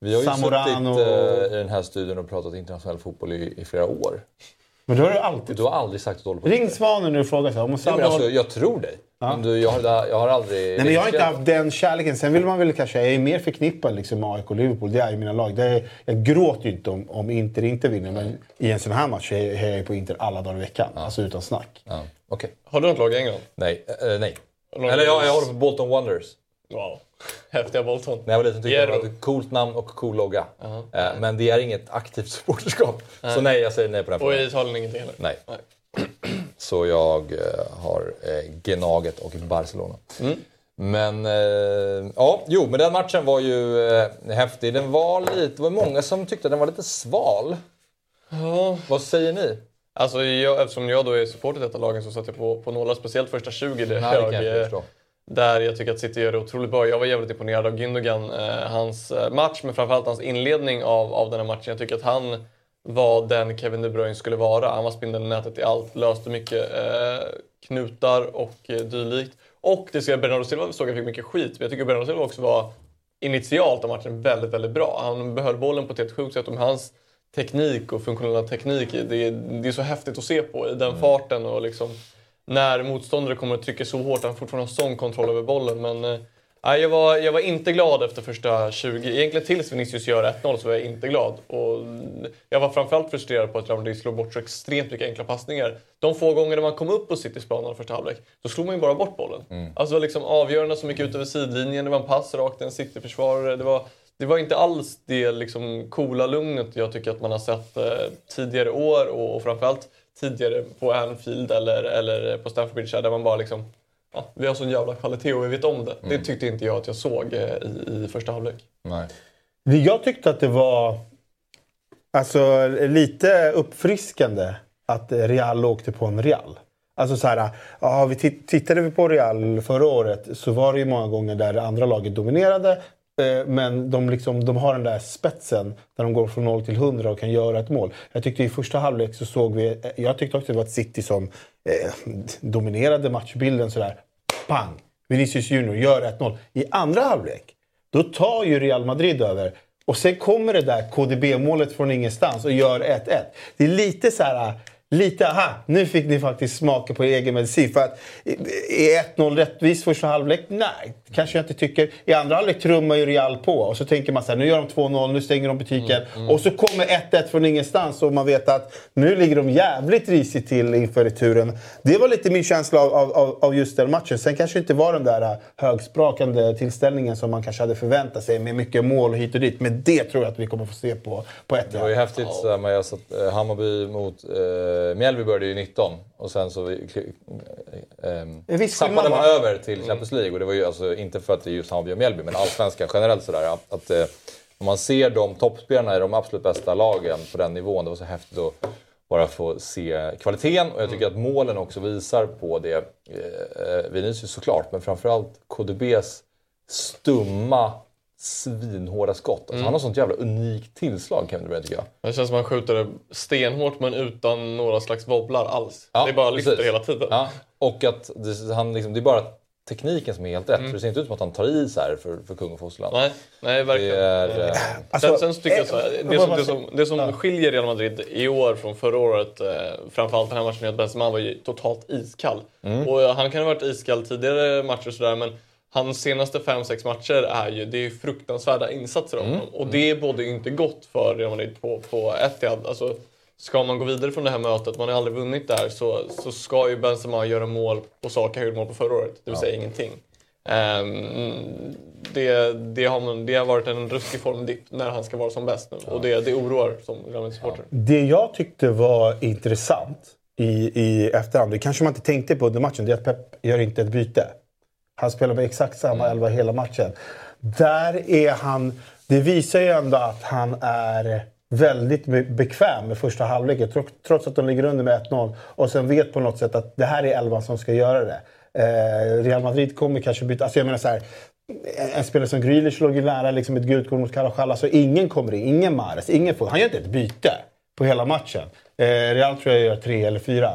Vi har ju suttit och- eh, i den här studion och pratat internationell fotboll i, i flera år. Men det har du alltid. Du har aldrig sagt att du håller på Ring. Svanen nu och fråga så här, om Nej, Sabri men alltså, jag tror dig. Men du, jag, har, jag har aldrig... Nej, men jag har inte haft den kärleken. Sen vill man väl kanske... Jag är mer förknippad liksom, med AIK och Liverpool. Det är ju mina lag. Det är, jag gråter ju inte om, om Inter inte vinner. Men i en sån här match hejar jag på Inter alla dagar i veckan. Alltså utan snack. Ja, Okej. Har du något lag i England? Nej. eh, nej. Eller ja, jag håller på Bolton Wonders. Wow. *laughs* Häftiga Bolton. När jag var liten tyckte jag det Hierro. var ett coolt namn och cool logga. Eh, Men det är inget aktivt *laughs* supporterskap. Så nej, jag säger nej på den Och i frågan. Italien ingenting heller? Nej. *clears throat* Så jag eh, har eh, Gnaget och Barcelona. Mm. Men eh, ja, jo, men den matchen var ju eh, häftig. Den var lite, det var många som tyckte den var lite sval. Ja. Vad säger ni? Alltså, jag, eftersom jag då är supporter till detta lagen så satt jag på, på några, speciellt första 20 där, Nej, det kan jag, jag förstå. Där jag tycker att City gör det otroligt bra. Jag var jävligt imponerad av Gündogan, eh, hans eh, match, men framförallt hans inledning av, av den här matchen. Jag tycker att han var den Kevin De Bruyne skulle vara. Han var spindeln i nätet i allt, löste mycket eh, knutar och eh, dylikt. Och det ska jag, Bernardo Silva såg jag fick mycket skit, men jag tycker Bernardo Silva också var initialt av matchen väldigt, väldigt bra. Han behöll bollen på ett helt sjukt sätt. Om hans teknik och funktionella teknik, det är, det är så häftigt att se på i den farten. Och liksom, när motståndare kommer att trycka så hårt, han fortfarande har sån kontroll över bollen. Men eh, jag, var, jag var inte glad efter första 20. Egentligen tills Vinicius gör 1-0 så var jag inte glad. Och jag var framförallt frustrerad på att Real Madrid slog bort så extremt mycket enkla passningar. De få gånger man kom upp på Citys plan första halvlek, då slog man ju bara bort bollen. Alltså det var liksom avgörande som gick ut över sidlinjen, det var en pass rakt en City-försvarare. Det var, det var inte alls det liksom coola lugnet jag tycker att man har sett eh, tidigare år och, och framförallt tidigare på Anfield eller, eller på Stamford Bridge där man bara liksom ja, vi har sån jävla kvalitet och vi vet om det. Det tyckte inte jag att jag såg eh, i, i första halvlek. Nej. Jag tyckte att det var alltså, lite uppfriskande att Real åkte på en Real. Alltså så här, ja, vi tit- tittade vi på Real förra året så var det ju många gånger där det andra laget dominerade. Eh, men de, liksom, de har den där spetsen där de går från 0 till 100 och kan göra ett mål. Jag tyckte i första halvlek så såg vi, eh, jag tyckte också det var ett City som eh, dominerade matchbilden sådär. Pang! Vinicius Junior gör 1-0. I andra halvlek, då tar ju Real Madrid över. Och sen kommer det där KDB-målet från ingenstans och gör 1-1. Det är lite så här... Lite, aha, nu fick ni faktiskt smaka på egen medicin. För att, är 1-0 rättvist första halvlek? Nej, kanske jag inte tycker. I andra halvlek trummar ju Real på. Och så tänker man så här, nu gör de 2-0, nu stänger de butiken. Och så kommer 1-1 från ingenstans och man vet att nu ligger de jävligt risigt till inför returen. Det var lite min känsla av, av- av, just den matchen. Sen kanske inte var den där äh, högsprakande tillställningen som man kanske hade förväntat sig med mycket mål hit och dit. Men det tror jag att vi kommer få se på, på ett Det var ju häftigt med jag satt, eh, Hammarby mot eh, eh, Mjällby började ju 19 och sen så eh, zappade skillnad, man över till Champions League. Och det var ju alltså inte för att det är just Hammarby och Mjällby, men allsvenskan generellt sådär. Att, att eh, om man ser de toppspelarna i de absolut bästa lagen på den nivån, det var så häftigt att bara få se kvaliteten. Och jag tycker att målen också visar på det. Eh, Vinicius såklart, men framförallt KDBs stumma, svinhårda skott. Alltså, Han har sånt jävla unikt tillslag Kevin De Bruyne tycker jag. Det känns som att han skjuter det stenhårt men utan några slags wobblar alls. Ja, det är bara lyfter precis. hela tiden. Ja, och att det, han liksom, det är bara tekniken som är helt rätt. För det ser inte ut som att han tar i så här för, för kung och fosterland. Nej, nej Det verkligen. är... Eh, Alltså, sen, sen så tycker jag så här, eh, det, som, det som, det som skiljer Real Madrid i år från förra året, eh, framförallt den här matchen, är att Benzema var ju totalt iskall. Och eh, han kan ha varit iskall tidigare matcher och sådär, men hans senaste 5-6 matcher är ju, det är fruktansvärda insatser av honom. Och det är både inte gott för Real Madrid på, på Etihad. Alltså, ska man gå vidare från det här mötet, man har aldrig vunnit där, så, så ska ju Benzema göra mål på saker han gjorde mål på förra året. Det vill säga ingenting. Ehm, det, det, har man, det har varit en ruskig formdipp när han ska vara som bäst nu. Och det, det oroar som Real Madrid-supporter. Det jag tyckte var intressant i, i efterhand, det kanske man inte tänkte på under matchen, det är att Pep gör inte ett byte. Han spelar med exakt samma elva hela matchen. Där är han... Det visar ju ändå att han är väldigt be- bekväm med första halvleken tro- trots att de ligger under med 1-0 och sen vet på något sätt att det här är elvan som ska göra det. Eh, Real Madrid kommer kanske byta... Alltså jag menar så här, en- spelare som Grealish låg ju nära liksom ett gult kort mot Carvajal. Alltså ingen kommer in, ingen Mahrez, ingen får. Han gör inte ett byte på hela matchen. Eh, Real tror jag gör tre eller fyra.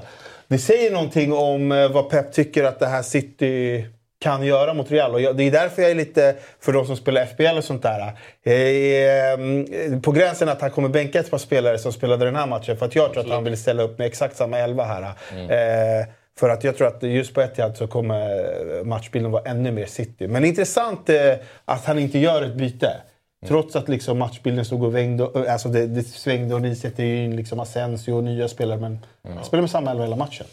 Det säger någonting om eh, vad Pep tycker att det här City kan göra mot Real. Och jag, det är därför jag är lite, för de som spelar FBL och sånt där, är, mm, på gränsen att han kommer bänka ett par spelare som spelade den här matchen. För att jag tror att han vill ställa upp med exakt samma elva här. Eh, för att jag tror att just på Etihad så kommer matchbilden vara ännu mer City. Men intressant eh, att han inte gör ett byte. Trots att liksom matchbilden stod och vängde, alltså det, det svängde och ni sätter in liksom Asensio och nya spelare. Men han spelar med samma elva hela matchen.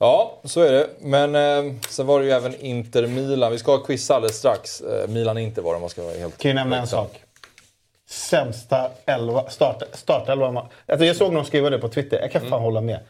Ja, så är det. Men eh, sen var det ju även Inter-Milan. Vi ska ha quiz alldeles strax. Eh, Milan-Inter var det om man ska vara helt Kan jag nämna en sak? Sämsta elva, start, startelva. Alltså jag såg någon skriva det på Twitter. Jag kan fan hålla med.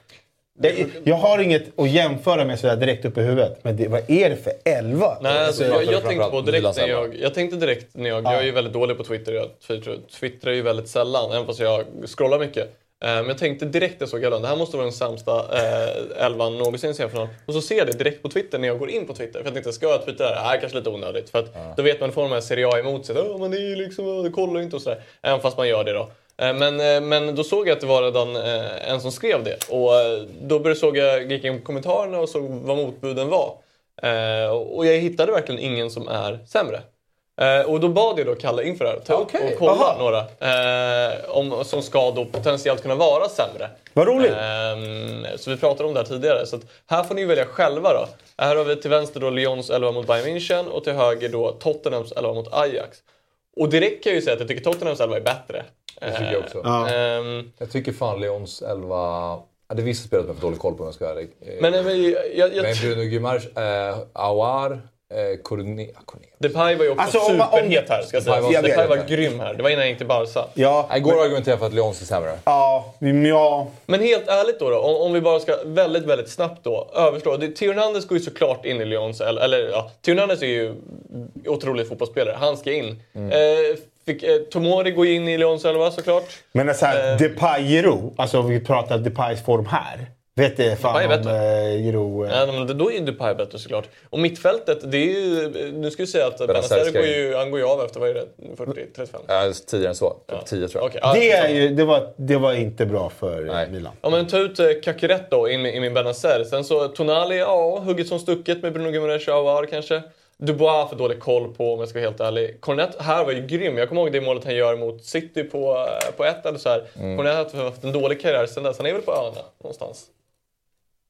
Jag, jag har inget att jämföra med sådär direkt upp i huvudet. Men det, vad är det för elva? Nej, alltså, pratar jag, jag tänkte på direkt när jag, jag tänkte direkt när jag, jag är ju väldigt dålig på Twitter, jag twittrar, twittrar ju väldigt sällan, även fast jag scrollar mycket. Eh, Men jag tänkte direkt när jag såg elvan, det här måste vara den sämsta eh, elvan någonsin i semifinal. Och så ser jag det direkt på Twitter när jag går in på Twitter. För jag tänkte, ska jag twittra det här? Det här är kanske lite onödigt. För att då vet man, får de här Serie A emot sig. Åh, men det är liksom, det kollar inte och sådär. Även fast man gör det då. Eh, Men, eh, men då såg jag att det var redan en som skrev det. Och då började såg jag, gick in på kommentarerna och såg vad motbuden var. Och jag hittade verkligen ingen som är sämre. Eh, och då bad jag då Kalle inför det här, ta upp Okej. och kolla Aha. några eh, om, som ska då potentiellt kunna vara sämre. Vad roligt. Ehm, så vi pratade om det här tidigare. Så att här får ni välja själva då. Här har vi till vänster då Lyons 11 mot Bayern München och till höger då Tottenhams 11 mot Ajax. Och direkt kan jag ju säga att jag tycker Tottenhams 11 är bättre. Det tycker jag också. Ehm, Jag tycker fan Leons 11... Ja, det är vissa spelare som jag har för dålig koll på om jag ska vara ärlig. Eh, men eh, men jag, jag, Men Bruno Guimaraes, eh, Aouar, eh. Depay var ju också Alltså, superhet här ska jag säga. Depay var Depay var, superhet. grym här. Det var innan jag gick till Barca. Ja, Jag går och argumenterar för att Leons är sämre. ja, men ja. Men helt ärligt då, då om, om vi bara ska väldigt, väldigt snabbt då överslå. Theo Hernandez går ju såklart in i Lyons, eller, eller ja, Theo Hernandez är ju otrolig fotbollsspelare. Han ska in. Eh, fick, eh, Tomori går in i Lyons 11 såklart. Men så här, Eh. Depay Giroud, alltså om vi pratar Depays form här. Vet det fan Depay är om eh, Giroud... eh, Ja, men då är ju Depay bättre såklart. Och mittfältet, det är ju... Nu ska vi säga att Benazer går in. ju, han går ju av efter, vad är det, 40-35? Ja, tidigare än så. Typ 10 tror jag. Okej, ja, Det, är skitsamma. ju, det, var, det var inte bra för Nej. Milan. Ja men ta ut eh, Kakuret då in, i min Benazer. Sen så Tonali, ja, hugget som stucket med Bruno Guimaraes och Aouar kanske. Dubois för dålig koll på om jag ska vara helt ärlig. Cornet här var ju grym. Jag kommer ihåg det målet han gör mot City på, eh, på ett eller så här. Cornet har haft en dålig karriär sen dess. Han är väl på öarna någonstans.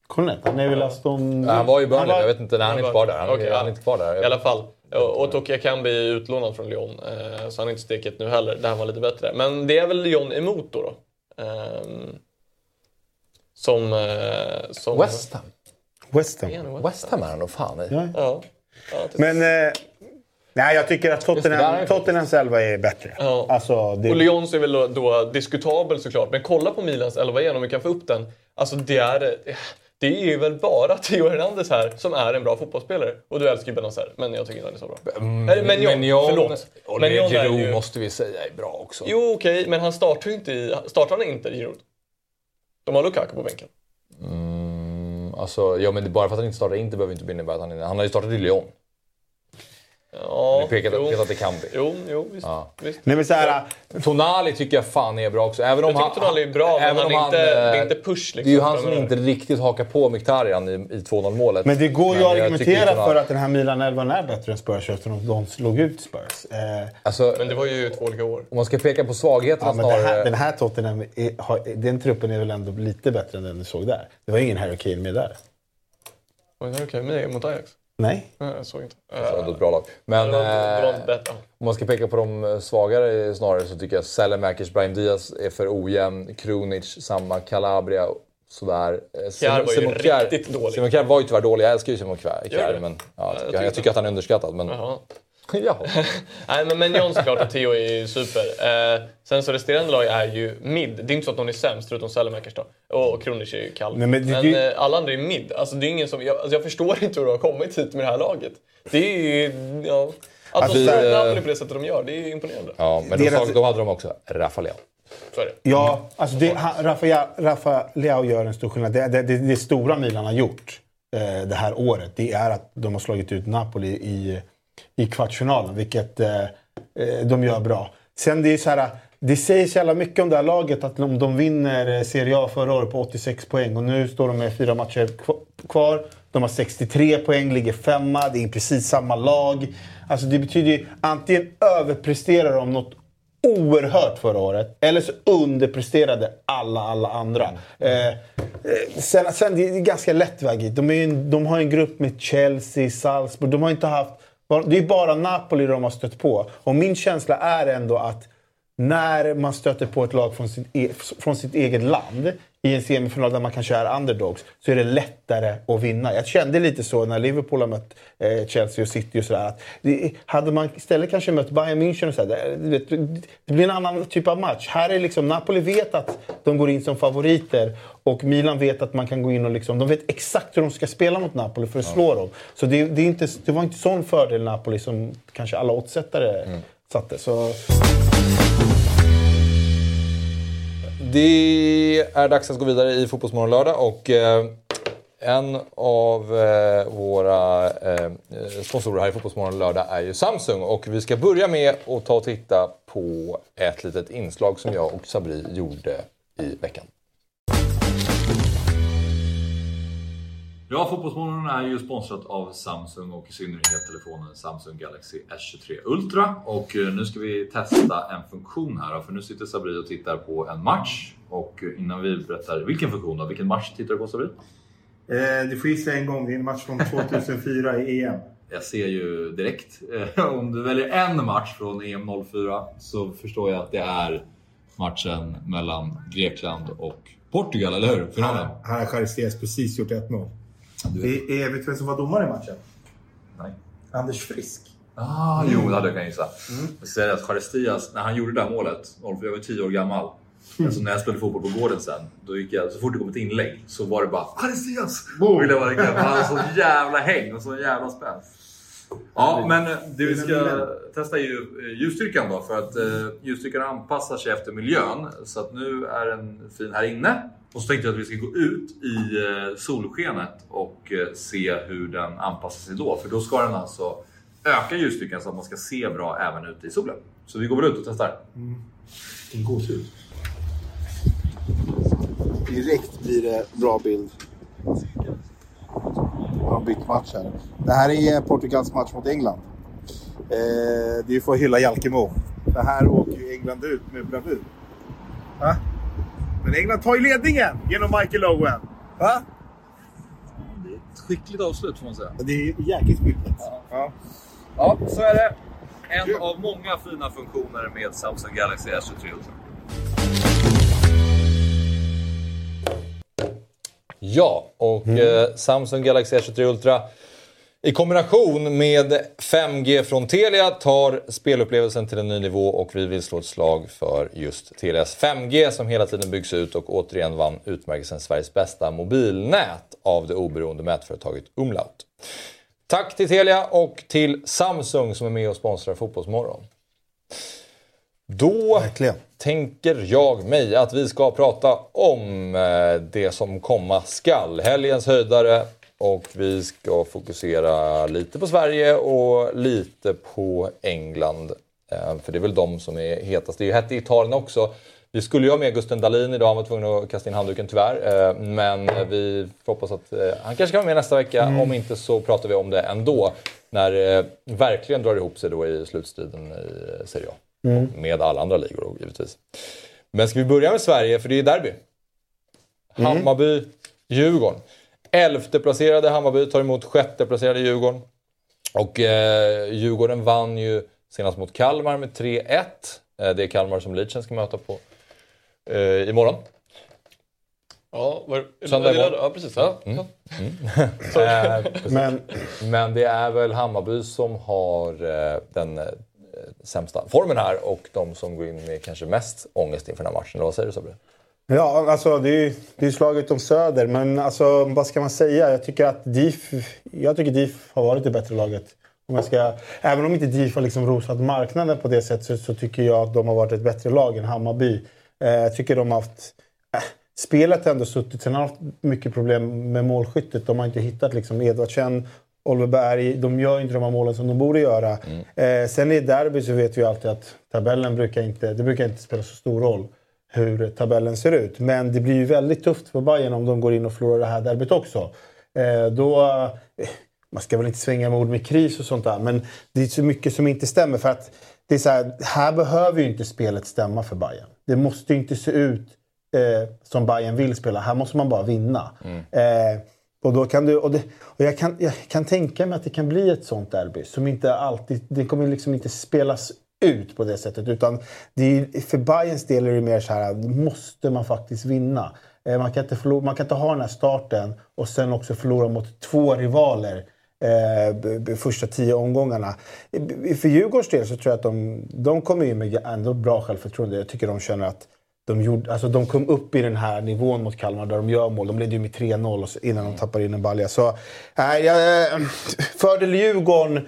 Cornet, han är väl Aston... Ja, han var ju i Burnley, Han var- jag vet inte när han är inte kvar där. Han, Okej, han är inte kvar där. I alla fall. Och, och Tokia Kambi är utlånad från Lyon. Eh, så han är inte steket nu heller. Där han var lite bättre. Men det är väl Lyon emot då. då. Ehm, som... Eh, som West Ham. West Ham. Är han West Ham är han nog fan i. Ja. Ja. ja Men... Eh, Nej, jag tycker att Tottenham, är- Tottenhams elva är bättre. Ja. Alltså, det, Och Lyons är väl då, då diskutabel såklart, men kolla på Milans 11 igen om vi kan få upp den. Alltså det är, det är ju väl bara *laughs* Theo Hernandez här som är en bra fotbollsspelare. Och du älskar ju Benazer, men jag tycker inte han är så bra. Eller Menjon, förlåt. Och Giroud ju- måste vi säga är bra också. Jo okej, men han startar ju inte i... Startar han inte Giroud? De har Lukaku på bänken. Mm, alltså, ja, men det- bara för att han inte startar inte behöver inte innebära att han är... Han har ju startat i Lyon. Ja, Vi pekat, jo. pekat till Kambi. Jo, jo visst. Ja. visst. Nej, men så här, Tonali tycker jag fan är bra också. Även om Jag tycker Tonali är bra, men även han om är inte, det är eh, inte push liksom. Det är ju han som inte riktigt hakar på Mkhitaryan i, i 2-0 målet. men det går ju Men att argumentera för att den här Milan 11 är bättre än Spurs eftersom de slog ut Spurs. Eh, Alltså, Men det var ju två olika år. om man ska peka på svagheterna ja, men det snarare... här, den här Tottenham, är, har, den truppen är väl ändå lite bättre än den du såg där. Det var ingen Harry Kane med där. Var det okej med mot Ajax? Nej. Jag såg inte. Det var ändå ett bra lag. Men eh, om man ska peka på de eh, svagare snarare så tycker jag Selemakers, Brahim Diaz är för ojämn. Krunic, samma. Calabria, sådär. Eh, Kjär var ju Simon Kjär- riktigt dålig. Simon Kjär var ju tyvärr dålig. Jag älskar ju Simon Kjär, men ja, jag, tycker, jag jag tycker att han är underskattad. Men, *laughs* Jaha. ja. *laughs* Nej, men Menjon såklart och Theo är ju super. Eh, sen så resterande lag är ju mid. Det är inte så att någon är sämst förutom Selemakers då. Och Krunic är ju kall. Nej, men men det- det- eh, alla andra är mid. Alltså, det är ingen som, jag, alltså, jag förstår inte hur de har kommit hit med det här laget. Det är ju... Ja, att Alltså, de slår eh, Napoli på det sättet de gör, det är ju imponerande. ja, men de, Deras- sak- de hade de också. Rafa Leao. Det. Ja, alltså det, han, Rafa, Rafa Leao gör en stor skillnad. Det, det, det, det stora Milan har gjort eh, det här året det är att de har slagit ut Napoli i, i kvartsfinalen, vilket eh, eh, de gör bra. Sen det är så här, det sägs jävla mycket om det här laget att de, de vinner eh, Serie A förra året på 86 poäng och nu står de med fyra matcher kvar. De har 63 poäng, ligger femma. Det är precis samma lag. Alltså det betyder ju antingen överpresterar de något oerhört förra året. Eller så underpresterade alla, alla andra. Eh, eh sen, sen det är ganska lätt väg hit. De, är en, de har en grupp med Chelsea, Salzburg. De har inte haft... Det är bara Napoli de har stött på. Och min känsla är ändå att när man stöter på ett lag från sitt, e- från sitt eget land i en semifinal där man kanske är underdogs så är det lättare att vinna. Jag kände lite så när Liverpool har mött eh, Chelsea och City och sådär. att det- Hade man istället kanske mött Bayern München och sådär, det, det blir en annan typ av match. Här är liksom, Napoli vet att de går in som favoriter och Milan vet att man kan gå in och liksom, de vet exakt hur de ska spela mot Napoli för att slå dem. Så det, det, är inte, det var inte sån fördel Napoli som kanske alla oddsättare satte. Så, det är dags att gå vidare i Fotbollsmorgon lördag och eh, en av eh, våra eh, sponsorer här i Fotbollsmorgon lördag är ju Samsung och vi ska börja med att ta och titta på ett litet inslag som jag och Sabri gjorde i veckan. Ja, Fotbollsmorgon är ju sponsrat av Samsung och i synnerhet telefonen Samsung Galaxy S23 Ultra. Och eh, nu ska vi testa en funktion här för nu sitter Sabri och tittar på en match. Och eh, innan vi berättar vilken funktion då, vilken match tittar du på Sabri? Eh, du får gissa en gång. Det är en match från 2004 i EM. Jag ser ju direkt, eh, om du väljer en match från EM 04 så förstår jag att det är matchen mellan Grekland och Portugal, eller hur? Finalen. Här har Charistias precis gjort 1-0. Det är, vet du vem som var domare i matchen? Nej. Anders Frisk. Ah, Jo, det hade jag kunnat gissa. Jag ska säga att Charestias, när han gjorde det här målet, 04, jag var 10 år gammal. Alltså när jag spelade fotboll på gården sen, då gick jag, så fort det kom ett inlägg så var det bara Charestias! Då ville jag bara Han hade sån jävla häng och sån jävla spänn. Ja, men eh, det vi ska testa är ju eh, ljusstyrkan då. För att eh, ljusstyrkan anpassar sig efter miljön. Så att nu är den fin här inne. Och så tänkte jag att vi ska gå ut i eh, solskenet och eh, se hur den anpassar sig då. För då ska den alltså öka ljusstyrkan så att man ska se bra även ute i solen. Så vi går väl ut och testar. Vilken gåshud. Direkt blir det bra bild. Har bytt match här. Det här är Portugals match mot England. Eh, det är ju för att hylla Jalkemo. Det här åker ju England ut med bravur. Va? Men England tar ju ledningen genom Michael Owen. Va? Ett skickligt avslut får man säga. Det är jäkligt skickligt. Ja. Ja, så är det. En av många fina funktioner med Samsung Galaxy S23 Ultra. Ja, och eh, Samsung Galaxy S23 Ultra I kombination med 5G från Telia tar spelupplevelsen till en ny nivå och vi vill slå ett slag för just Telias 5G som hela tiden byggs ut och återigen vann utmärkelsen Sveriges bästa mobilnät av det oberoende mätföretaget Umlaut. Tack till Telia och till Samsung som är med och sponsrar Fotbollsmorgon. Då Verkligen. tänker jag mig att vi ska prata om eh, det som komma skall. Helgens höjdare och vi ska fokusera lite på Sverige och lite på England. Eh, För det är väl de som är hetast. Det är ju hett i Italien också. Vi skulle ju ha med Gusten Dahlin idag, han var tvungen att kasta in handduken tyvärr. Eh, Men vi får hoppas att eh, han kanske kan vara med nästa vecka. Om inte så pratar vi om det ändå. När det verkligen drar ihop sig då i slutstriden i Serie A. Med alla andra ligor då, givetvis. Men ska vi börja med Sverige, för det är derby. Hammarby, Djurgården. Elfte placerade Hammarby tar emot sjätte placerade Djurgården. Och eh, Djurgården vann ju senast mot Kalmar med 3-1. Eh, det är Kalmar som Leachen ska möta på eh, imorgon. Ja, var, Söndag imorgon. ja precis. Ja. *laughs* *laughs* Eh, precis. Men Men det är väl Hammarby som har eh, den eh, sämsta formen här och de som går in med kanske mest ångest inför den här matchen. Eller vad säger du Sabri? Ja, alltså det är det är slaget om Söder. Men alltså, vad ska man säga? Jag tycker att DIF, jag tycker DIF har varit det bättre laget. Om jag ska, även om inte DIF har liksom rosat marknaden på det sättet så, så tycker jag att de har varit ett bättre lag än Hammarby. Eh, jag tycker de har haft... Eh, spelet har ändå suttit. Sen har de haft mycket problem med målskyttet. De har inte hittat liksom Edvardsen, Oliver Berg. De gör inte de här målen som de borde göra. Eh, sen i derby så vet vi alltid att tabellen brukar inte, det brukar inte spela så stor roll hur tabellen ser ut. Men det blir ju väldigt tufft för Bayern om de går in och förlorar det här derbyt också. Eh, då, eh, man ska väl inte svänga med ord med kris och sånt där, men det är så mycket som inte stämmer. För att det är så här, här behöver ju inte spelet stämma för Bayern. Det måste ju inte se ut eh, som Bayern vill spela. Här måste man bara vinna. Eh, och, då kan du, och, det, och jag, kan, jag kan tänka mig att det kan bli ett sånt derby som inte alltid... Det kommer liksom inte spelas ut på det sättet. Utan det är, för Bayerns del är det mer så här, måste man faktiskt vinna. Eh, man, kan inte förlora, man kan inte ha den här starten och sen också förlora mot två rivaler eh, första tio omgångarna. För Djurgårdens del så tror jag att de, de kommer in med ändå bra självförtroende. Jag tycker de känner att de, gjorde, alltså de kom upp i den här nivån mot Kalmar där de gör mål. De ledde ju med 3-0 innan de tappar in en balja. Så äh, jag, eh, fördel Djurgården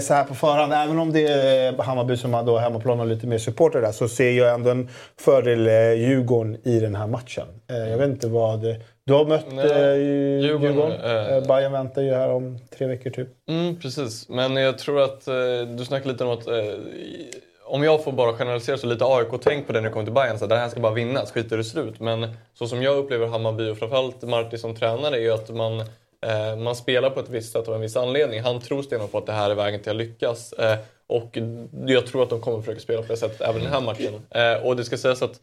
så här på förhand. Även om det är Hammarby som har hemmaplan och lite mer supporter där så ser jag ändå en fördel eh, Djurgården i den här matchen. Eh, jag vet inte vad... Du har mött Nej, eh, Djurgården, Djurgården. eh, Eh, Bayern väntar ju här om tre veckor typ. Mm, precis. Men jag tror att eh, du snackade lite om att eh, om jag får bara generalisera så lite AIK-tänk på det när det kommer till Bayern. Så här, det här ska bara vinnas, skit i det slut. Men så som jag upplever Hammarby och framförallt Marti som tränare är ju att man, eh, man spelar på ett visst sätt av en viss anledning. Han tror stenhårt på att det här är vägen till att lyckas. Eh, och jag tror att de kommer försöka spela på det sättet även den här matchen. Eh, och det ska sägas att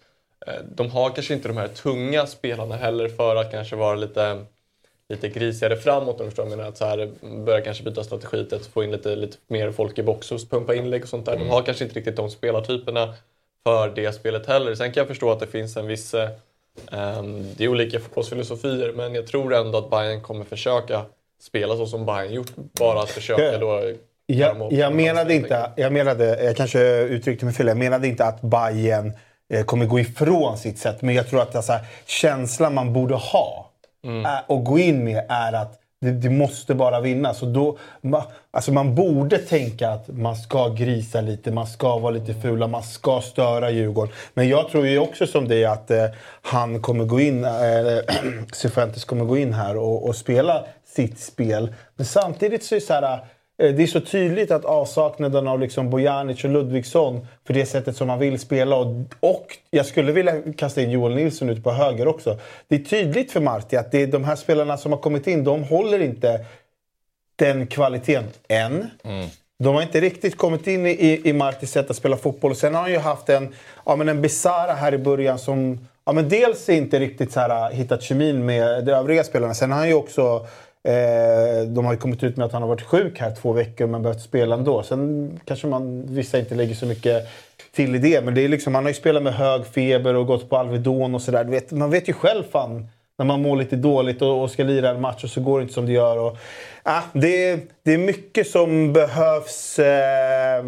eh, de har kanske inte de här tunga spelarna heller för att kanske vara lite lite grisigare framåt om du förstår menar. Att så här, börja kanske byta strategi, att få in lite, lite mer folk i box och pumpa inlägg och sånt där. De har kanske inte riktigt de spelartyperna för det spelet heller. Sen kan jag förstå att det finns en viss... eh, ehm, det är olika fotbollsfilosofier men jag tror ändå att Bayern kommer försöka spela så som Bayern gjort. Bara att försöka då... Jag, jag menade inte, jag menade, jag kanske uttryckte mig fel, jag menade inte att Bayern eh, kommer gå ifrån sitt sätt. Men jag tror att alltså, känslan man borde ha är, och gå in med är att det, det måste bara vinnas. Och då, ma, alltså man borde tänka att man ska grisa lite, man ska vara lite fula, man ska störa Djurgården. Men jag tror ju också som det att eh, han kommer gå in, eh, *clears throat* Cifuentes kommer gå in här och, och spela sitt spel. Men samtidigt så är det så här, det är så tydligt att avsaknaden av liksom Bojanic och Ludvigsson för det sättet som man vill spela och, och jag skulle vilja kasta in Joel Nilsson ute på höger också. Det är tydligt för Marti att det är de här spelarna som har kommit in, de håller inte den kvaliteten än. De har inte riktigt kommit in i, i Martis sätt att spela fotboll. Sen har han ju haft en, ja, men en Besara här i början som ja, men dels inte riktigt så här, hittat kemin med de övriga spelarna. Sen har han ju också Eh, de har ju kommit ut med att han har varit sjuk här två veckor men behövt spela ändå. Sen kanske man, vissa inte lägger så mycket till i det. Men det är liksom, han har ju spelat med hög feber och gått på Alvedon och sådär. Man vet ju själv fan när man mår lite dåligt och, och ska lira en match och så går det inte som det gör. Och, ah, det, det är mycket som behövs. Eh,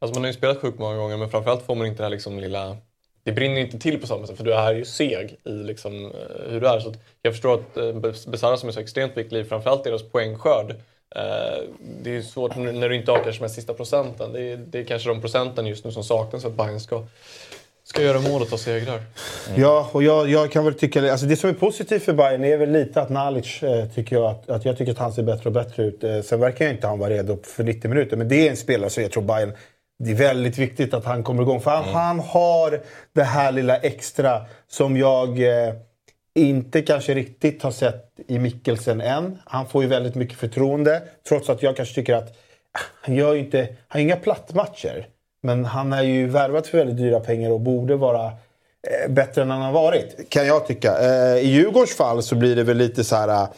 Alltså man har ju spelat sjukt många gånger men framförallt får man inte det här liksom lilla... Det brinner inte till på samma sätt för du är ju seg i liksom, eh, hur du är. Så att jag förstår att eh, Besara som är så extremt viktig, framförallt deras poängskörd. Eh, det är ju svårt när du inte har kanske de här sista procenten. Det är, det är kanske de procenten just nu som saknas för att Bayern ska, ska göra mål och ta segrar. Mm. Ja, och jag, jag kan väl tycka... Alltså det som är positivt för Bayern är väl lite att Nalic eh, tycker jag att, att jag tycker att han ser bättre och bättre ut. Eh, sen verkar ju inte han vara redo för 90 minuter, men det är en spelare som jag tror Bayern det är väldigt viktigt att han kommer igång. För han, han har det här lilla extra som jag eh, inte kanske riktigt har sett i Mikkelsen än. Han får ju väldigt mycket förtroende. Trots att jag kanske tycker att ah, han gör ju inte... Han har inga plattmatcher. Men han är ju värvat för väldigt dyra pengar och borde vara eh, bättre än han har varit. Kan jag tycka. Eh, I Djurgårdens fall så blir det väl lite så här... Eh,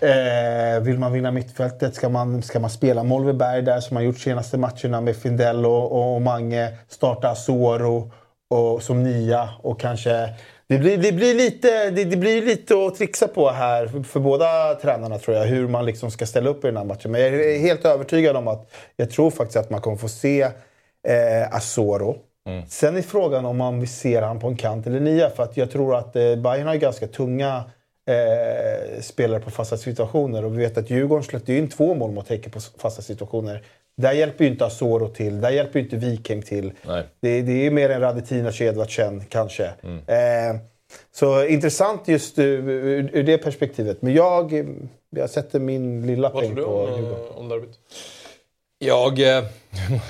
Eh, vill man vinna mittfältet ska man, ska man spela Molveberg där som man gjort senaste matcherna med Findell och, och Mange. Starta Asoro och, som nia och kanske... Det blir, det, blir lite, det, det blir lite att trixa på här för, för båda tränarna tror jag. Hur man liksom ska ställa upp i den här matchen. Men jag är helt övertygad om att jag tror faktiskt att man kommer få se eh, Asoro. Sen är frågan om man vill se han på en kant eller nia. För att jag tror att eh, Bayern har ganska tunga eh, spelare på fasta situationer. Och vi vet att Djurgården släppte in två mål mot Häcken på fasta situationer. Där hjälper ju inte Asoro till. Där hjälper ju inte Viking till. Nej. Det, det är mer en Radetinac Edvardsen kanske. Eh, så intressant just ur, ur, ur det perspektivet. Men jag, eh, jag sätter min lilla Vad peng tror du på om, Djurgården. eh, om derbyt? Jag... Eh,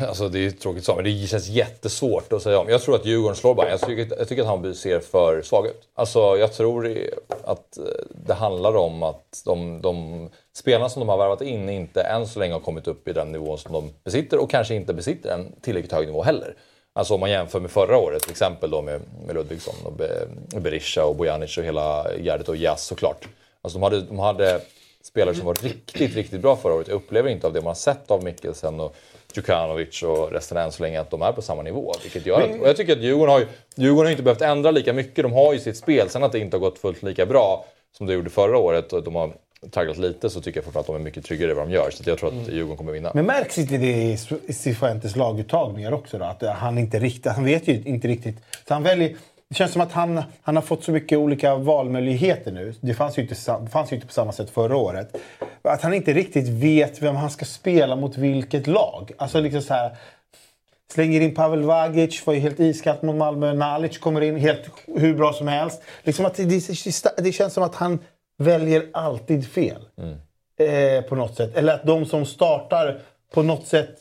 *laughs* alltså det är tråkigt så, men det känns jättesvårt att säga om. Jag tror att Djurgården slår Bayern. Jag tycker, jag tycker att Hammarby ser för svag ut. Alltså jag tror att eh, det handlar om att de, de spelarna som de har värvat in inte än så länge har kommit upp i den nivån som de besitter och kanske inte besitter en tillräckligt hög nivå heller. Alltså om man jämför med förra året till exempel då med, med Ludvigsson och Be, Berisha och Bojanic och hela gärdet och Jas såklart. Alltså de hade, de hade spelare som var riktigt, riktigt bra förra året. Jag upplever inte av det man har sett av Mikkelsen och Djukanovic och resten än så länge att de är på samma nivå. Vilket gör att, och jag tycker att Djurgården har, ju, Djurgården har inte behövt ändra lika mycket. De har ju sitt spel. Sen att det inte har gått fullt lika bra som det gjorde förra året och de har tragglat lite så tycker jag fortfarande att de är mycket tryggare i vad de gör. Så jag tror att Djurgården kommer vinna. Men märks inte det i Cifuentes laguttagningar också då? Att han inte riktigt, han vet ju inte riktigt. Så han väljer, det känns som att han, han har fått så mycket olika valmöjligheter nu. Det fanns ju inte, fanns ju inte på samma sätt förra året. Att han inte riktigt vet vem han ska spela mot vilket lag. Alltså liksom så här... Slänger in Pavel Vagic, var ju helt iskallt mot Malmö. Nalic kommer in helt hur bra som helst. Liksom att det, det, det känns som att han väljer alltid fel. Eh, på något sätt. Eller att de som startar på något sätt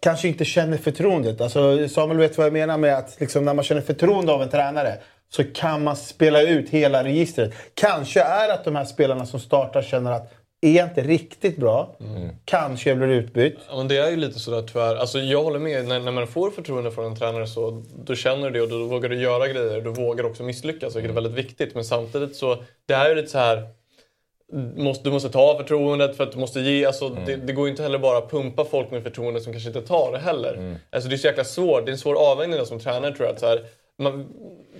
kanske inte känner förtroendet. Alltså, Samuel vet vad jag menar med att liksom, när man känner förtroende av en tränare så kan man spela ut hela registret. Kanske är att de här spelarna som startar känner att är jag inte riktigt bra, kanske jag blir utbytt. Ja, men det är ju lite sådär tyvärr. Alltså, jag håller med. När, när man får förtroende från en tränare så då känner du det och då vågar du göra grejer. Du vågar också misslyckas, vilket är väldigt viktigt. Men samtidigt så, det är ju lite så här. Måste, du måste ta förtroendet för att du måste ge. Alltså, det, det går ju inte heller bara att pumpa folk med förtroende som kanske inte tar det heller. Alltså, det är så jäkla svårt. Det är en svår avvägning som tränare tror jag. Att så här, man,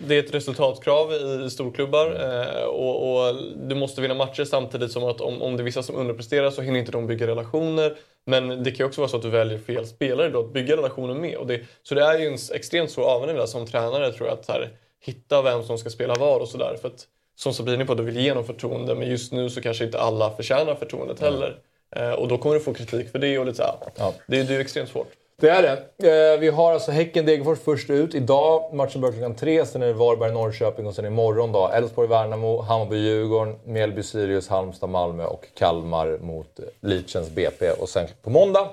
det är ett resultatkrav i storklubbar eh, och, och du måste vinna matcher samtidigt som att om, om det är vissa som underpresterar så hinner inte de bygga relationer. Men det kan ju också vara så att du väljer fel spelare då att bygga relationer med. Och det, så det är ju en extremt svår avvägning där som tränare tror jag att så här, hitta vem som ska spela var och sådär. För att som Sabine på, du vill ge dem förtroende men just nu så kanske inte alla förtjänar förtroendet heller. Eh, och då kommer du få kritik för det och lite så här, Ja. det, det är ju extremt svårt. Det är det. Eh, vi har alltså Häcken-Degerfors först ut. Idag, matchen börjar klockan tre, sen är det Varberg-Norrköping och sen imorgon då Elfsborg-Värnamo, Hammarby-Djurgården, Mjällby-Sirius, Halmstad-Malmö och Kalmar mot Lidköpings BP. Och sen på måndag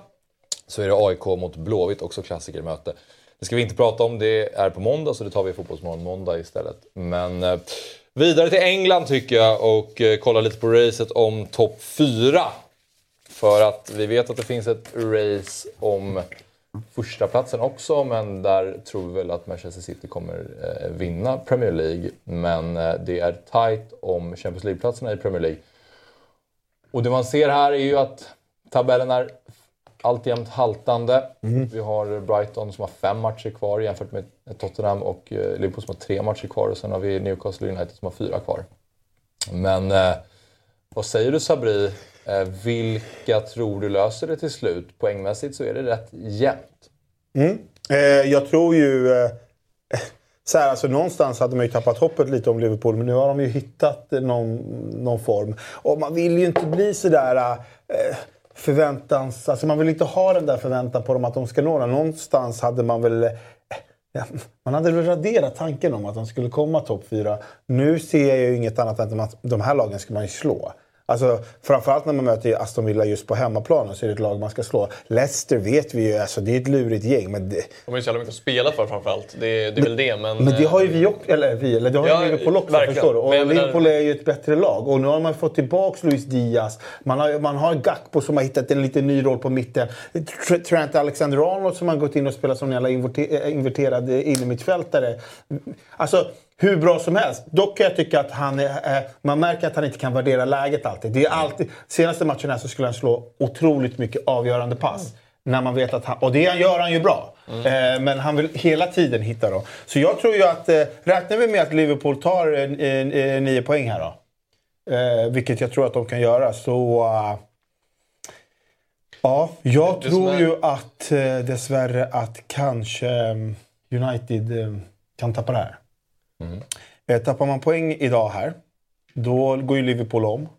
så är det AIK mot Blåvitt, också klassikermöte. Det ska vi inte prata om, det är på måndag så det tar vi i Fotbollsmorgon måndag istället. Men eh, vidare till England tycker jag och eh, kolla lite på racet om topp 4. För att vi vet att det finns ett race om första platsen också, men där tror vi väl att Manchester City kommer eh, vinna Premier League. Men eh, det är tight om Champions League-platserna i Premier League. Och det man ser här är ju att tabellen är alltjämt haltande. Mm. Vi har Brighton som har fem matcher kvar jämfört med Tottenham och eh, Liverpool som har tre matcher kvar. Och sen har vi Newcastle United som har fyra kvar. Men eh, vad säger du Sabri? Eh, vilka tror du löser det till slut? Poängmässigt så är det rätt jämnt. Mm. Eh, jag tror ju... Eh, *laughs* så här, alltså, någonstans hade man ju tappat hoppet lite om Liverpool, men nu har de ju hittat eh, någon, någon form. Och man vill ju inte bli sådär... Eh, förväntans... Alltså man vill inte ha den där förväntan på dem att de ska nå den. Någonstans hade man väl... Eh, ja, man hade väl raderat tanken om att de skulle komma topp fyra. Nu ser jag ju inget annat än att de här lagen ska man ju slå. Alltså, framförallt när man möter Aston Villa just på hemmaplan så är det ett lag man ska slå. Leicester vet vi ju, alltså, det är ett lurigt gäng. Men det, De har ju så jävla mycket att spela för framförallt. Det, är- det är väl det. Men, men det har ju eh, vi också, eller vi, eller det har Ja, ju Liverpool också verkligen. förstår du. Och Men Liverpool är ju ett bättre lag. Och nu har man fått tillbaka Luis Diaz. Man har, man har Gakpo som har hittat en liten ny roll på mitten. Tr- Trent Alexander-Arnold som har gått in och spelat som en jävla eh, inverterad eh, innermittfältare. Alltså, hur bra som helst. Dock kan jag tycka att han är, eh, man märker att han inte kan värdera läget alltid. Det är alltid senaste matchen här så skulle han slå otroligt mycket avgörande pass. När man vet att han, och det gör han ju bra. Eh, men han vill hela tiden hitta dem. Så jag tror ju att, eh, räknar vi med att Liverpool tar eh, eh, nio poäng här då. Eh, vilket jag tror att de kan göra. Så... eh, ja, jag som tror ju att eh, dessvärre att kanske eh, United eh, kan tappa det här. Eh, tappar man poäng idag här, då går ju Liverpool om.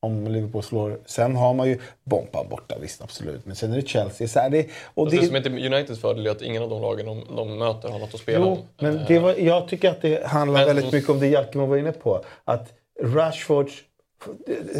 Om Liverpool slår. Sen har man ju Bompan borta, visst absolut. Men sen är det Chelsea. Så är det, och det, det, som är Uniteds fördel är att ingen av de lagen de, de möter har något att spela Jo, om. men det var, jag tycker att det handlar Men- väldigt mycket om det Jalkemo var inne på. Att Rashfords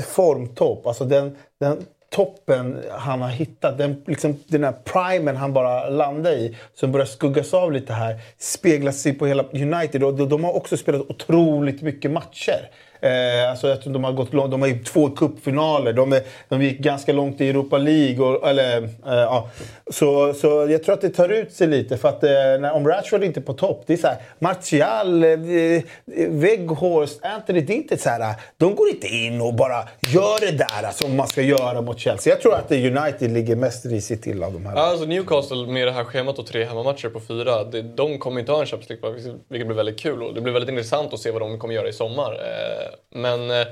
formtopp, alltså den, den toppen han har hittat, den, liksom, den här primen han bara landade i, som börjar skuggas av lite här, speglar sig på hela United. Och de, de har också spelat otroligt mycket matcher. Eh, alltså jag tror de har gått långt, de har ju två cupfinaler, de, är, de gick ganska långt i Europa League. Och, eller, eh, ja. så, så jag tror att det tar ut sig lite. För att eh, när, om Rashford inte är på topp, det är så här, Martial, eh, eh Weghorst, Anthony, det är inte så här, eh, de går inte in och bara gör det där eh, som man ska göra mot Chelsea. Jag tror att United ligger mest risigt till av de här. Alltså Newcastle med det här schemat och tre hemmamatcher på fyra, det, de kommer inte ha en Champions League vilket- vilket blir väldigt kul. Och det blir väldigt intressant att se vad de kommer göra i sommar. Men, eh,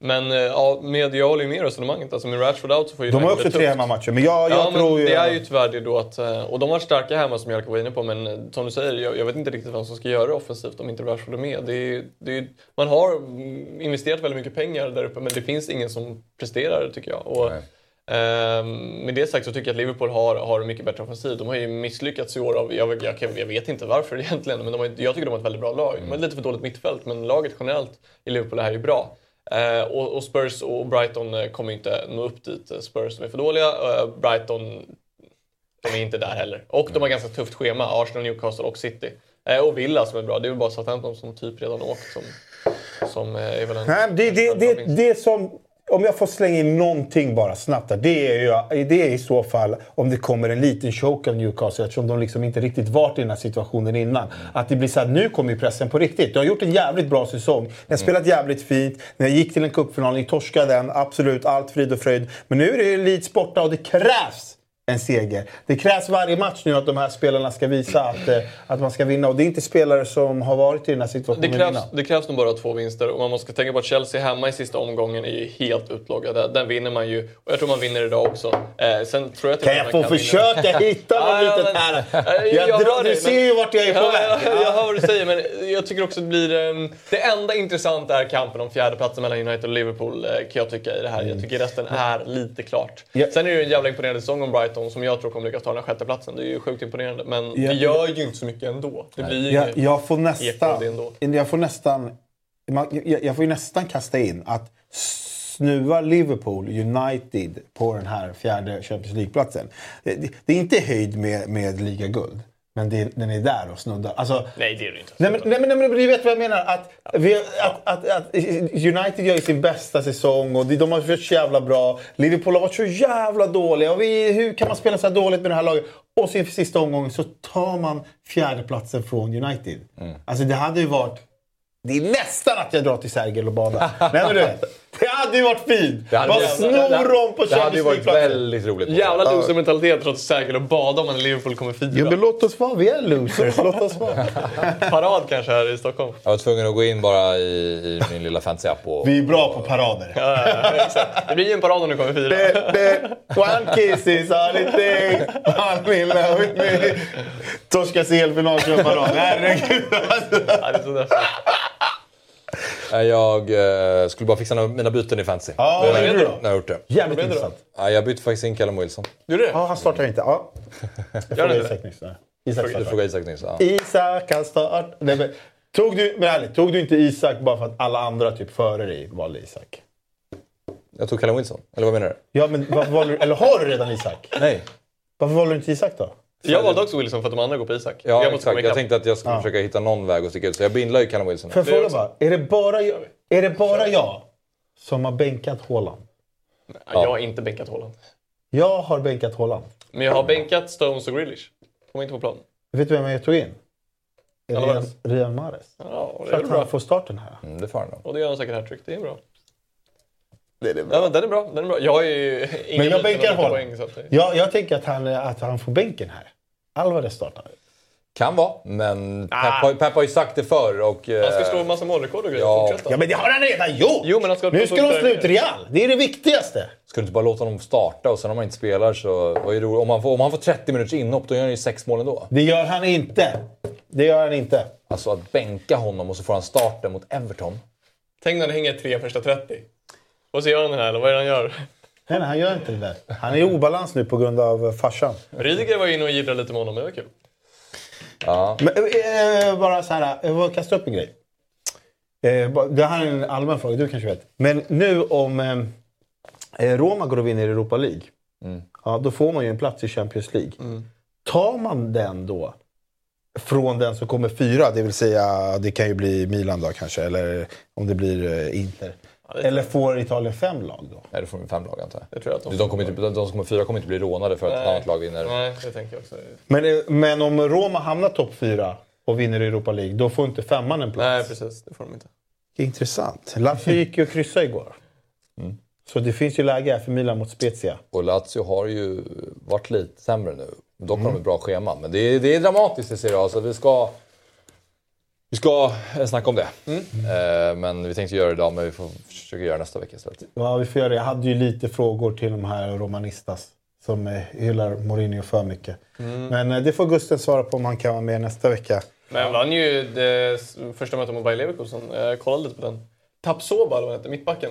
men eh, ja, med, jag håller ju med i resonemanget. Alltså med Rashford out så får ju de har också tre hemmamatcher, men jag, jag ja, men tror ju... det är ju tyvärr det då att... eh, Och de har starka hemma som Jelko var inne på, men som du säger, jag, jag vet inte riktigt vem som ska göra det offensivt om inte Rashford är med. Det är, det är, man har investerat väldigt mycket pengar där uppe, men det finns ingen som presterar tycker jag. Och, Ehm, med det sagt så tycker jag att Liverpool har, har mycket bättre offensiv. De har ju misslyckats i år av, jag, jag, jag vet inte varför *laughs* egentligen, men de har, jag tycker de har ett väldigt bra lag. De har lite för dåligt mittfält, men laget generellt i Liverpool är ju bra. Eh, och, och Spurs och Brighton eh, kommer inte nå upp dit. Spurs de är för dåliga, eh, Brighton de är inte där heller. Och de har ganska tufft schema, Arsenal, Newcastle och City. Eh, och Villa som är bra, det är väl bara Southampton som typ redan åkt som, som eh, är väl en... Nej, det, det, det, det som... Om jag får slänga in någonting bara snabbt där. Det är, ju, det är i så fall om det kommer en liten choke av Newcastle eftersom de liksom inte riktigt varit i den här situationen innan. Att det blir så här, nu kommer ju pressen på riktigt. Du har gjort en jävligt bra säsong. Ni har spelat jävligt fint. Ni gick till en cupfinal, ni torskade den. Absolut, allt frid och fröjd. Men nu är det Leeds borta och det krävs en seger. Det krävs varje match nu att de här spelarna ska visa att, eh, att man ska vinna. Och det är inte spelare som har varit i den här situationen Det krävs, innan. det krävs nog bara två vinster och man måste tänka på att Chelsea hemma i sista omgången är ju helt utloggade. Den vinner man ju och jag tror man vinner idag också. Eh, sen tror jag Kan jag få man kan försöka vinna. *laughs* hitta något Ja, ja, litet här? Jag jag drar- hör du ser ju vart jag är på Ja, väg. ja, Jag hör vad du säger men jag tycker också att det blir... ehm, det enda intressanta är kampen om fjärdeplatsen mellan United och Liverpool eh, kan jag tycka i det här. Jag tycker resten är lite klart. Sen är det ju en jävla imponerande säsong om Brighton som jag tror kommer lyckas ta den här sjätteplatsen. Det är ju sjukt imponerande men Ja. det gör ju inte så mycket ändå. Det blir Jag, inget jag, får av nästan, ändå. jag får nästan... Jag, jag får ju nästan kasta in att snuva Liverpool United på den här fjärde Champions League-platsen. Det, det, det är inte höjd med, med ligaguld. Men det, den är där och snuddar. Alltså, Nej det är det inte. Nej men, nej, men, nej, men du vet vad jag menar. Att, vi, att, att, att United gör sin bästa säsong och de har varit så jävla bra. Liverpool har varit så jävla dåliga. Och vi, hur kan man spela så här dåligt med det här laget? Och så i sista omgången så tar man fjärdeplatsen från United. Alltså det hade ju varit... Det är nästan att jag drar till Sergel och badar. *laughs* Nej men du vet. Det hade ju varit fint! Det- snor det- dem på Det hade ju Champions varit väldigt roligt. Jävla loser-mentalitet trots säkert att bada om i Liverpool kommer fyra. Jo men låt oss vara, vi är losers. Låt oss vara. *laughs* Parad kanske här i Stockholm. Jag var tvungen att gå in bara i, i min lilla fancy-app och... Vi är bra på parader. Ja, exakt. Det blir ju en parad om du kommer fyra. One kiss is all it takes. One in love with me. Torskas i helfinal, kör parad. Herregud. Ja, det är så Jag eh, skulle bara fixa mina byten i fantasy. Ja, Men vad gjorde du då? jag har gjort det. Jävligt blev det intressant. Ja, jag bytte faktiskt in Callum Wilson. Gjorde du det? Ja, han startar inte. Ja. Jag Gör frågade han Isak nyss. där. Isak Du frågade Isak nyss. Ja. Isak kan starta. Nej, men, tog, du, men ärligt, tog du inte Isak bara för att alla andra typ före dig valde Isak? Jag tog Callum Wilson. Eller vad menar du? Ja, men varför valde du, eller har du redan Isak? Nej. Varför valde du inte Isak då? Jag valde också Wilson för att de andra går på Isak. Ja, jag exakt. Jag tänkte att jag skulle försöka hitta någon väg att sticka ut. Så jag bindlar ju Callum Wilson. Det fråga bara, är det bara, jag, är det bara jag som har bänkat Haaland? Ja, Jag har inte bänkat Haaland. Jag har bänkat Haaland. Men jag har bänkat Stones och Grealish. De var inte på plan. Vet du vem jag tog in? Rian, Mahrez. Ja, det För är att han bra. får starten här. Mm, det får han nog. Och det gör han säkert hattrick. Det är bra. Det är det Ja, men den är bra. Den är bra. Jag har ju ingen Men jag bänkar Haaland. poäng. Så att. Jag, jag tänker att han, att han får bänken här. Alvarez startar. Kan vara, men Pep, Ah. har, Pep har ju sagt det förr och... Han ska eh, slå en massa målrekord och grejer. Ja. Fortsätta. Ja men det har han redan gjort! Jo, men han ska nu ska de slå ut Real. Det är det viktigaste. Ska du inte bara låta honom starta och sen om han inte spelar så... Vad är det, om, han får, om han får 30 minuters inhopp då gör han ju sex mål ändå. Det gör han inte. Det gör han inte. Alltså att bänka honom och så får han starten mot Everton. Tänk när det hänger tre första 30. Och så gör han den här, eller vad är det han gör? Nej, nej, han gör inte det där. Han är i obalans nu på grund av eh, farsan. Rydiger var inne och jiddrade lite med honom, det var kul. Ja. Men, eh, bara så här, jag vill kasta upp en grej. Eh, det här är en allmän fråga, du kanske vet. Men nu om eh, eh, Roma går och vinner Europa League. Ja, då får man ju en plats i Champions League. Tar man den då från den som kommer fyra, det vill säga det kan ju bli Milan då kanske, eller om det blir eh, Eller får Italien fem lag då? Nej, då får de fem lag antar jag. Det tror jag att de De, kommer inte, de som kommer fyra kommer inte bli rånade för att ett annat lag vinner. Nej, det tänker jag också. Men, men om Roma hamnar topp fyra och vinner Europa League, då får inte femman en plats? Nej, precis. Det får de inte. Intressant. Lazio gick ju och kryssade igår. Så det finns ju läge här för Milan mot Spezia. Och Lazio har ju varit lite sämre nu. Dock har de ett bra schema. Men det är, det är dramatiskt i Serie A, så vi ska... Vi ska eh, snacka om det. Eh, men vi tänkte göra det idag, men vi får försöka göra det nästa vecka istället. Ja, vi får göra det. Jag hade ju lite frågor till de här romanistas som eh, hyllar Mourinho för mycket. Men eh, det får Gusten svara på om han kan vara med nästa vecka. Men han vann ju det första mötet mot Bayer Leverkusen. Jag kollade lite på den. Tapsoba, eller vad heter, mittbacken.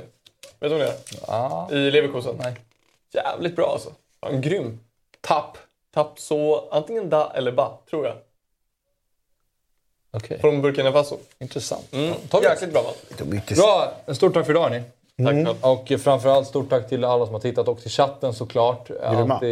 Vet du vem det är? Ah, I Leverkusen. Nej. Jävligt bra alltså. Han grym. Tapp. Tapso, antingen da eller ba, tror jag. Okej, Från Burkina Faso. intressant. Mm. Jäkligt bra man. Bra, stort tack för idag hörni. Tack Mm. själv. Och framförallt stort tack till alla som har tittat och till chatten såklart. Alltid,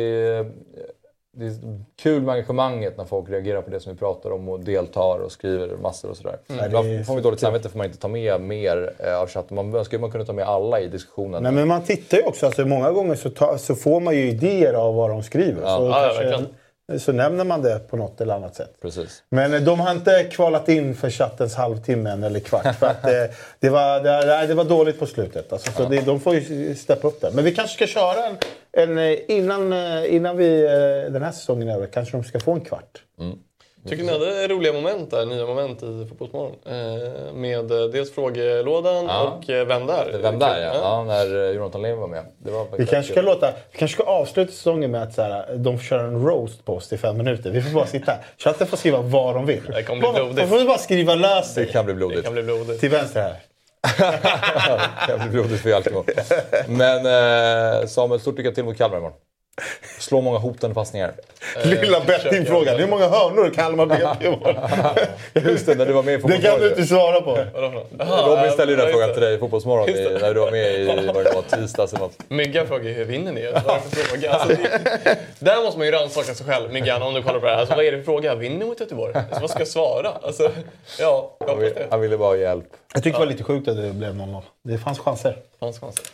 det är kul med engagemanget när folk reagerar på det som vi pratar om och deltar och skriver massor och sådär. är Ibland får vi dåligt samvete för man inte tar med mer eh, av chatten. Man önskar ju man kunde ta med alla i diskussionen. Nej, men man tittar ju också. Alltså, många gånger så, ta, så får man ju idéer av vad de skriver. Så, Ja, ja, kanske, verkligen. Så nämner man det på något eller annat sätt. Precis. Men eh, de har inte kvalat in för chattens halvtimme eller kvart. För att, eh, det, var, det, det var dåligt på slutet. Alltså, så det, de får ju steppa upp det. Men vi kanske ska köra en... en eh, innan, innan vi, den här säsongen är över kanske de ska få en kvart. Tycker ni hade roliga moment där, nya moment i Fotbollsmorgon? Eh, med eh, dels frågelådan Ja. och eh, Vem där? Vem där ja. ja när eh, Jonathan Lehm var med. Det var Vi kanske, ska låta, vi kanske ska avsluta säsongen med att så här, de kör en roast på oss i fem minuter. Vi får bara sitta här. *laughs* Chatten får skriva vad de vill. Det kommer bli blodigt. De får bara skriva lös Det kan bli Det blodigt. kan bli blodigt. Till vänster här. *laughs* det kan bli blodigt för Jalkemo. *laughs* Men eh, Samuel, stort lycka till mot Kalmar imorgon. Slå många hotande passningar. *laughs* Lilla bettingfrågan. Hur många hörnor Kalmar i år? Just det, när du var med i Det kan du inte svara på. *laughs* Robin ställde ju den frågan till dig i Fotbollsmorgon i- när du var med i vad det var, tisdags eller något. Myggan frågar ju hur vinner ni? Fråga? Alltså, det, *laughs* där måste man ju rannsaka sig själv, Myggan, om du kollar på det här. Alltså, vad är det för fråga? Vinner ni mot Göteborg? Alltså, vad ska jag svara? Alltså, ja, jag Han ville, det. han ville bara ha hjälp. Jag tyckte det var lite sjukt att det blev 0-0. Det fanns chanser. Fanns chanser.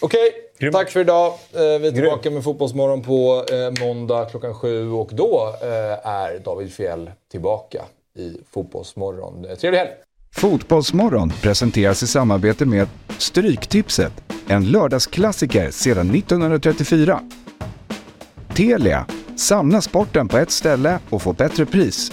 Okej, tack för idag. Eh, Vi är tillbaka med Fotbollsmorgon på eh, måndag klockan sju och då eh, är David Fjell tillbaka i Fotbollsmorgon. Trevlig helg! Fotbollsmorgon presenteras i samarbete med Stryktipset, en lördagsklassiker sedan 1934. Telia, samla sporten på ett ställe och få bättre pris.